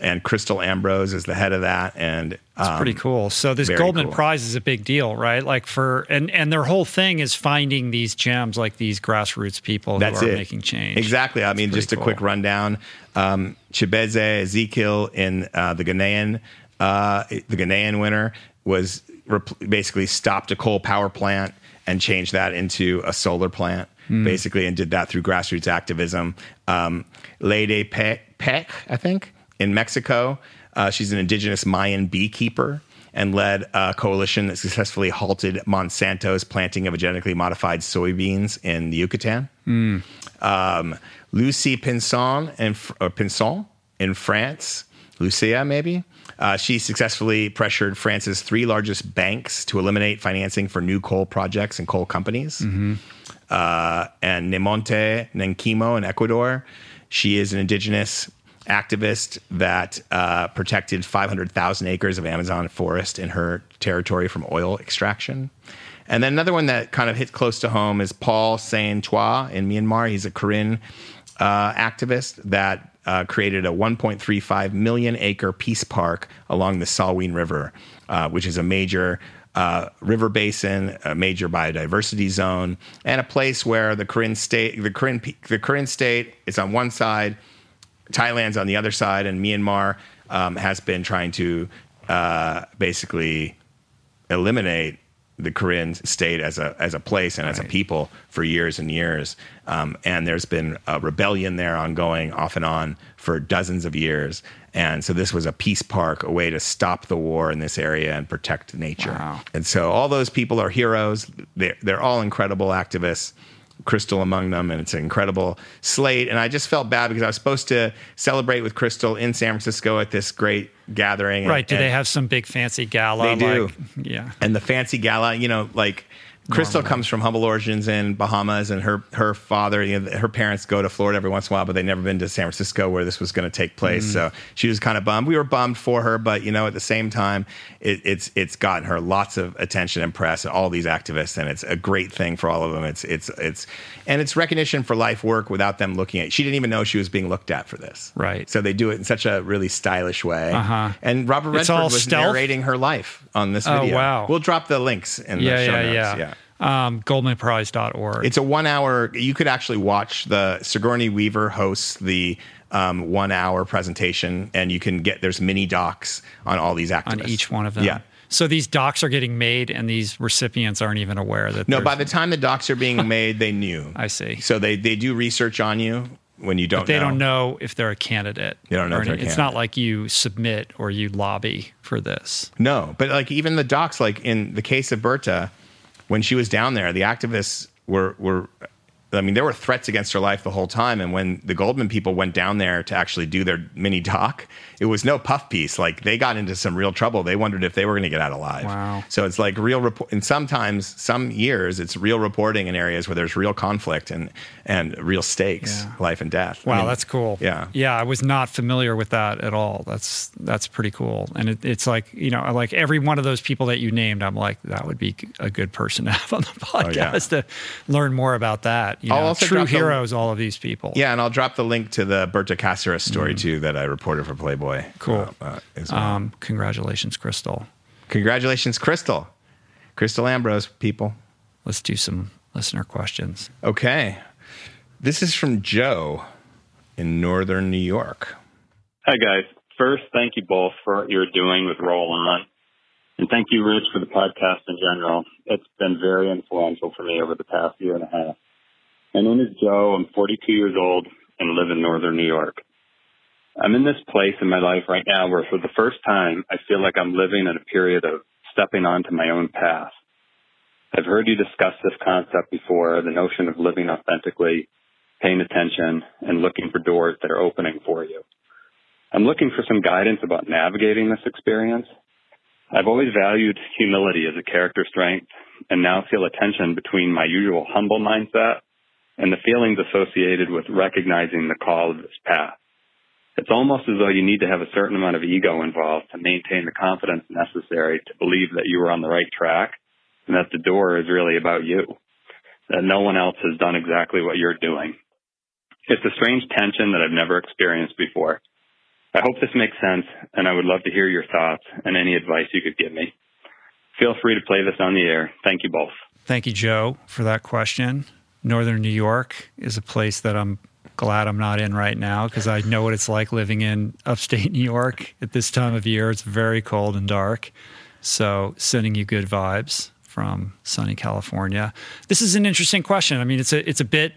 B: And Kristal Ambrose is the head of that, and
A: it's um, pretty cool. So this Goldman cool. Prize is a big deal, right? Like for and and their whole thing is finding these gems, like these grassroots people
B: That's
A: who are
B: it.
A: making change.
B: Exactly. I mean, just a quick rundown. Um, Chibeze Ezekiel in uh, the Ghanaian, uh, the Ghanaian winner was rep- basically stopped a coal power plant and changed that into a solar plant mm. basically, and did that through grassroots activism. Um, Leydy Peck, Peck, I think, in Mexico. Uh, she's an indigenous Mayan beekeeper. and led a coalition that successfully halted Monsanto's planting of genetically modified soybeans in the Yucatan. Mm. Um, Lucie Pinson in, or Pinson in France, Lucia maybe. Uh, she successfully pressured France's three largest banks to eliminate financing for new coal projects and coal companies. Mm-hmm. Uh, and Nemonte Nenquimo in Ecuador. She is an indigenous activist that uh, protected 500,000 acres of Amazon forest in her territory from oil extraction. And then another one that kind of hit close to home is Paul Sein Twa in Myanmar. He's a Karen uh, activist that uh, created a 1.35 million acre peace park along the Salween River, uh, which is a major uh, river basin, a major biodiversity zone, and a place where the Karen state, the Karen, the Karen state is on one side, Thailand's on the other side, and Myanmar um, has been trying to uh, basically eliminate the Karen state as a as a place and right. as a people for years and years. Um, and there's been a rebellion there ongoing off and on for dozens of years. And so this was a peace park, a way to stop the war in this area and protect nature. Wow. And so all those people are heroes. They're, they're all incredible activists. Kristal among them, and it's an incredible slate. And I just felt bad because I was supposed to celebrate with Kristal in San Francisco at this great gathering.
A: Right. do they have some big fancy gala?
B: They do.
A: Like, yeah.
B: And the fancy gala, you know, like Kristal comes from humble origins in Bahamas, and her her father, you know, her parents go to Florida every once in a while, but they've never been to San Francisco where this was going to take place. Mm. So she was kind of bummed. We were bummed for her, but you know, at the same time, it, it's it's gotten her lots of attention and press, and all these activists, and it's a great thing for all of them. It's it's it's and it's recognition for life work without them looking at. She didn't even know she was being looked at for this.
A: Right.
B: So they do it in such a really stylish way.
A: Uh-huh.
B: And Robert Redford was stealth? narrating her life on this
A: video.
B: Oh
A: wow!
B: We'll drop the links in
A: yeah,
B: the show
A: yeah,
B: notes.
A: Yeah.
B: yeah
A: um, goldmanprize.org.
B: It's a one hour, you could actually watch the Sigourney Weaver hosts the um, one hour presentation, and you can get, there's mini docs on all these activists.
A: On each one of them.
B: Yeah.
A: So these docs are getting made, and these recipients aren't even aware that.
B: No, by the time the docs are being made, they knew.
A: I see.
B: So they they do research on you when you don't.
A: But they
B: know.
A: don't know if they're a candidate.
B: You don't know. If any,
A: it's not like you submit or you lobby for this.
B: No, but like even the docs, like in the case of Berta, when she was down there, the activists were were I mean, there were threats against her life the whole time. And when the Goldman people went down there to actually do their mini doc, it was no puff piece. Like they got into some real trouble. They wondered if they were going to get out alive.
A: Wow.
B: So it's like real report. And sometimes, some years, it's real reporting in areas where there's real conflict and and real stakes, yeah. life and death.
A: Wow, I mean, that's cool.
B: Yeah.
A: Yeah, I was not familiar with that at all. That's that's pretty cool. And it, it's like you know, like every one of those people that you named, I'm like, that would be a good person to have on the podcast oh, yeah. to learn more about that. You know, true heroes, the, all of these people.
B: Yeah, and I'll drop the link to the Berta Cáceres story mm. too that I reported for Playboy.
A: Cool. Uh, uh, well. um, congratulations, Kristal.
B: Congratulations, Kristal. Kristal Ambrose, people.
A: Let's do some listener questions.
B: Okay. This is from Joe in Northern New York.
C: Hi, guys. First, thank you both for what you're doing with Roll On. And thank you, Rich, for the podcast in general. It's been very influential for me over the past year and a half. My name is Joe. I'm 42 years old and live in northern New York. I'm in this place in my life right now where for the first time, I feel like I'm living in a period of stepping onto my own path. I've heard you discuss this concept before, the notion of living authentically, paying attention, and looking for doors that are opening for you. I'm looking for some guidance about navigating this experience. I've always valued humility as a character strength and now feel a tension between my usual humble mindset and the feelings associated with recognizing the call of this path. It's almost as though you need to have a certain amount of ego involved to maintain the confidence necessary to believe that you are on the right track and that the door is really about you, that no one else has done exactly what you're doing. It's a strange tension that I've never experienced before. I hope this makes sense, and I would love to hear your thoughts and any advice you could give me. Feel free to play this on the air. Thank you both.
A: Thank you, Joe, for that question. Northern New York is a place that I'm glad I'm not in right now because I know what it's like living in upstate New York at this time of year. It's very cold and dark. So, sending you good vibes from sunny California. This is an interesting question. I mean, it's a it's a bit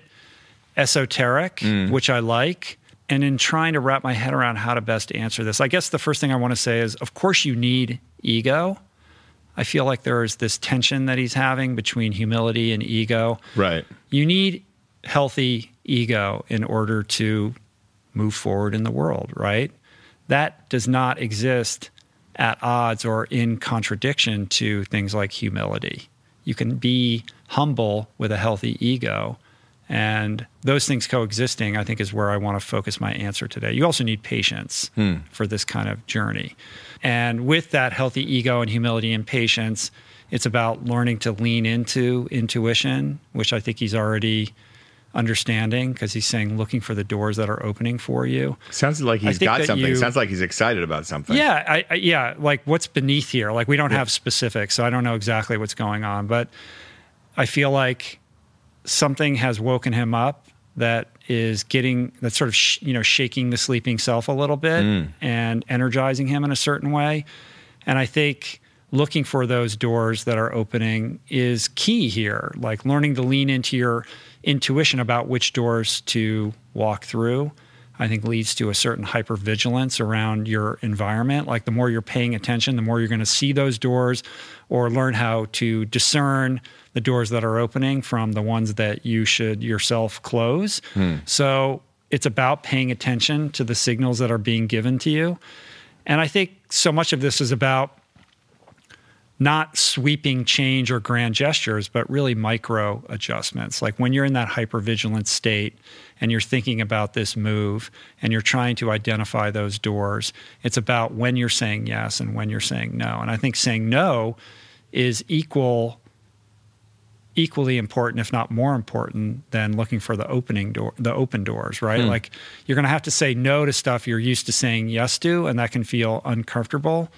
A: esoteric, mm. which I like. And in trying to wrap my head around how to best answer this, I guess the first thing I want to say is, of course, you need ego. I feel like there's this tension that he's having between humility and ego.
B: Right.
A: You need healthy ego in order to move forward in the world, right? That does not exist at odds or in contradiction to things like humility. You can be humble with a healthy ego. And those things coexisting, I think, is where I want to focus my answer today. You also need patience hmm. for this kind of journey. And with that healthy ego and humility and patience, it's about learning to lean into intuition, which I think he's already understanding because he's saying looking for the doors that are opening for you.
B: Sounds like he's got something. You, Sounds like he's excited about something.
A: Yeah, I, I, yeah. Like what's beneath here? Like we don't yeah. have specifics, so I don't know exactly what's going on. But I feel like something has woken him up that is getting that sort of sh- you know shaking the sleeping self a little bit mm. and energizing him in a certain way. And I think looking for those doors that are opening is key here. Like learning to lean into your intuition about which doors to walk through, I think leads to a certain hypervigilance around your environment. Like the more you're paying attention, the more you're going to see those doors or learn how to discern the doors that are opening from the ones that you should yourself close. Hmm. So it's about paying attention to the signals that are being given to you. And I think so much of this is about not sweeping change or grand gestures, but really micro adjustments. Like when you're in that hypervigilant state and you're thinking about this move and you're trying to identify those doors, it's about when you're saying yes and when you're saying no. And I think saying no is equal equally important if not more important than looking for the opening door the open doors right hmm. like you're going to have to say no to stuff you're used to saying yes to and that can feel uncomfortable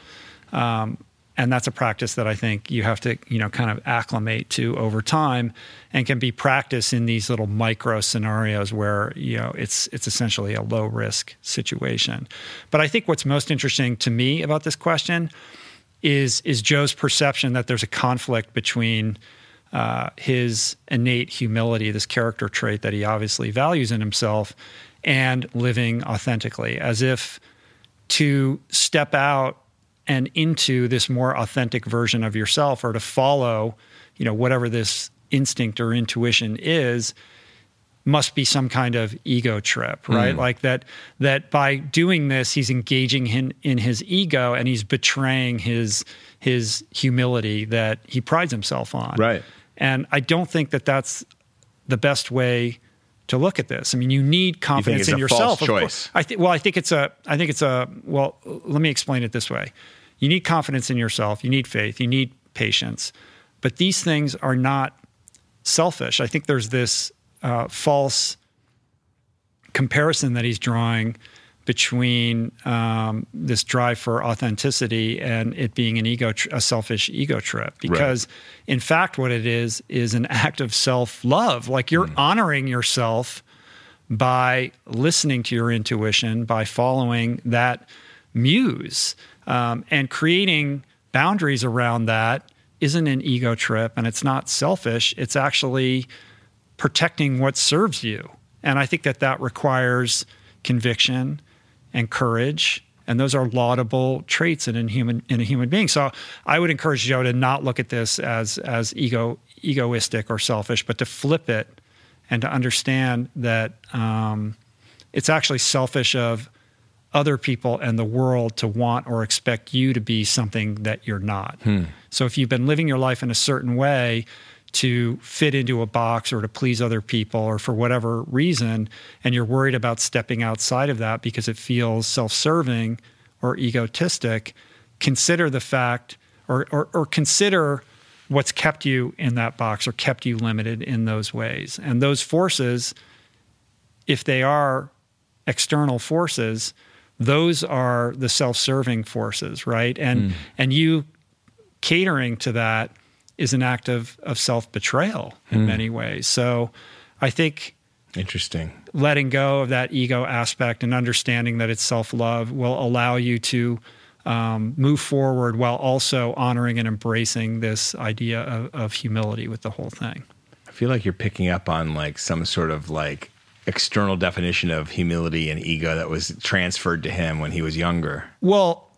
A: um, and that's a practice that I think you have to you know kind of acclimate to over time and can be practiced in these little micro scenarios where you know it's it's essentially a low risk situation. But I think what's most interesting to me about this question is is Joe's perception that there's a conflict between uh, his innate humility, this character trait that he obviously values in himself, and living authentically, as if to step out and into this more authentic version of yourself or to follow you know whatever this instinct or intuition is must be some kind of ego trip right? Mm. like that that by doing this he's engaging in, in his ego and he's betraying his his humility that he prides himself on.
B: Right.
A: And i don't think that that's the best way to look at this. I mean, you need confidence
B: you
A: in yourself.
B: choice.
A: I think. Well, I think it's a. I think it's a. Well, let me explain it this way. You need confidence in yourself. You need faith. You need patience. But these things are not selfish. I think there's this uh, false comparison that he's drawing between um, this drive for authenticity and it being an ego, a selfish ego trip. Because right. in fact, what it is is an act of self love. Like you're mm. honoring yourself by listening to your intuition, by following that muse, um, and creating boundaries around that isn't an ego trip and it's not selfish. It's actually protecting what serves you. And I think that that requires conviction and courage and those are laudable traits in a human in a human being. So I would encourage Joe to not look at this as as ego egoistic or selfish, but to flip it and to understand that um, it's actually selfish of other people and the world to want or expect you to be something that you're not. Hmm. So if you've been living your life in a certain way, to fit into a box or to please other people or for whatever reason, and you're worried about stepping outside of that because it feels self serving or egotistic, consider the fact or, or, or, consider what's kept you in that box or kept you limited in those ways. And those forces, if they are external forces, those are the self serving forces, right? And, mm. and you catering to that is an act of, of self betrayal in mm. many ways. So I think
B: interesting
A: letting go of that ego aspect and understanding that it's self love will allow you to um, move forward while also honoring and embracing this idea of, of humility with the whole thing.
B: I feel like you're picking up on like some sort of like external definition of humility and ego that was transferred to him when he was younger.
A: Well,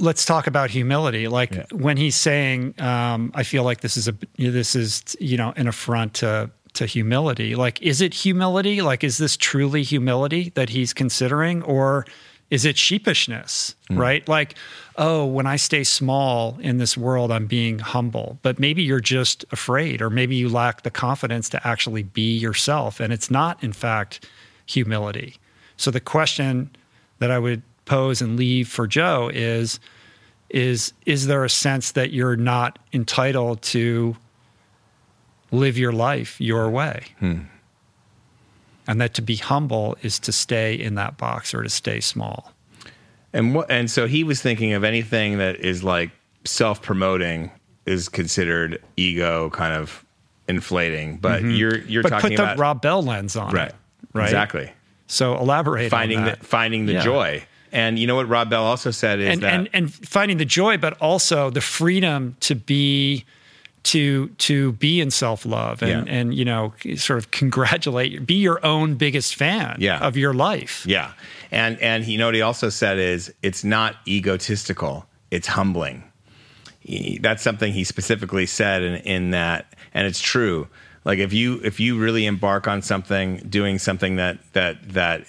A: let's talk about humility. Like yeah. when he's saying, um, "I feel like this is a this is you know an affront to to humility." Like, is it humility? Like, is this truly humility that he's considering, or is it sheepishness? Mm. Right? Like, oh, when I stay small in this world, I'm being humble. But maybe you're just afraid, or maybe you lack the confidence to actually be yourself, and it's not, in fact, humility. So the question that I would pose and leave for Joe is is is there a sense that you're not entitled to live your life your way? Hmm. And that to be humble is to stay in that box or to stay small.
B: And what and so he was thinking of anything that is like self-promoting is considered ego kind of inflating, but mm-hmm. you're you're
A: but
B: talking
A: put
B: about
A: the Rob Bell lens on
B: right.
A: It, right?
B: Exactly.
A: So elaborate
B: finding
A: the
B: finding the yeah. joy. And you know what Rob Bell also said is
A: and,
B: that
A: and, and finding the joy, but also the freedom to be to to be in self love and yeah. and you know sort of congratulate be your own biggest fan
B: yeah.
A: of your life.
B: Yeah, and and you know what he also said is it's not egotistical, it's humbling. He, that's something he specifically said in, in that, and it's true. Like if you if you really embark on something, doing something that that that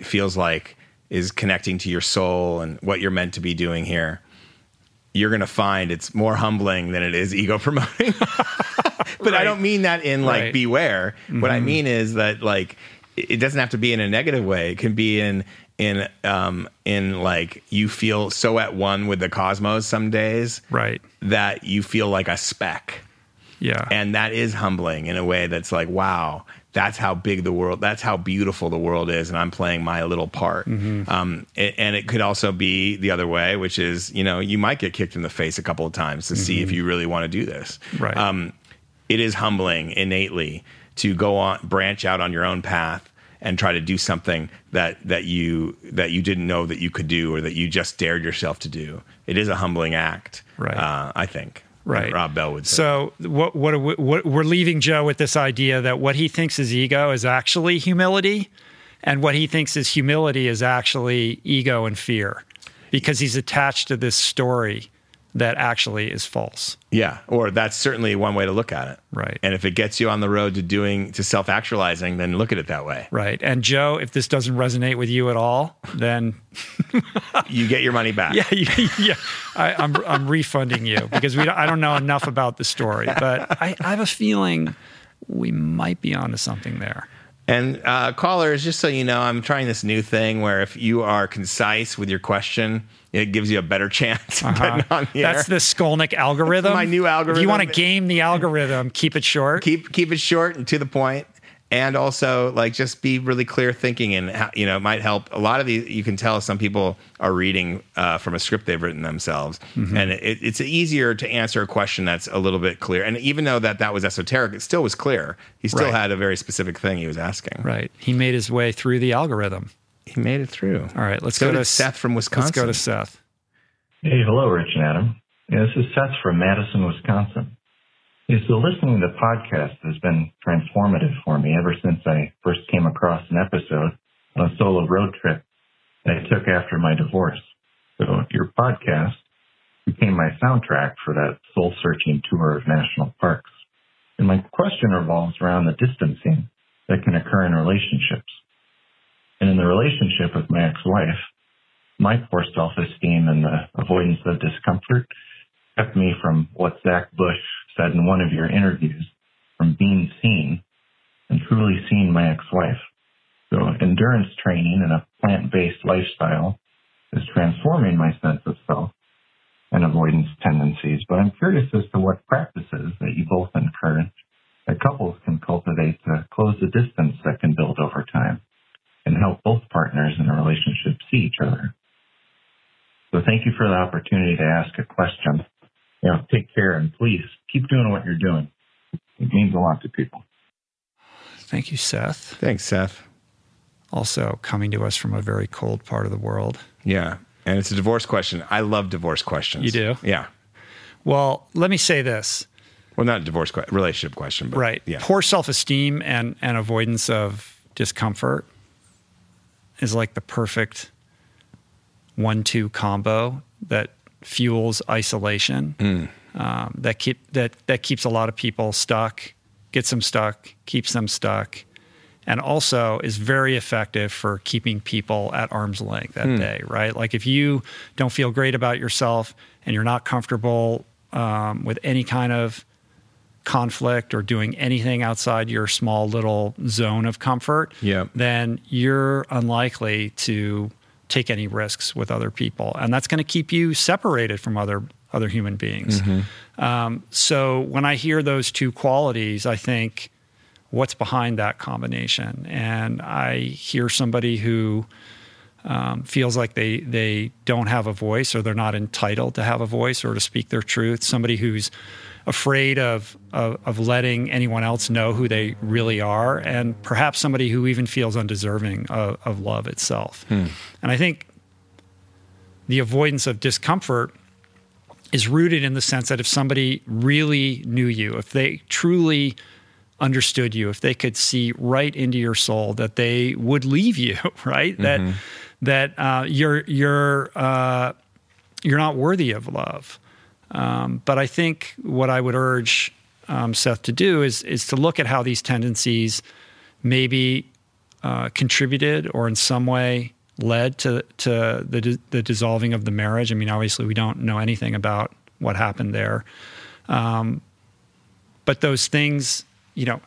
B: feels like is connecting to your soul and what you're meant to be doing here, you're going to find it's more humbling than it is ego promoting. but right. I don't mean that in like right. beware. Mm-hmm. What I mm-hmm. mean is that like it doesn't have to be in a negative way. It can be in in um in like you feel so at one with the cosmos some days,
A: right?
B: That you feel like a speck
A: yeah.
B: And that is humbling in a way that's like, wow, that's how big the world, that's how beautiful the world is. And I'm playing my little part. Mm-hmm. Um, and it could also be the other way, which is, you know, you might get kicked in the face a couple of times to mm-hmm. see if mm-hmm. you really want to do this.
A: Right. Um,
B: it is humbling innately to go on, branch out on your own path and try to do something that that you that you didn't know that you could do or that you just dared yourself to do. It is a humbling act,
A: right?
B: Uh, I think
A: right?
B: Rob Bell would say.
A: So what what, we, what we're leaving Joe with this idea that what he thinks is ego is actually humility, and what he thinks is humility is actually ego and fear, because he's attached to this story that actually is false.
B: Yeah, or that's certainly one way to look at it.
A: Right.
B: And if it gets you on the road to doing to self-actualizing, then look at it that way.
A: Right. And Joe, if this doesn't resonate with you at all, then
B: you get your money back.
A: Yeah, yeah. I, am I'm, I'm refunding you because we I don't know enough about the story, but I, I have a feeling we might be onto something there.
B: And uh, callers, just so you know, I'm trying this new thing where if you are concise with your question, it gives you a better chance uh-huh. on
A: the That's the Skolnick algorithm.
B: my new algorithm.
A: If you want to game the algorithm, keep it short.
B: Keep keep it short and to the point and also like just be really clear thinking and you know it might help. A lot of these you can tell some people are reading uh, from a script they've written themselves. Mm-hmm. and it, it's easier to answer a question that's a little bit clear. And even though that that was esoteric it still was clear. He still right. had a very specific thing he was asking.
A: Right. He made his way through the algorithm.
B: He made it through.
A: All right let's
B: so
A: go to
B: seth from wisconsin
A: let's go to seth.
D: Hey hello rich and adam. Yeah, this is seth from madison wisconsin yeah, so listening to the podcast has been transformative for me ever since I first came across an episode on a solo road trip that I took after my divorce. So your podcast became my soundtrack for that soul searching tour of national parks. And my question revolves around the distancing that can occur in relationships. And in the relationship with my ex-wife, my poor self-esteem and the avoidance of discomfort kept me from what Zach Bush said in one of your interviews, from being seen and truly seeing my ex-wife. So endurance training and a plant-based lifestyle is transforming my sense of self and avoidance tendencies. But I'm curious as to what practices that you both encourage that couples can cultivate to close the distance that can build over time and help both partners in a relationship see each other. So thank you for the opportunity to ask a question you know, take care and please keep doing what you're doing. It means a lot to people.
A: Thank you, Seth.
B: Thanks, Seth.
A: Also coming to us from a very cold part of the world.
B: Yeah. And it's a divorce question. I love divorce questions.
A: You do?
B: Yeah.
A: Well, let me say this.
B: Well, not a divorce question, relationship question, but
A: right.
B: Yeah.
A: Poor self-esteem and, and avoidance of discomfort is like the perfect one-two combo that fuels isolation.
B: Mm.
A: Um, that keep that that keeps a lot of people stuck, gets them stuck, keeps them stuck, and also is very effective for keeping people at arm's length that
B: Hmm.
A: day. Right? Like if you don't feel great about yourself and you're not comfortable um, with any kind of conflict or doing anything outside your small little zone of comfort,
B: Yep.
A: then you're unlikely to take any risks with other people, and that's going to keep you separated from other other human beings. Um, so when I hear those two qualities, I think, what's behind that combination? And I hear somebody who um, feels like they they don't have a voice or they're not entitled to have a voice or to speak their truth. Somebody who's afraid of, of of letting anyone else know who they really are, and perhaps somebody who even feels undeserving of, of love itself. And I think the avoidance of discomfort is rooted in the sense that if somebody really knew you, if they truly understood you, if they could see right into your soul, that they would leave you, right? That that uh, you're you're uh, you're not worthy of love. Um, but I think what I would urge um, Seth to do is is to look at how these tendencies maybe uh, contributed or in some way led to to the the dissolving of the marriage. I mean, obviously, we don't know anything about what happened there, um, but those things, you know,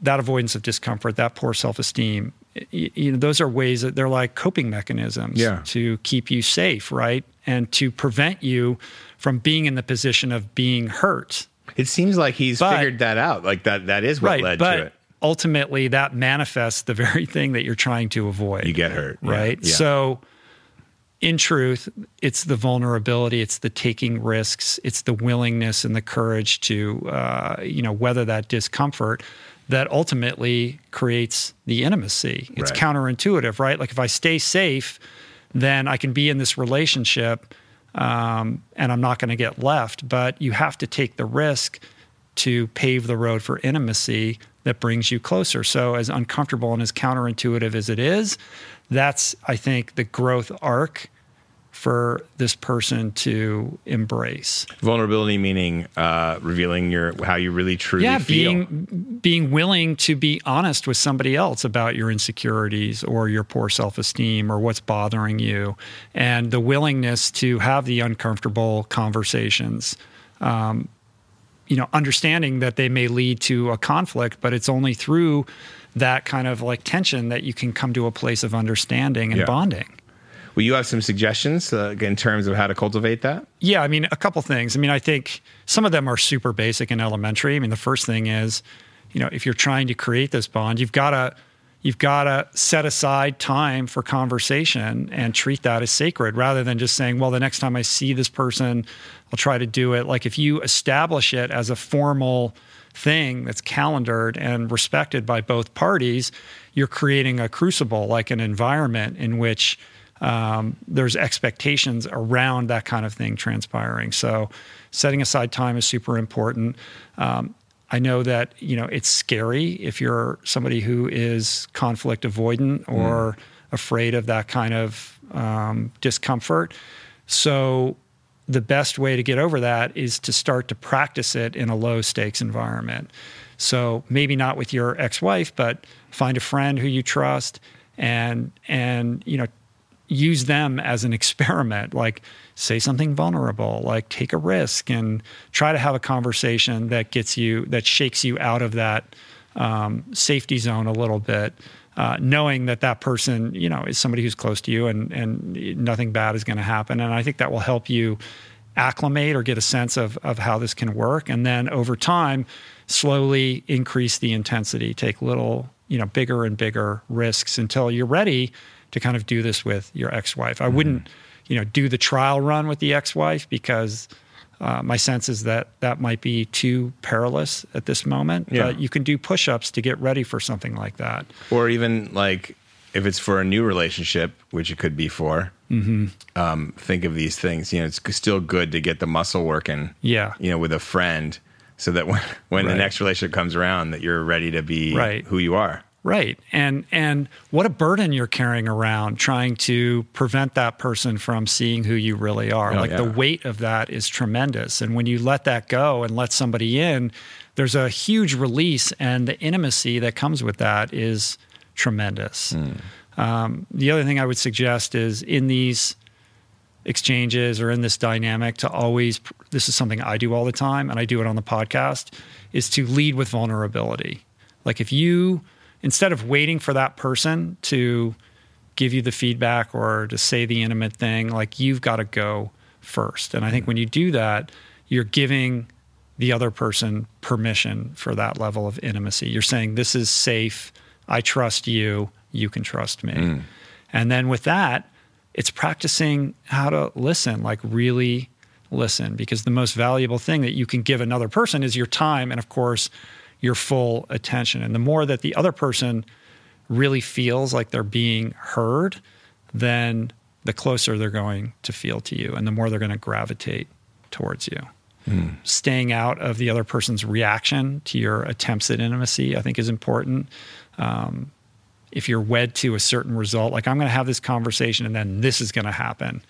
A: that avoidance of discomfort, that poor self esteem. You know, those are ways that they're like coping mechanisms
B: Yeah.
A: to keep you safe, right? And to prevent you from being in the position of being hurt.
B: It seems like he's
A: But-
B: figured that out. Like that that is what
A: right.
B: led
A: but
B: to it.
A: ultimately, that manifests the very thing that you're trying to avoid.
B: You get hurt.
A: Right?
B: yeah.
A: So, in truth, it's the vulnerability, it's the taking risks, it's the willingness and the courage to, uh, you know, weather that discomfort that ultimately creates the intimacy. It's
B: Right.
A: counterintuitive, right? Like if I stay safe, then I can be in this relationship um, and I'm not going to get left. But you have to take the risk to pave the road for intimacy that brings you closer. So, as uncomfortable and as counterintuitive as it is, that's, I think, the growth arc for this person to embrace.
B: Vulnerability meaning uh, revealing your how you really truly
A: yeah,
B: feel.
A: being being willing to be honest with somebody else about your insecurities or your poor self-esteem or what's bothering you, and the willingness to have the uncomfortable conversations. Um, you know, understanding that they may lead to a conflict, but it's only through that kind of like tension that you can come to a place of understanding and
B: Yeah.
A: bonding.
B: Will you have some suggestions uh, in terms of how to cultivate that?
A: Yeah, I mean, a couple things. I mean, I think some of them are super basic and elementary. I mean, the first thing is, you know, if you're trying to create this bond, you've got to you've got to set aside time for conversation and treat that as sacred rather than just saying, well, the next time I see this person, I'll try to do it. Like if you establish it as a formal thing that's calendared and respected by both parties, you're creating a crucible, like an environment in which um, there's expectations around that kind of thing transpiring. So, setting aside time is super important. Um, I know that you know it's scary if you're somebody who is conflict avoidant or afraid of that kind of um, discomfort. So, the best way to get over that is to start to practice it in a low stakes environment. So maybe not with your ex-wife, but find a friend who you trust and and you know use them as an experiment like say something vulnerable like take a risk and try to have a conversation that gets you that shakes you out of that um, safety zone a little bit uh, knowing that that person you know is somebody who's close to you and and nothing bad is going to happen. And i think that will help you acclimate or get a sense of of how this can work. And then over time slowly increase the intensity. Take little you know bigger and bigger risks until you're ready to kind of do this with your ex-wife i wouldn't you know do the trial run with the ex-wife because uh, my sense is that that might be too perilous at this moment
B: Yeah.
A: but you can do push-ups to get ready for something like that
B: Or even like if it's for a new relationship, which it could be for,
A: Mm-hmm.
B: um, think of these things. You know, it's still good to get the muscle working.
A: Yeah.
B: You know, with a friend, so that when when the next relationship comes around, that you're ready to be
A: Right.
B: who you are.
A: Right. And and what a burden you're carrying around trying to prevent that person from seeing who you really are. Oh, like yeah. the weight of that is tremendous. And when you let that go and let somebody in, there's a huge release and the intimacy that comes with that is tremendous. Mm. Um, the other thing I would suggest is in these exchanges or in this dynamic to always this is something I do all the time and I do it on the podcast is to lead with vulnerability. Like if you instead of waiting for that person to give you the feedback or to say the intimate thing, like you've got to go first. And I think when you do that, you're giving the other person permission for that level of intimacy. You're saying, This is safe. I trust you. You can trust me. Mm. And then with that, it's practicing how to listen, like really listen, because the most valuable thing that you can give another person is your time. And of course, your full attention. And the more that the other person really feels like they're being heard, then the closer they're going to feel to you and the more they're going to gravitate towards you. Mm. Staying out of the other person's reaction to your attempts at intimacy, I think, is important. Um, if you're wed to a certain result, like I'm going to have this conversation and then this is going to happen,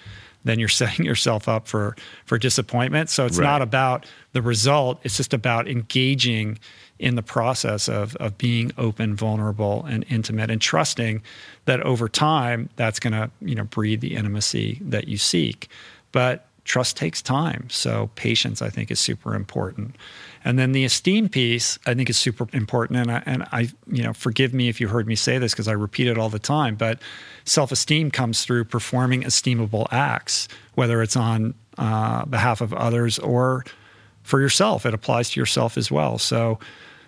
A: then you're setting yourself up for for disappointment. So it's right. not about the result; it's just about engaging in the process of, of being open, vulnerable, and intimate, and trusting that over time that's going to you know breed the intimacy that you seek. But trust takes time, so patience I think is super important. And then the esteem piece I think is super important. And I, and I you know forgive me if you heard me say this because I repeat it all the time, but self esteem comes through performing esteemable acts, whether it's on uh, behalf of others or for yourself. It applies to yourself as well. So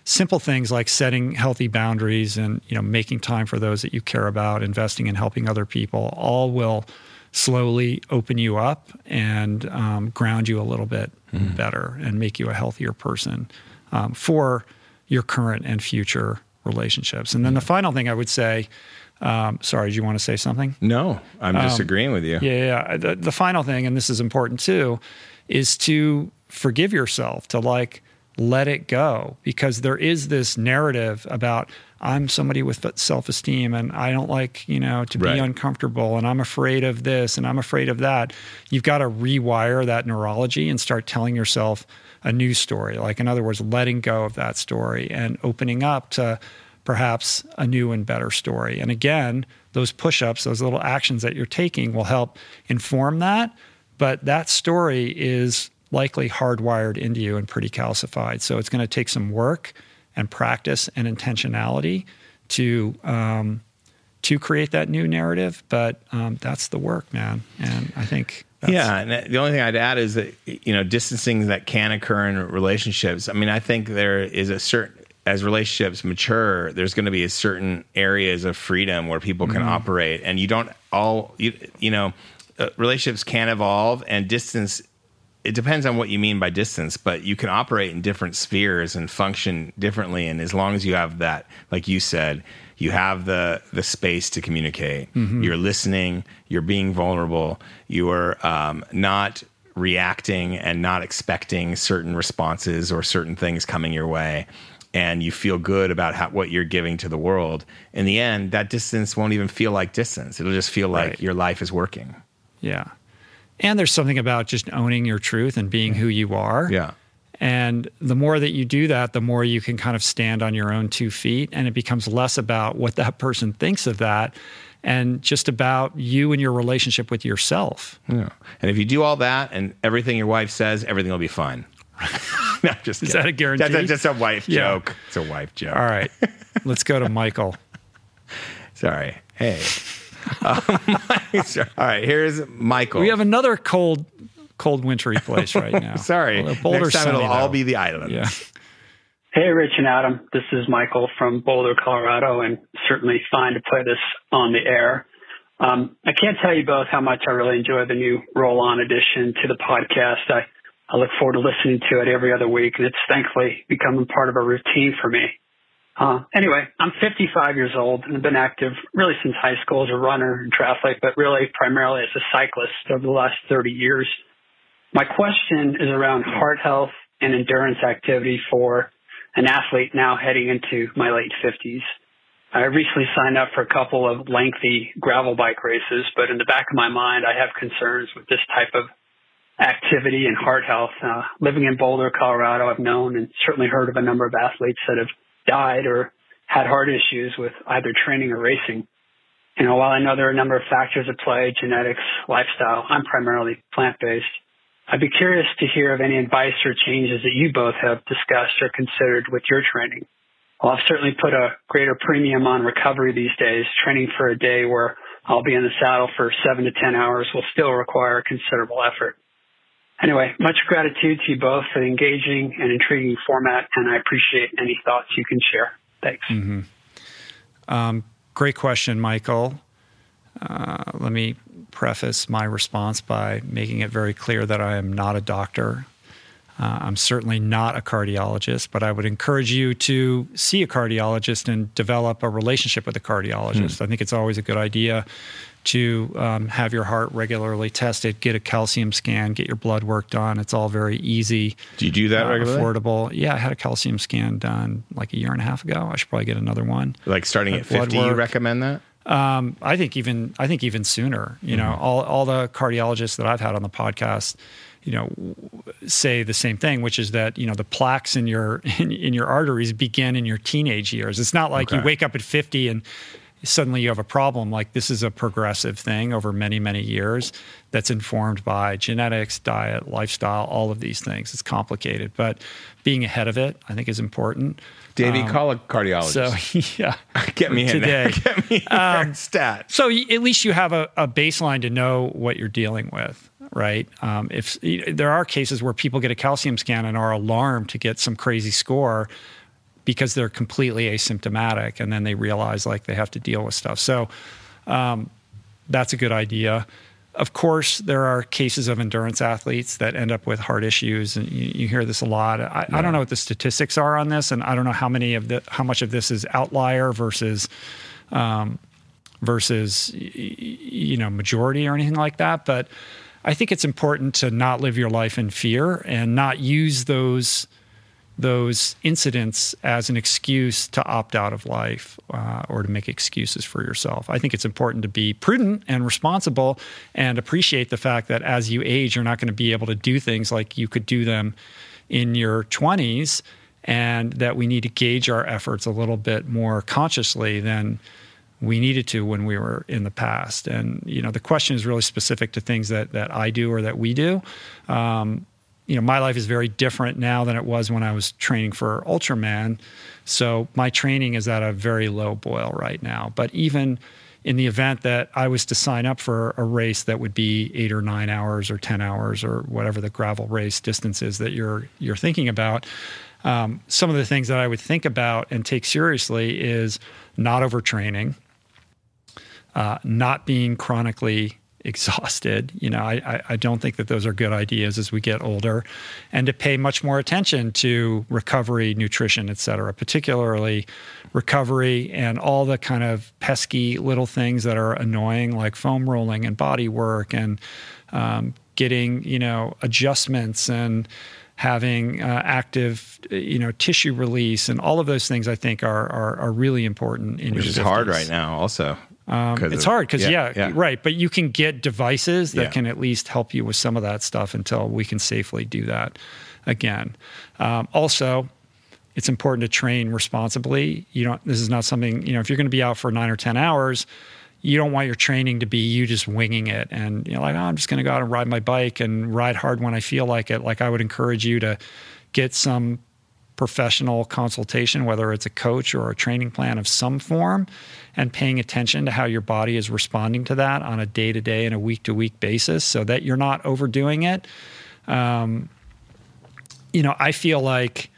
A: simple things like setting healthy boundaries and you know making time for those that you care about investing in helping other people all will slowly open you up and um, ground you a little bit mm. better and make you a healthier person um, for your current and future relationships and then the final thing i would say um, sorry do you want to say something
B: no i'm just um, agreeing with you
A: yeah, yeah. The, the final thing and this is important too is to forgive yourself to like let it go because there is this narrative about I'm somebody with self-esteem and I don't like, you know, to be right. uncomfortable and I'm afraid of this and I'm afraid of that. You've got to rewire that neurology and start telling yourself a new story. Like in other words, letting go of that story and opening up to perhaps a new and better story. And again, those push-ups, those little actions that you're taking will help inform that, but that story is likely hardwired into you and pretty calcified. So it's going to take some work and practice and intentionality to um, to create that new narrative. But um, that's the work, man. And I think.
B: yeah, and the only thing I'd add is that you know distancing that can occur in relationships. I mean, I think there is a certain as relationships mature, there's going to be a certain areas of freedom where people can mm. operate, and you don't all you you know uh, relationships can evolve, and distance it depends on what you mean by distance, but you can operate in different spheres and function differently. And as long as you have that, like you said, you have the the space to communicate. Mm-hmm. You're listening. You're being vulnerable. You are um, not reacting and not expecting certain responses or certain things coming your way. And you feel good about how, what you're giving to the world. In the end, that distance won't even feel like distance. It'll just feel like right. your life is working.
A: Yeah. And there's something about just owning your truth and being who you are.
B: Yeah.
A: And the more that you do that, the more you can kind of stand on your own two feet. And it becomes less about what that person thinks of that and just about you and your relationship with yourself.
B: Yeah. And if you do all that and everything your wife says, everything will be fine.
A: no, just Is that a guarantee?
B: That's just a wife yeah. joke. It's a wife joke.
A: All right. Let's go to Michael.
B: Sorry. Hey. Um, all right, here's Michael.
A: We have another cold, cold, wintry place right now.
B: Sorry, Boulder Next time it'll though. all be the islands.
A: Yeah.
E: Hey, Rich and Adam. This is Michael from Boulder, Colorado, and certainly fine to play this on the air. Um, I can't tell you both how much I really enjoy the new roll on addition to the podcast. I, I look forward to listening to it every other week, and it's thankfully becoming part of a routine for me. Uh, anyway, I'm 55 years old and I've been active really since high school as a runner and triathlete, but really primarily as a cyclist over the last 30 years. My question is around heart health and endurance activity for an athlete now heading into my late 50s. I recently signed up for a couple of lengthy gravel bike races, but in the back of my mind, I have concerns with this type of activity and heart health. Uh, living in Boulder, Colorado, I've known and certainly heard of a number of athletes that have died or had heart issues with either training or racing. You know, while I know there are a number of factors at play, genetics, lifestyle, I'm primarily plant-based. I'd be curious to hear of any advice or changes that you both have discussed or considered with your training. Well, I've certainly put a greater premium on recovery these days. Training for a day where I'll be in the saddle for seven to 10 hours will still require considerable effort. Anyway, much gratitude to you both for the engaging and intriguing format, and I appreciate any thoughts you can share. Thanks.
A: Mm-hmm. Um, great question, Michael. Uh, let me preface my response by making it very clear that I am not a doctor. Uh, I'm certainly not a cardiologist, but I would encourage you to see a cardiologist and develop a relationship with a cardiologist. Hmm. I think it's always a good idea to um, have your heart regularly tested, get a calcium scan, get your blood work done. It's all very easy.
B: Do you do that uh, regularly?
A: Affordable. Yeah, I had a calcium scan done like a year and a half ago. I should probably get another one.
B: Like starting at 50, work. you recommend that?
A: Um, I think even I think even sooner. You mm-hmm. know, all all the cardiologists that I've had on the podcast, you know, say the same thing, which is that you know the plaques in your in, in your arteries begin in your teenage years. It's not like okay. you wake up at fifty and suddenly you have a problem. Like this is a progressive thing over many many years that's informed by genetics, diet, lifestyle, all of these things. It's complicated, but being ahead of it, I think, is important.
B: Davey, um, call a cardiologist.
A: So yeah,
B: get me today. Get me um, stat.
A: So at least you have a, a, baseline to know what you're dealing with, right? Um, if there are cases where people get a calcium scan and are alarmed to get some crazy score because they're completely asymptomatic, and then they realize like they have to deal with stuff. So um, that's a good idea. Of course, there are cases of endurance athletes that end up with heart issues, and you, you hear this a lot. I, yeah. I, don't know what the statistics are on this, and I don't know how many of the how much of this is outlier versus um, versus you know majority or anything like that. But I think it's important to not live your life in fear and not use those those incidents as an excuse to opt out of life uh, or to make excuses for yourself. I think it's important to be prudent and responsible and appreciate the fact that as you age, you're not going to be able to do things like you could do them in your 20s, and that we need to gauge our efforts a little bit more consciously than we needed to when we were in the past. And you know, the question is really specific to things that that I do or that we do. Um, you know, my life is very different now than it was when I was training for Ultraman. So my training is at a very low boil right now. But even in the event that I was to sign up for a race that would be eight or nine hours or ten hours or whatever the gravel race distance is that you're you're thinking about, um, some of the things that I would think about and take seriously is not overtraining, uh, not being chronically exhausted. You know, I, I don't think that those are good ideas as we get older, and to pay much more attention to recovery, nutrition, et cetera, particularly recovery and all the kind of pesky little things that are annoying, like foam rolling and body work and um, getting, you know, adjustments and having uh, active, you know, tissue release and all of those things. I think are are, are really important. In
B: Which is
A: 50s.
B: hard right now, also.
A: Um, it's of, hard because yeah, yeah, yeah, right. But you can get devices that yeah. can at least help you with some of that stuff until we can safely do that again. Um, also, it's important to train responsibly. You know, this is not something you know. If you're going to be out for nine or ten hours, you don't want your training to be you just winging it and you know, like oh, I'm just going to go out and ride my bike and ride hard when I feel like it. Like I would encourage you to get some professional consultation, whether it's a coach or a training plan of some form, and paying attention to how your body is responding to that on a day to day and a week to week basis so that you're not overdoing it. Um, you know, I feel like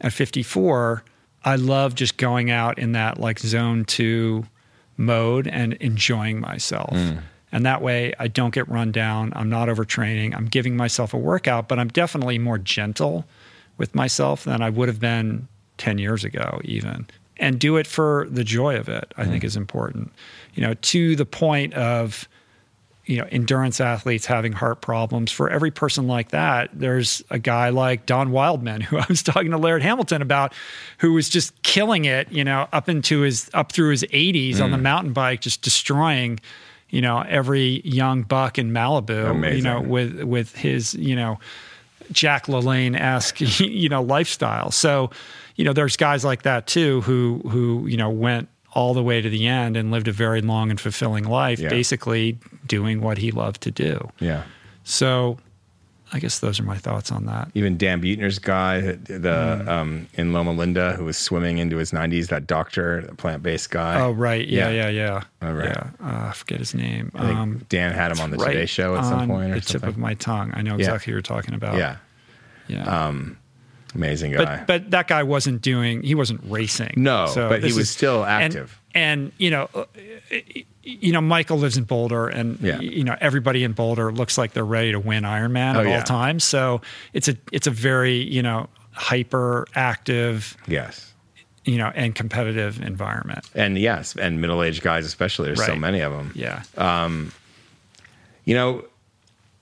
A: at 54, I love just going out in that like zone two mode and enjoying myself. Mm. And that way I don't get run down. I'm not overtraining. I'm giving myself a workout, but I'm definitely more gentle with myself than I would have been 10 years ago, even and do it for the joy of it, I mm. think is important. You know, to the point of you know, endurance athletes having heart problems. For every person like that, there's a guy like Don Wildman, who I was talking to Laird Hamilton about, who was just killing it, you know, up into his up through his 80s mm. on the mm. mountain bike, just destroying, you know, every young buck in Malibu, Amazing. you know, with with his, you know, Jack LaLanne esque, you know, lifestyle. So, you know, there's guys like that too who who you know went all the way to the end and lived a very long and fulfilling life, yeah. basically doing what he loved to do.
B: Yeah.
A: So I guess those are my thoughts on that.
B: Even Dan Buettner's guy, the mm. um, in Loma Linda, who was swimming into his 90s, that doctor, the plant based guy.
A: Oh, right. Yeah, yeah, yeah. yeah. Oh, right. Yeah. Uh, I forget his name.
B: Um, Dan had him on the right Today Show at some point. Or
A: the
B: something.
A: tip of my tongue. I know exactly yeah. what you're talking about.
B: Yeah.
A: Yeah.
B: Um, Amazing guy.
A: But, but that guy wasn't doing, he wasn't racing.
B: No, so but he was is, still active.
A: And, and, you know, uh, you know, Michael lives in Boulder, and yeah. you know everybody in Boulder looks like they're ready to win Ironman oh, at yeah. all times. So it's a it's a very you know hyper active,
B: yes,
A: you know, and competitive environment.
B: And yes, and middle aged guys especially. There's right. so many of them.
A: Yeah.
B: Um, you know,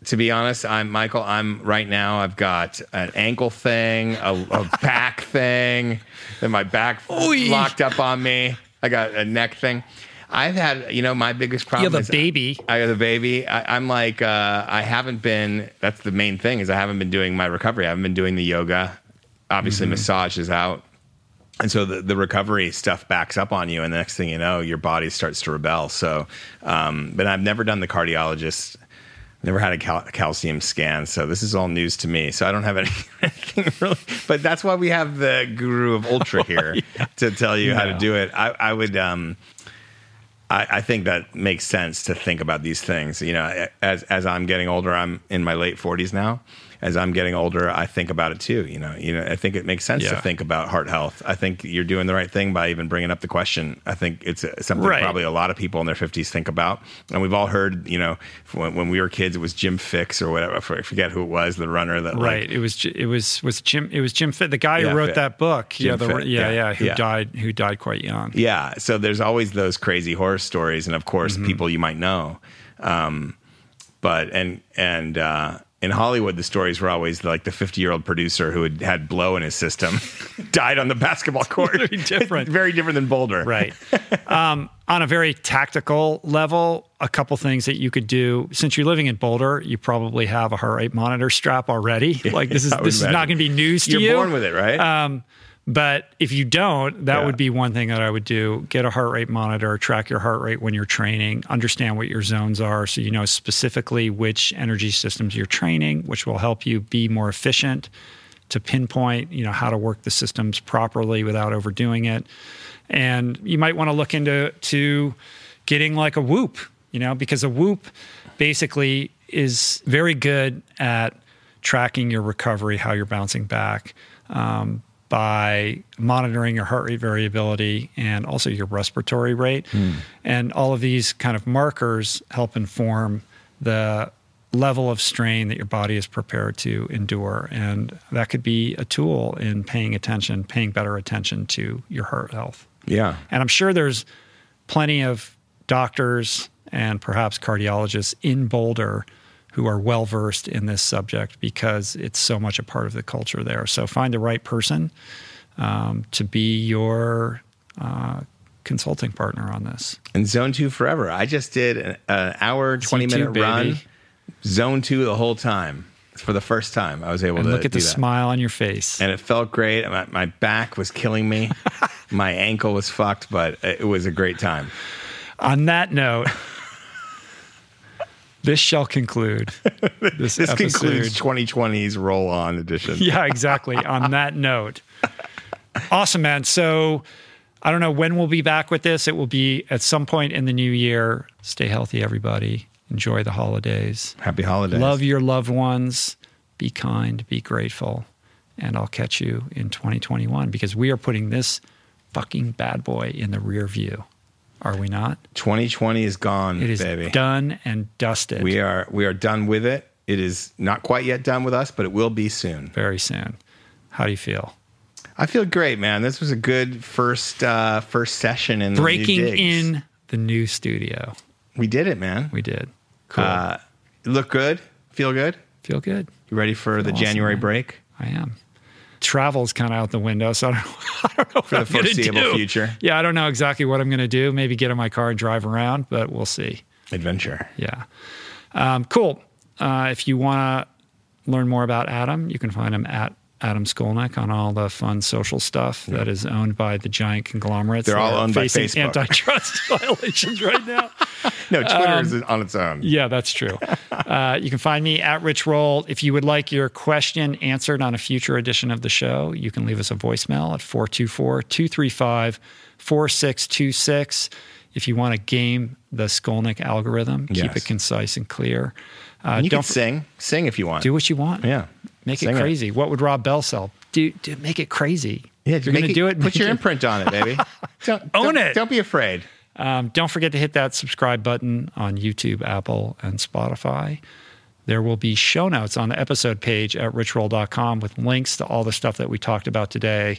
B: to be honest, I'm Michael. I'm right now. I've got an ankle thing, a, a back thing, and my back Oy. locked up on me. I got a neck thing. I've had, you know, my biggest problem.
A: You have a baby.
B: I, I have a baby. I, am like, uh, I haven't been. That's the main thing is I haven't been doing my recovery. I haven't been doing the yoga. Obviously, mm-hmm. massage is out, and so the, the recovery stuff backs up on you, and the next thing you know, your body starts to rebel. So, um, but I've never done the cardiologist never had a cal- calcium scan, so this is all news to me. So I don't have anything really, but that's why we have the guru of ultra here oh, yeah. to tell you how to do it. I, I would, um, I, I, think that makes sense to think about these things. You know, as as I'm getting older, I'm in my late 40s now as I'm getting older, I think about it too. You know, you know, I think it makes sense yeah. to think about heart health. I think you're doing the right thing by even bringing up the question. I think it's something right. probably a lot of people in their 50s think about. And we've all heard, you know, when, when, we were kids, it was Jim Fixx or whatever. I forget who it was, the runner that
A: right.
B: Like,
A: it was it was was Jim. It was Jim Fit, the guy yeah, who wrote Fit. that book. Jim yeah, the, yeah, yeah, yeah, who died who died quite young.
B: Yeah. So there's always those crazy horror stories, and of course, mm-hmm. people you might know. Um, but and and uh, in Hollywood, the stories were always like the 50 year old producer who had had blow in his system died on the basketball court.
A: very different.
B: very different than Boulder.
A: Right. um, on a very tactical level, a couple things that you could do. Since you're living in Boulder, you probably have a heart rate monitor strap already. Like this is this imagine. is not going to be news to
B: you're
A: you.
B: You're born with it, right?
A: Um, but if you don't, that yeah. would be one thing that I would do. Get a heart rate monitor, track your heart rate when you're training, understand what your zones are so you know specifically which energy systems you're training, which will help you be more efficient to pinpoint, you know, how to work the systems properly without overdoing it. And you might want to look into to getting like a whoop, you know, because a whoop basically is very good at tracking your recovery, how you're bouncing back. Um, by monitoring your heart rate variability and also your respiratory rate. Mm. And all of these kind of markers help inform the level of strain that your body is prepared to endure. And that could be a tool in paying attention, paying better attention to your heart health.
B: Yeah.
A: And I'm sure there's plenty of doctors and perhaps cardiologists in Boulder who are well versed in this subject because it's so much a part of the culture there. So find the right person um, to be your uh, consulting partner on this.
B: And Zone Two Forever. I just did an, an hour, twenty minute baby. run. Zone Two the whole time. For the first time, I was able
A: and
B: to
A: look at the
B: that.
A: smile on your face,
B: and it felt great. My, my back was killing me, my ankle was fucked, but it was a great time.
A: On that note. This shall conclude
B: this, this concludes 2020's roll on edition.
A: yeah, exactly. On that note, awesome, man. So I don't know when we'll be back with this. It will be at some point in the new year. Stay healthy, everybody. Enjoy the holidays.
B: Happy holidays.
A: Love your loved ones. Be kind. Be grateful. And I'll catch you in 2021 because we are putting this fucking bad boy in the rear view. Are we not?
B: 2020 is gone,
A: it is
B: baby.
A: done and dusted.
B: We are we are done with it. It is not quite yet done with us, but it will be soon.
A: Very soon. How do you feel?
B: I feel great, man. This was a good first uh, first session in
A: breaking in the new studio.
B: We did it, man.
A: We did. Cool.
B: Uh, look good. Feel good.
A: Feel good.
B: You ready for the
A: awesome,
B: January
A: man.
B: break?
A: I am. Travel's kind of out the window, so I don't, I don't know
B: For the
A: what I'm gonna
B: foreseeable
A: do.
B: future.
A: Yeah, I don't know exactly what I'm going to do. Maybe get in my car and drive around, but we'll see.
B: Adventure.
A: Yeah. Um, cool. Uh, if you want to learn more about Adam, you can find him at Adam Skolnick on all the fun social stuff that is owned by the giant conglomerates.
B: They're all owned by
A: facing
B: Facebook.
A: antitrust violations right now.
B: No, Twitter
A: Um,
B: is on its own.
A: Yeah, that's true. Uh, you can find me at Rich Roll. If you would like your question answered on a future edition of the show, you can leave us a voicemail at 424 235 4626. If you want to game the Skolnick algorithm, keep it concise and clear. Uh,
B: And you
A: don't
B: can sing. Sing if you want.
A: do what you want.
B: Yeah.
A: Make
B: Sing
A: it
B: it.
A: crazy. What would Rob Bell sell? Do, do make it crazy.
B: Yeah,
A: you're going to do it,
B: Put your
A: it-
B: imprint on it, baby. don't,
A: Own
B: don't-
A: it.
B: Don't be afraid.
A: Um, don't forget to hit that subscribe button on YouTube, Apple, and Spotify. There will be show notes on the episode page at richroll.com with links to all the stuff that we talked about today.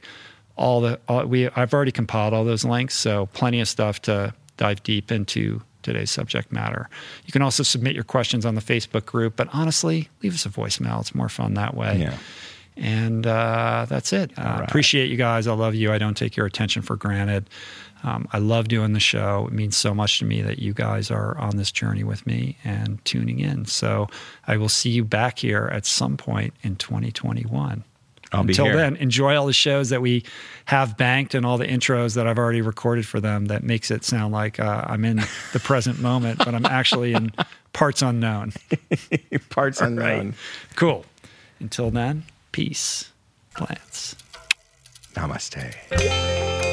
A: All the all, we I've already compiled all those links, so plenty of stuff to dive deep into today's subject matter. You can also submit your questions on the Facebook group, but honestly, leave us a voicemail. It's more fun that way.
B: Yeah.
A: And uh, that's it. Uh, Appreciate you guys. I love you. I don't take your attention for granted. Um, I love doing the show. It means so much to me that you guys are on this journey with me and tuning in. So I will see you back here at some point in 2021.
B: I'll
A: Until then, enjoy all the shows that we have banked and all the intros that I've already recorded for them. That makes it sound like uh, I'm in the present moment, but I'm actually in parts unknown.
B: Parts unknown.
A: Cool. Until then, peace. Plants.
B: Namaste.